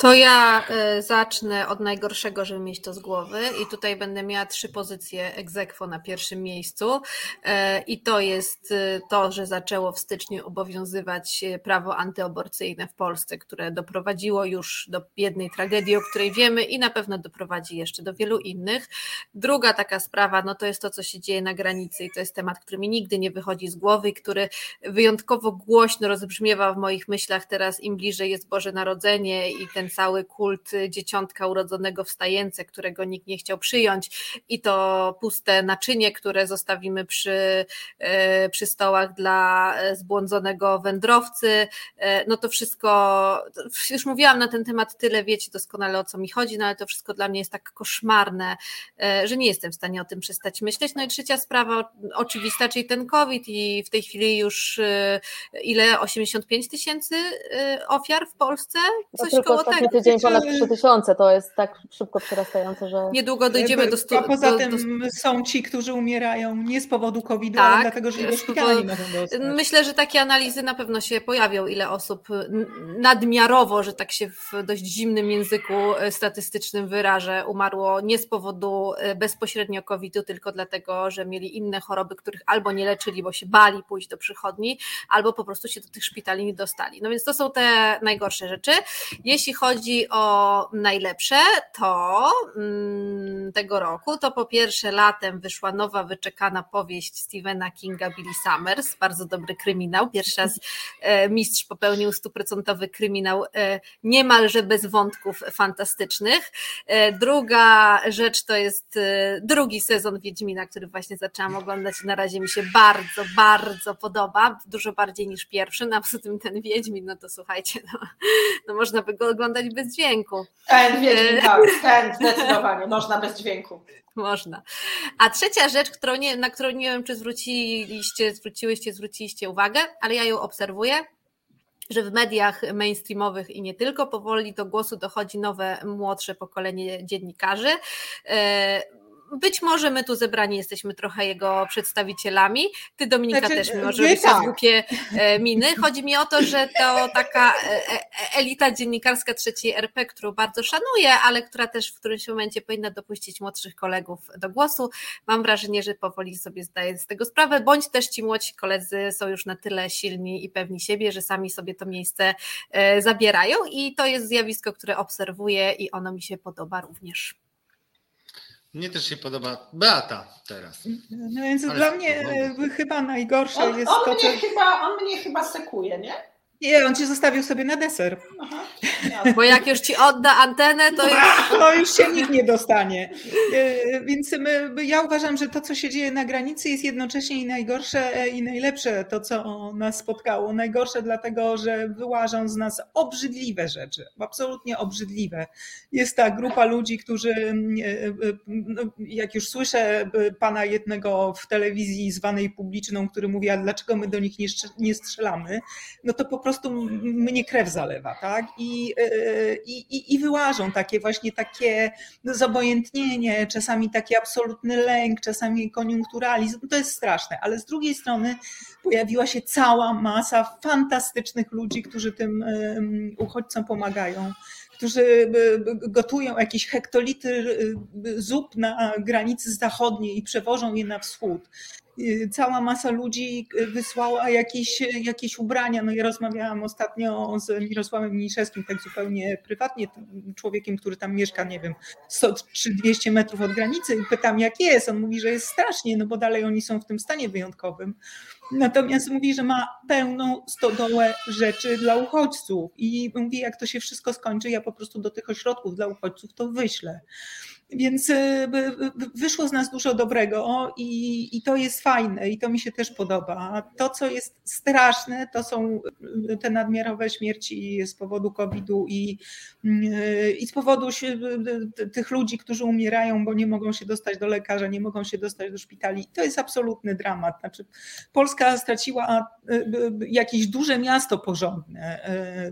Speaker 7: To ja e, zacznę od najgorszego, żeby mieć to z głowy. I tutaj będę miała trzy pozycje egzekwo na pierwszym miejscu. E, i to jest e, to, że zaczęło w styczniu obowiązywać prawo antyaborcyjne w Polsce, które doprowadziło już do jednej tragedii, o której wiemy i na pewno doprowadzi jeszcze do wielu innych. Druga taka sprawa, no to jest to, co się dzieje na granicy. I to jest temat, który mi nigdy nie wychodzi z głowy i który wyjątkowo głośno rozbrzmiewa w moich myślach teraz, im bliżej jest Boże Narodzenie i ten cały kult dzieciątka urodzonego w stajence, którego nikt nie chciał przyjąć i to puste naczynie, które zostawimy przy, e, przy stołach dla zbłądzonego wędrowcy, e, no to wszystko, już mówiłam na ten temat tyle, wiecie doskonale o co mi chodzi, no ale to wszystko dla mnie jest tak koszmarne, e, że nie jestem w stanie o tym przestać myśleć. No i trzecia sprawa oczywista, czyli ten COVID i w tej chwili już ile? 85 tysięcy ofiar w Polsce?
Speaker 6: Coś koło tego ostatni tydzień ponad 3000, to jest tak szybko przerastające, że...
Speaker 7: Niedługo dojdziemy do...
Speaker 5: Stu... A poza do, tym do... są ci, którzy umierają nie z powodu COVID-u, tak, ale dlatego, że do szpitala nie mogą dostać.
Speaker 7: Myślę, że takie analizy na pewno się pojawią, ile osób nadmiarowo, że tak się w dość zimnym języku e, statystycznym wyrażę, umarło nie z powodu e, bezpośrednio COVID-u, tylko dlatego, że mieli inne choroby, których albo nie leczyli, bo się bali pójść do przychodni, albo po prostu się do tych szpitali nie dostali. No więc to są te najgorsze rzeczy. Jeśli chodzi o najlepsze, to mm, tego roku, to po pierwsze latem wyszła nowa, wyczekana powieść Stephena Kinga Billy Summers, bardzo dobry kryminał. Pierwszy raz e, mistrz popełnił stuprocentowy kryminał e, niemalże bez wątków fantastycznych. E, druga rzecz to jest drugi sezon Wiedźmina, który właśnie zaczęłam oglądać. Na razie mi się bardzo, bardzo podoba, dużo bardziej niż pierwszy. No, a poza tym ten Wiedźmin, no to słuchajcie, no, no można by go oglądać oglądać bez dźwięku.
Speaker 4: Ten, Wiedźmin, tak, ten zdecydowanie, można bez dźwięku.
Speaker 7: Można. A trzecia rzecz, którą nie, na którą nie wiem, czy zwróciliście, zwróciłyście, zwróciliście uwagę, ale ja ją obserwuję, że w mediach mainstreamowych i nie tylko powoli do głosu dochodzi nowe, młodsze pokolenie dziennikarzy e, być może my tu zebrani jesteśmy trochę jego przedstawicielami. Ty, Dominika, znaczy, też mimo, że robisz tak. głupie e, miny. Chodzi mi o to, że to taka e, e, elita dziennikarska trzeciej RP, którą bardzo szanuję, ale która też w którymś momencie powinna dopuścić młodszych kolegów do głosu. Mam wrażenie, że powoli sobie zdaję z tego sprawę, bądź też ci młodzi koledzy są już na tyle silni i pewni siebie, że sami sobie to miejsce zabierają i to jest zjawisko, które obserwuję i ono mi się podoba również.
Speaker 2: Mnie też się podoba Beata teraz.
Speaker 5: No więc Ale dla mnie chyba najgorsze
Speaker 4: on,
Speaker 5: jest
Speaker 4: on
Speaker 5: to,
Speaker 4: mnie co... chyba, On mnie chyba sekuje, nie?
Speaker 5: Nie, on cię zostawił sobie na deser. Aha,
Speaker 7: Bo jak już ci odda antenę, to już...
Speaker 5: To już się nikt nie dostanie. E, więc my, ja uważam, że to, co się dzieje na granicy jest jednocześnie i najgorsze e, i najlepsze to, co nas spotkało. Najgorsze dlatego, że wyłażą z nas obrzydliwe rzeczy, absolutnie obrzydliwe. Jest ta grupa ludzi, którzy, mm, e, no, jak już słyszę pana jednego w telewizji zwanej publiczną, który mówi, a dlaczego my do nich nie strzelamy, no to po prostu prostu mnie krew zalewa, tak? I, e, i, i wyłażą takie właśnie takie zobojętnienie, czasami taki absolutny lęk, czasami koniunkturalizm. To jest straszne, ale z drugiej strony pojawiła się cała masa fantastycznych ludzi, którzy tym uchodźcom pomagają którzy gotują jakieś hektolitry zup na granicy zachodniej i przewożą je na wschód. Y, cała masa ludzi y, wysłała jakieś, jakieś ubrania. No ja rozmawiałam ostatnio z Mirosławem Miniszewskim, tak zupełnie prywatnie, człowiekiem, który tam mieszka, nie wiem, 100 czy 200 metrów od granicy i pytam jak jest. On mówi, że jest strasznie, no bo dalej oni są w tym stanie wyjątkowym. Natomiast mówi, że ma pełną stodołę rzeczy dla uchodźców i mówi, jak to się wszystko skończy, ja po prostu do tych ośrodków dla uchodźców to wyślę. Więc y, wyszło z nas dużo dobrego i, i to jest fajne i to mi się też podoba. To, co jest straszne, to są y, te nadmiarowe śmierci z powodu COVID-u i, y, i z powodu tych ludzi, którzy umierają, bo nie mogą się dostać do lekarza, nie mogą się dostać do szpitali. To jest absolutny dramat. Znaczy, Polska straciła jakieś duże miasto porządne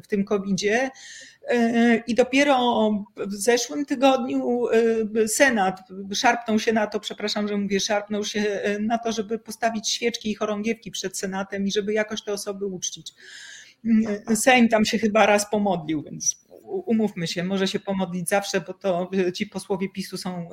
Speaker 5: w tym COVID-zie i dopiero w zeszłym tygodniu e, Senat szarpnął się na to, przepraszam, że mówię, szarpnął się e, na to, żeby postawić świeczki i chorągiewki przed Senatem i żeby jakoś te osoby uczcić. E, Sejm tam się chyba raz pomodlił, więc umówmy się, może się pomodlić zawsze, bo to ci posłowie PiSu są,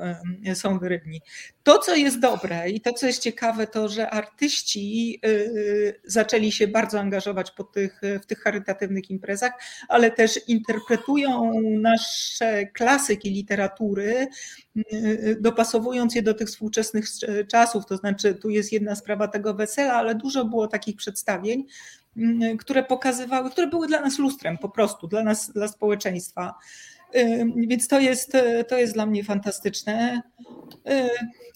Speaker 5: są wyrybni. To, co jest dobre i to, co jest ciekawe, to, że artyści y, zaczęli się bardzo angażować po tych, w tych charytatywnych imprezach, ale też interpretują nasze klasyki literatury, y, dopasowując je do tych współczesnych czasów. To znaczy, tu jest jedna sprawa tego wesela, ale dużo było takich przedstawień, które pokazywały, które były dla nas lustrem po prostu, dla nas, dla społeczeństwa. Więc to jest, to jest dla mnie fantastyczne.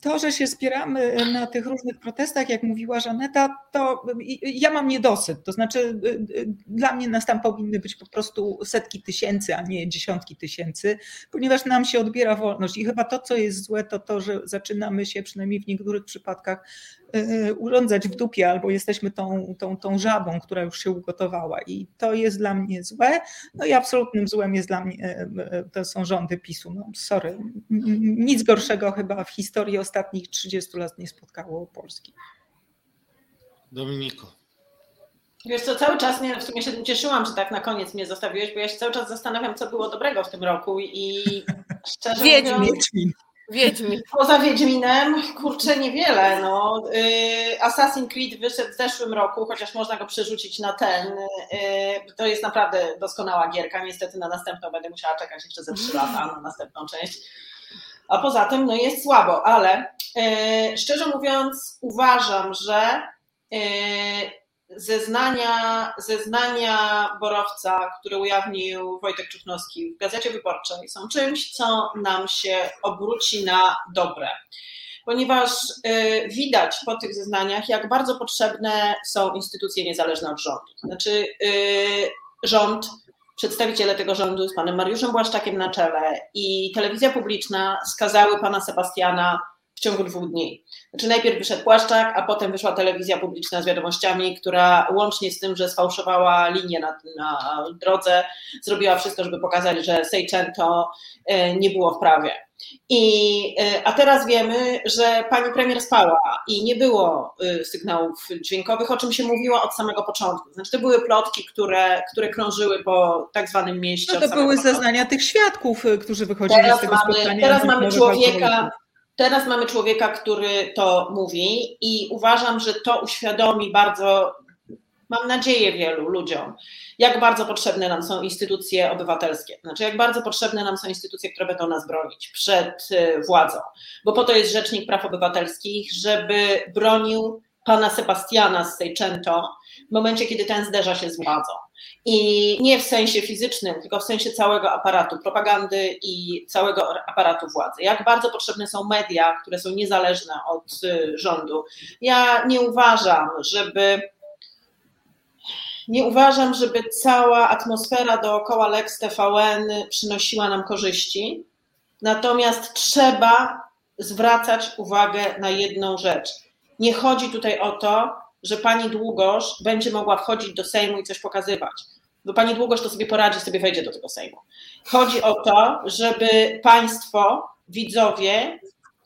Speaker 5: To, że się spieramy na tych różnych protestach, jak mówiła Żaneta, to ja mam niedosyt. To znaczy, y, y, dla mnie nas tam powinny być po prostu setki tysięcy, a nie dziesiątki tysięcy, ponieważ nam się odbiera wolność. I chyba to, co jest złe, to to, że zaczynamy się przynajmniej w niektórych przypadkach urządzać w dupie, albo jesteśmy tą, tą, tą żabą, która już się ugotowała. I to jest dla mnie złe. No i absolutnym złem jest dla mnie, to są rządy PiSu. No sorry, nic gorszego chyba w historii ostatnich 30 lat nie spotkało Polski.
Speaker 2: Dominiko.
Speaker 4: Wiesz co, cały czas nie, w sumie się cieszyłam, że tak na koniec mnie zostawiłeś, bo ja się cały czas zastanawiam, co było dobrego w tym roku i szczerze
Speaker 7: Wiedźmin. mówiąc... Wiedźmin.
Speaker 4: Poza Wiedźminem, kurczę, niewiele. No. Y, Assassin's Creed wyszedł w zeszłym roku, chociaż można go przerzucić na ten. Y, to jest naprawdę doskonała gierka. Niestety na następną będę musiała czekać jeszcze ze 3 lata na następną część a poza tym no jest słabo, ale e, szczerze mówiąc uważam, że zeznania, zeznania Borowca, które ujawnił Wojtek Czuchnowski w Gazecie Wyborczej są czymś, co nam się obróci na dobre. Ponieważ e, widać po tych zeznaniach, jak bardzo potrzebne są instytucje niezależne od rządu. Znaczy, rząd przedstawiciele tego rządu z panem Mariuszem Błaszczakiem na czele i telewizja publiczna skazały pana Sebastiana w ciągu dwóch dni. Znaczy najpierw wyszedł Płaszczak, a potem wyszła telewizja publiczna z wiadomościami, która łącznie z tym, że sfałszowała linię na, na drodze, zrobiła wszystko, żeby pokazać, że Seicento e, nie było w prawie. I, e, a teraz wiemy, że pani premier spała i nie było e, sygnałów dźwiękowych, o czym się mówiło od samego początku. Znaczy, to były plotki, które, które krążyły po tak zwanym mieście.
Speaker 5: No to były początku. zeznania tych świadków, którzy wychodzili teraz z tego mamy, spotkania.
Speaker 4: Teraz mamy człowieka, Teraz mamy człowieka, który to mówi i uważam, że to uświadomi bardzo, mam nadzieję, wielu ludziom, jak bardzo potrzebne nam są instytucje obywatelskie. Znaczy, jak bardzo potrzebne nam są instytucje, które będą nas bronić przed y, władzą. Bo po to jest Rzecznik Praw Obywatelskich, żeby bronił pana Sebastiana z Seicento w momencie, kiedy ten zderza się z władzą. I nie w sensie fizycznym, tylko w sensie całego aparatu propagandy i całego aparatu władzy. Jak bardzo potrzebne są media, które są niezależne od y, rządu. Ja nie uważam, żeby. Nie uważam, żeby cała atmosfera dookoła Lex TVN przynosiła nam korzyści. Natomiast trzeba zwracać uwagę na jedną rzecz. Nie chodzi tutaj o to, że pani Długosz będzie mogła wchodzić do Sejmu i coś pokazywać. Bo pani Długosz to sobie poradzi, sobie wejdzie do tego Sejmu. Chodzi o to, żeby państwo, widzowie,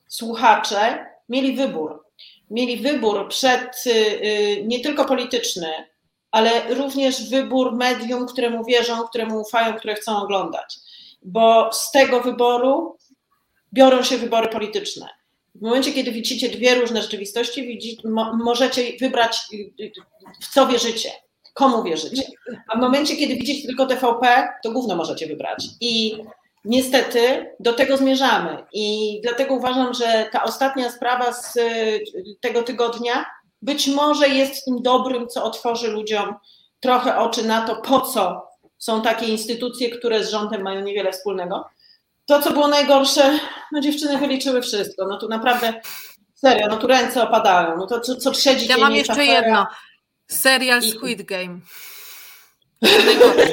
Speaker 4: słuchacze mieli wybór. Mieli wybór przed y, y, nie tylko polityczny, ale również wybór medium, któremu wierzą, któremu ufają, które chcą oglądać. bo z tego wyboru biorą się wybory polityczne. W momencie, kiedy widzicie dwie różne rzeczywistości, widzi, mo, możecie wybrać, w co wierzycie, komu wierzycie. A w momencie, kiedy widzicie tylko TVP, to gówno możecie wybrać. I niestety do tego zmierzamy. I dlatego uważam, że ta ostatnia sprawa z tego tygodnia być może jest tym dobrym, co otworzy ludziom trochę oczy na to, po co są takie instytucje, które z rządem mają niewiele wspólnego. To, co było najgorsze, no dziewczyny wyliczyły wszystko. No tu naprawdę, serio, no tu ręce opadają. No to co, co trzeci
Speaker 7: Ja mam jeszcze jedno. Serial Squid Game.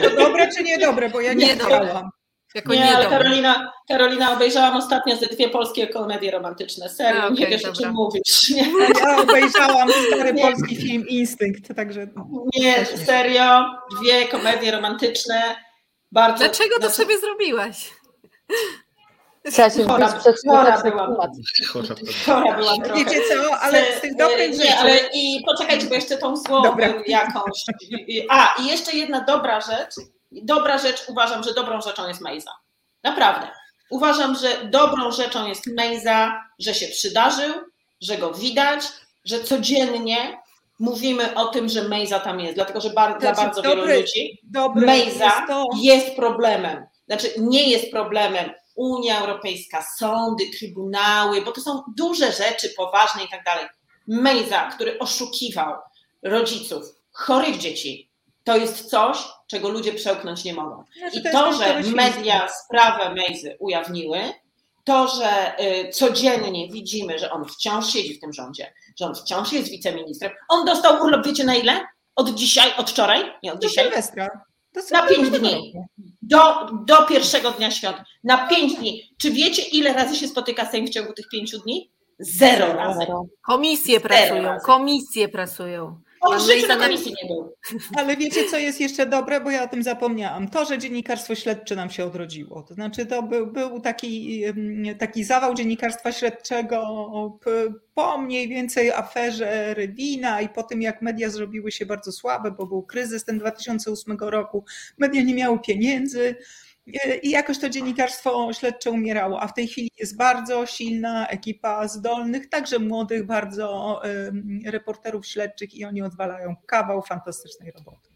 Speaker 5: To dobre czy niedobre, bo ja nie, nie.
Speaker 4: Jako nie, ale Karolina, Karolina, obejrzałam ostatnio ze dwie polskie komedie romantyczne. Serio, okay, nie wiesz dobra. o czym mówisz. Nie.
Speaker 5: Ja obejrzałam stary nie. polski film Instynkt, także...
Speaker 4: Nie, serio, dwie komedie romantyczne. Bardzo,
Speaker 7: Dlaczego to znaczy... sobie zrobiłaś?
Speaker 6: Trzeba się chora,
Speaker 4: chora byłam. Chora byłam trochę.
Speaker 5: Wiecie co, ale z tych dobrych rzeczy... Nie,
Speaker 4: ale i poczekajcie, bo jeszcze tą złą Dobra. jakąś... A, i jeszcze jedna dobra rzecz. Dobra rzecz, uważam, że dobrą rzeczą jest Mejza. Naprawdę. Uważam, że dobrą rzeczą jest Mejza, że się przydarzył, że go widać, że codziennie mówimy o tym, że Mejza tam jest, dlatego że bar- dla bardzo dobry, wielu ludzi Mejza jest, to... jest problemem. Znaczy nie jest problemem Unia Europejska, sądy, trybunały, bo to są duże rzeczy, poważne i tak dalej. Mejza, który oszukiwał rodziców chorych dzieci, to jest coś, czego ludzie przełknąć nie mogą. I to, to że media sprawę Mejzy ujawniły, to, że y, codziennie widzimy, że on wciąż siedzi w tym rządzie, że on wciąż jest wiceministrem. On dostał urlop, wiecie na ile? Od dzisiaj, od wczoraj? Nie, od dzisiaj. Na pięć dni. Do, do pierwszego dnia świąt. Na pięć dni. Czy wiecie, ile razy się spotyka Sejm w ciągu tych pięciu dni? Zero razy.
Speaker 7: Komisje Zero pracują, razy. komisje pracują.
Speaker 4: On życiu na komisji nie był.
Speaker 5: Ale wiecie, co jest jeszcze dobre, bo ja o tym zapomniałam. To, że dziennikarstwo śledcze nam się odrodziło. To znaczy, to był, był taki, taki zawał dziennikarstwa śledczego po mniej więcej aferze Rydina i po tym, jak media zrobiły się bardzo słabe, bo był kryzys ten 2008 roku. Media nie miały pieniędzy i jakoś to dziennikarstwo śledcze umierało, a w tej chwili jest bardzo silna ekipa zdolnych, także młodych bardzo reporterów śledczych i oni odwalają kawał fantastycznej roboty.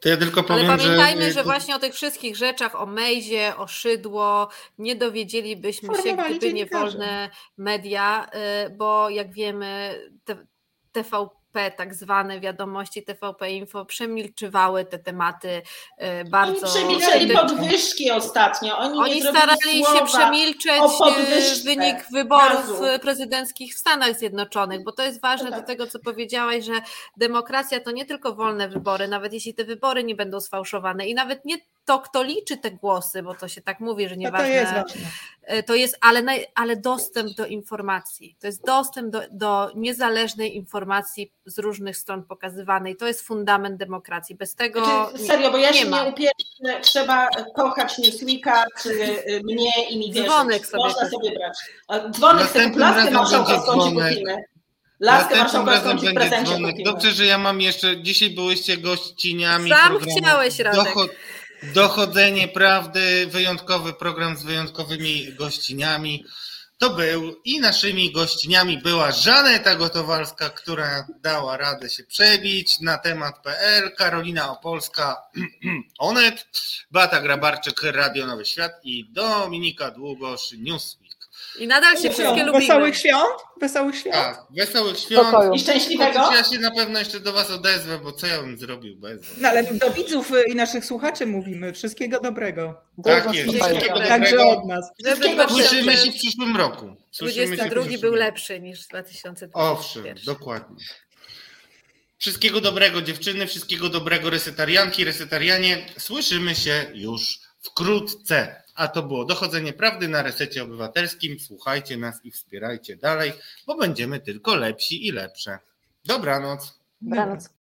Speaker 2: To ja tylko powiem,
Speaker 7: Ale pamiętajmy, że... że... właśnie o tych wszystkich rzeczach, o Mejzie, o Szydło, nie dowiedzielibyśmy się, gdyby nie wolne media, y, bo jak wiemy, TVP tak zwane wiadomości TVP Info przemilczywały te tematy e, bardzo. Oni
Speaker 4: przemilczeli podwyżki ostatnio. Oni,
Speaker 7: Oni starali się przemilczeć e, wynik wyborów Razu. prezydenckich w Stanach Zjednoczonych, bo to jest ważne no tak. do tego, co powiedziałaś, że demokracja to nie tylko wolne wybory, nawet jeśli te wybory nie będą sfałszowane i nawet nie to, kto liczy te głosy, bo to się tak mówi, że nieważne. To jest, ważne. E, to jest ale, ale dostęp do informacji. To jest dostęp do, do niezależnej informacji z różnych stron pokazywanej. To jest fundament demokracji. Bez tego.
Speaker 4: Znaczy, serio, bo ja nie się ma. nie upieram, trzeba kochać Newsweeka, czy y, mnie i mi wierzyć. Dzwonek sobie. Można sobie brać. Dzwonek sobie, laskę marszałkowską ci kupimy. Laskę ci w
Speaker 2: Dobrze, że ja mam jeszcze, dzisiaj byłyście gościniami.
Speaker 7: Sam chciałeś, Radek. Dochod
Speaker 2: Dochodzenie prawdy, wyjątkowy program z wyjątkowymi gościniami. To był i naszymi gościniami była Żaneta Gotowalska, która dała radę się przebić na temat PL, Karolina Opolska, Onet, Bata Grabarczyk, Radio Nowy Świat i Dominika Długosz, Newsweek.
Speaker 7: I nadal się wszystkie lubimy.
Speaker 5: Wesołych świąt? Wesołych świąt? Tak,
Speaker 2: wesołych świąt.
Speaker 4: Pokoju. I szczęśliwego.
Speaker 2: Ja się na pewno jeszcze do Was odezwę, bo co ja bym zrobił bez Was?
Speaker 5: No ale do widzów i naszych słuchaczy mówimy. Wszystkiego dobrego.
Speaker 2: Tak jest.
Speaker 5: Wszystkiego Także od nas.
Speaker 2: Słyszymy się w przyszłym roku.
Speaker 7: Słyszymy 22 był lepszy niż 2020.
Speaker 2: Owszem, dokładnie. Wszystkiego dobrego dziewczyny, wszystkiego dobrego resetarianki, resetarianie. Słyszymy się już wkrótce. A to było dochodzenie prawdy na resecie obywatelskim. Słuchajcie nas i wspierajcie dalej, bo będziemy tylko lepsi i lepsze. Dobranoc.
Speaker 6: Dobranoc.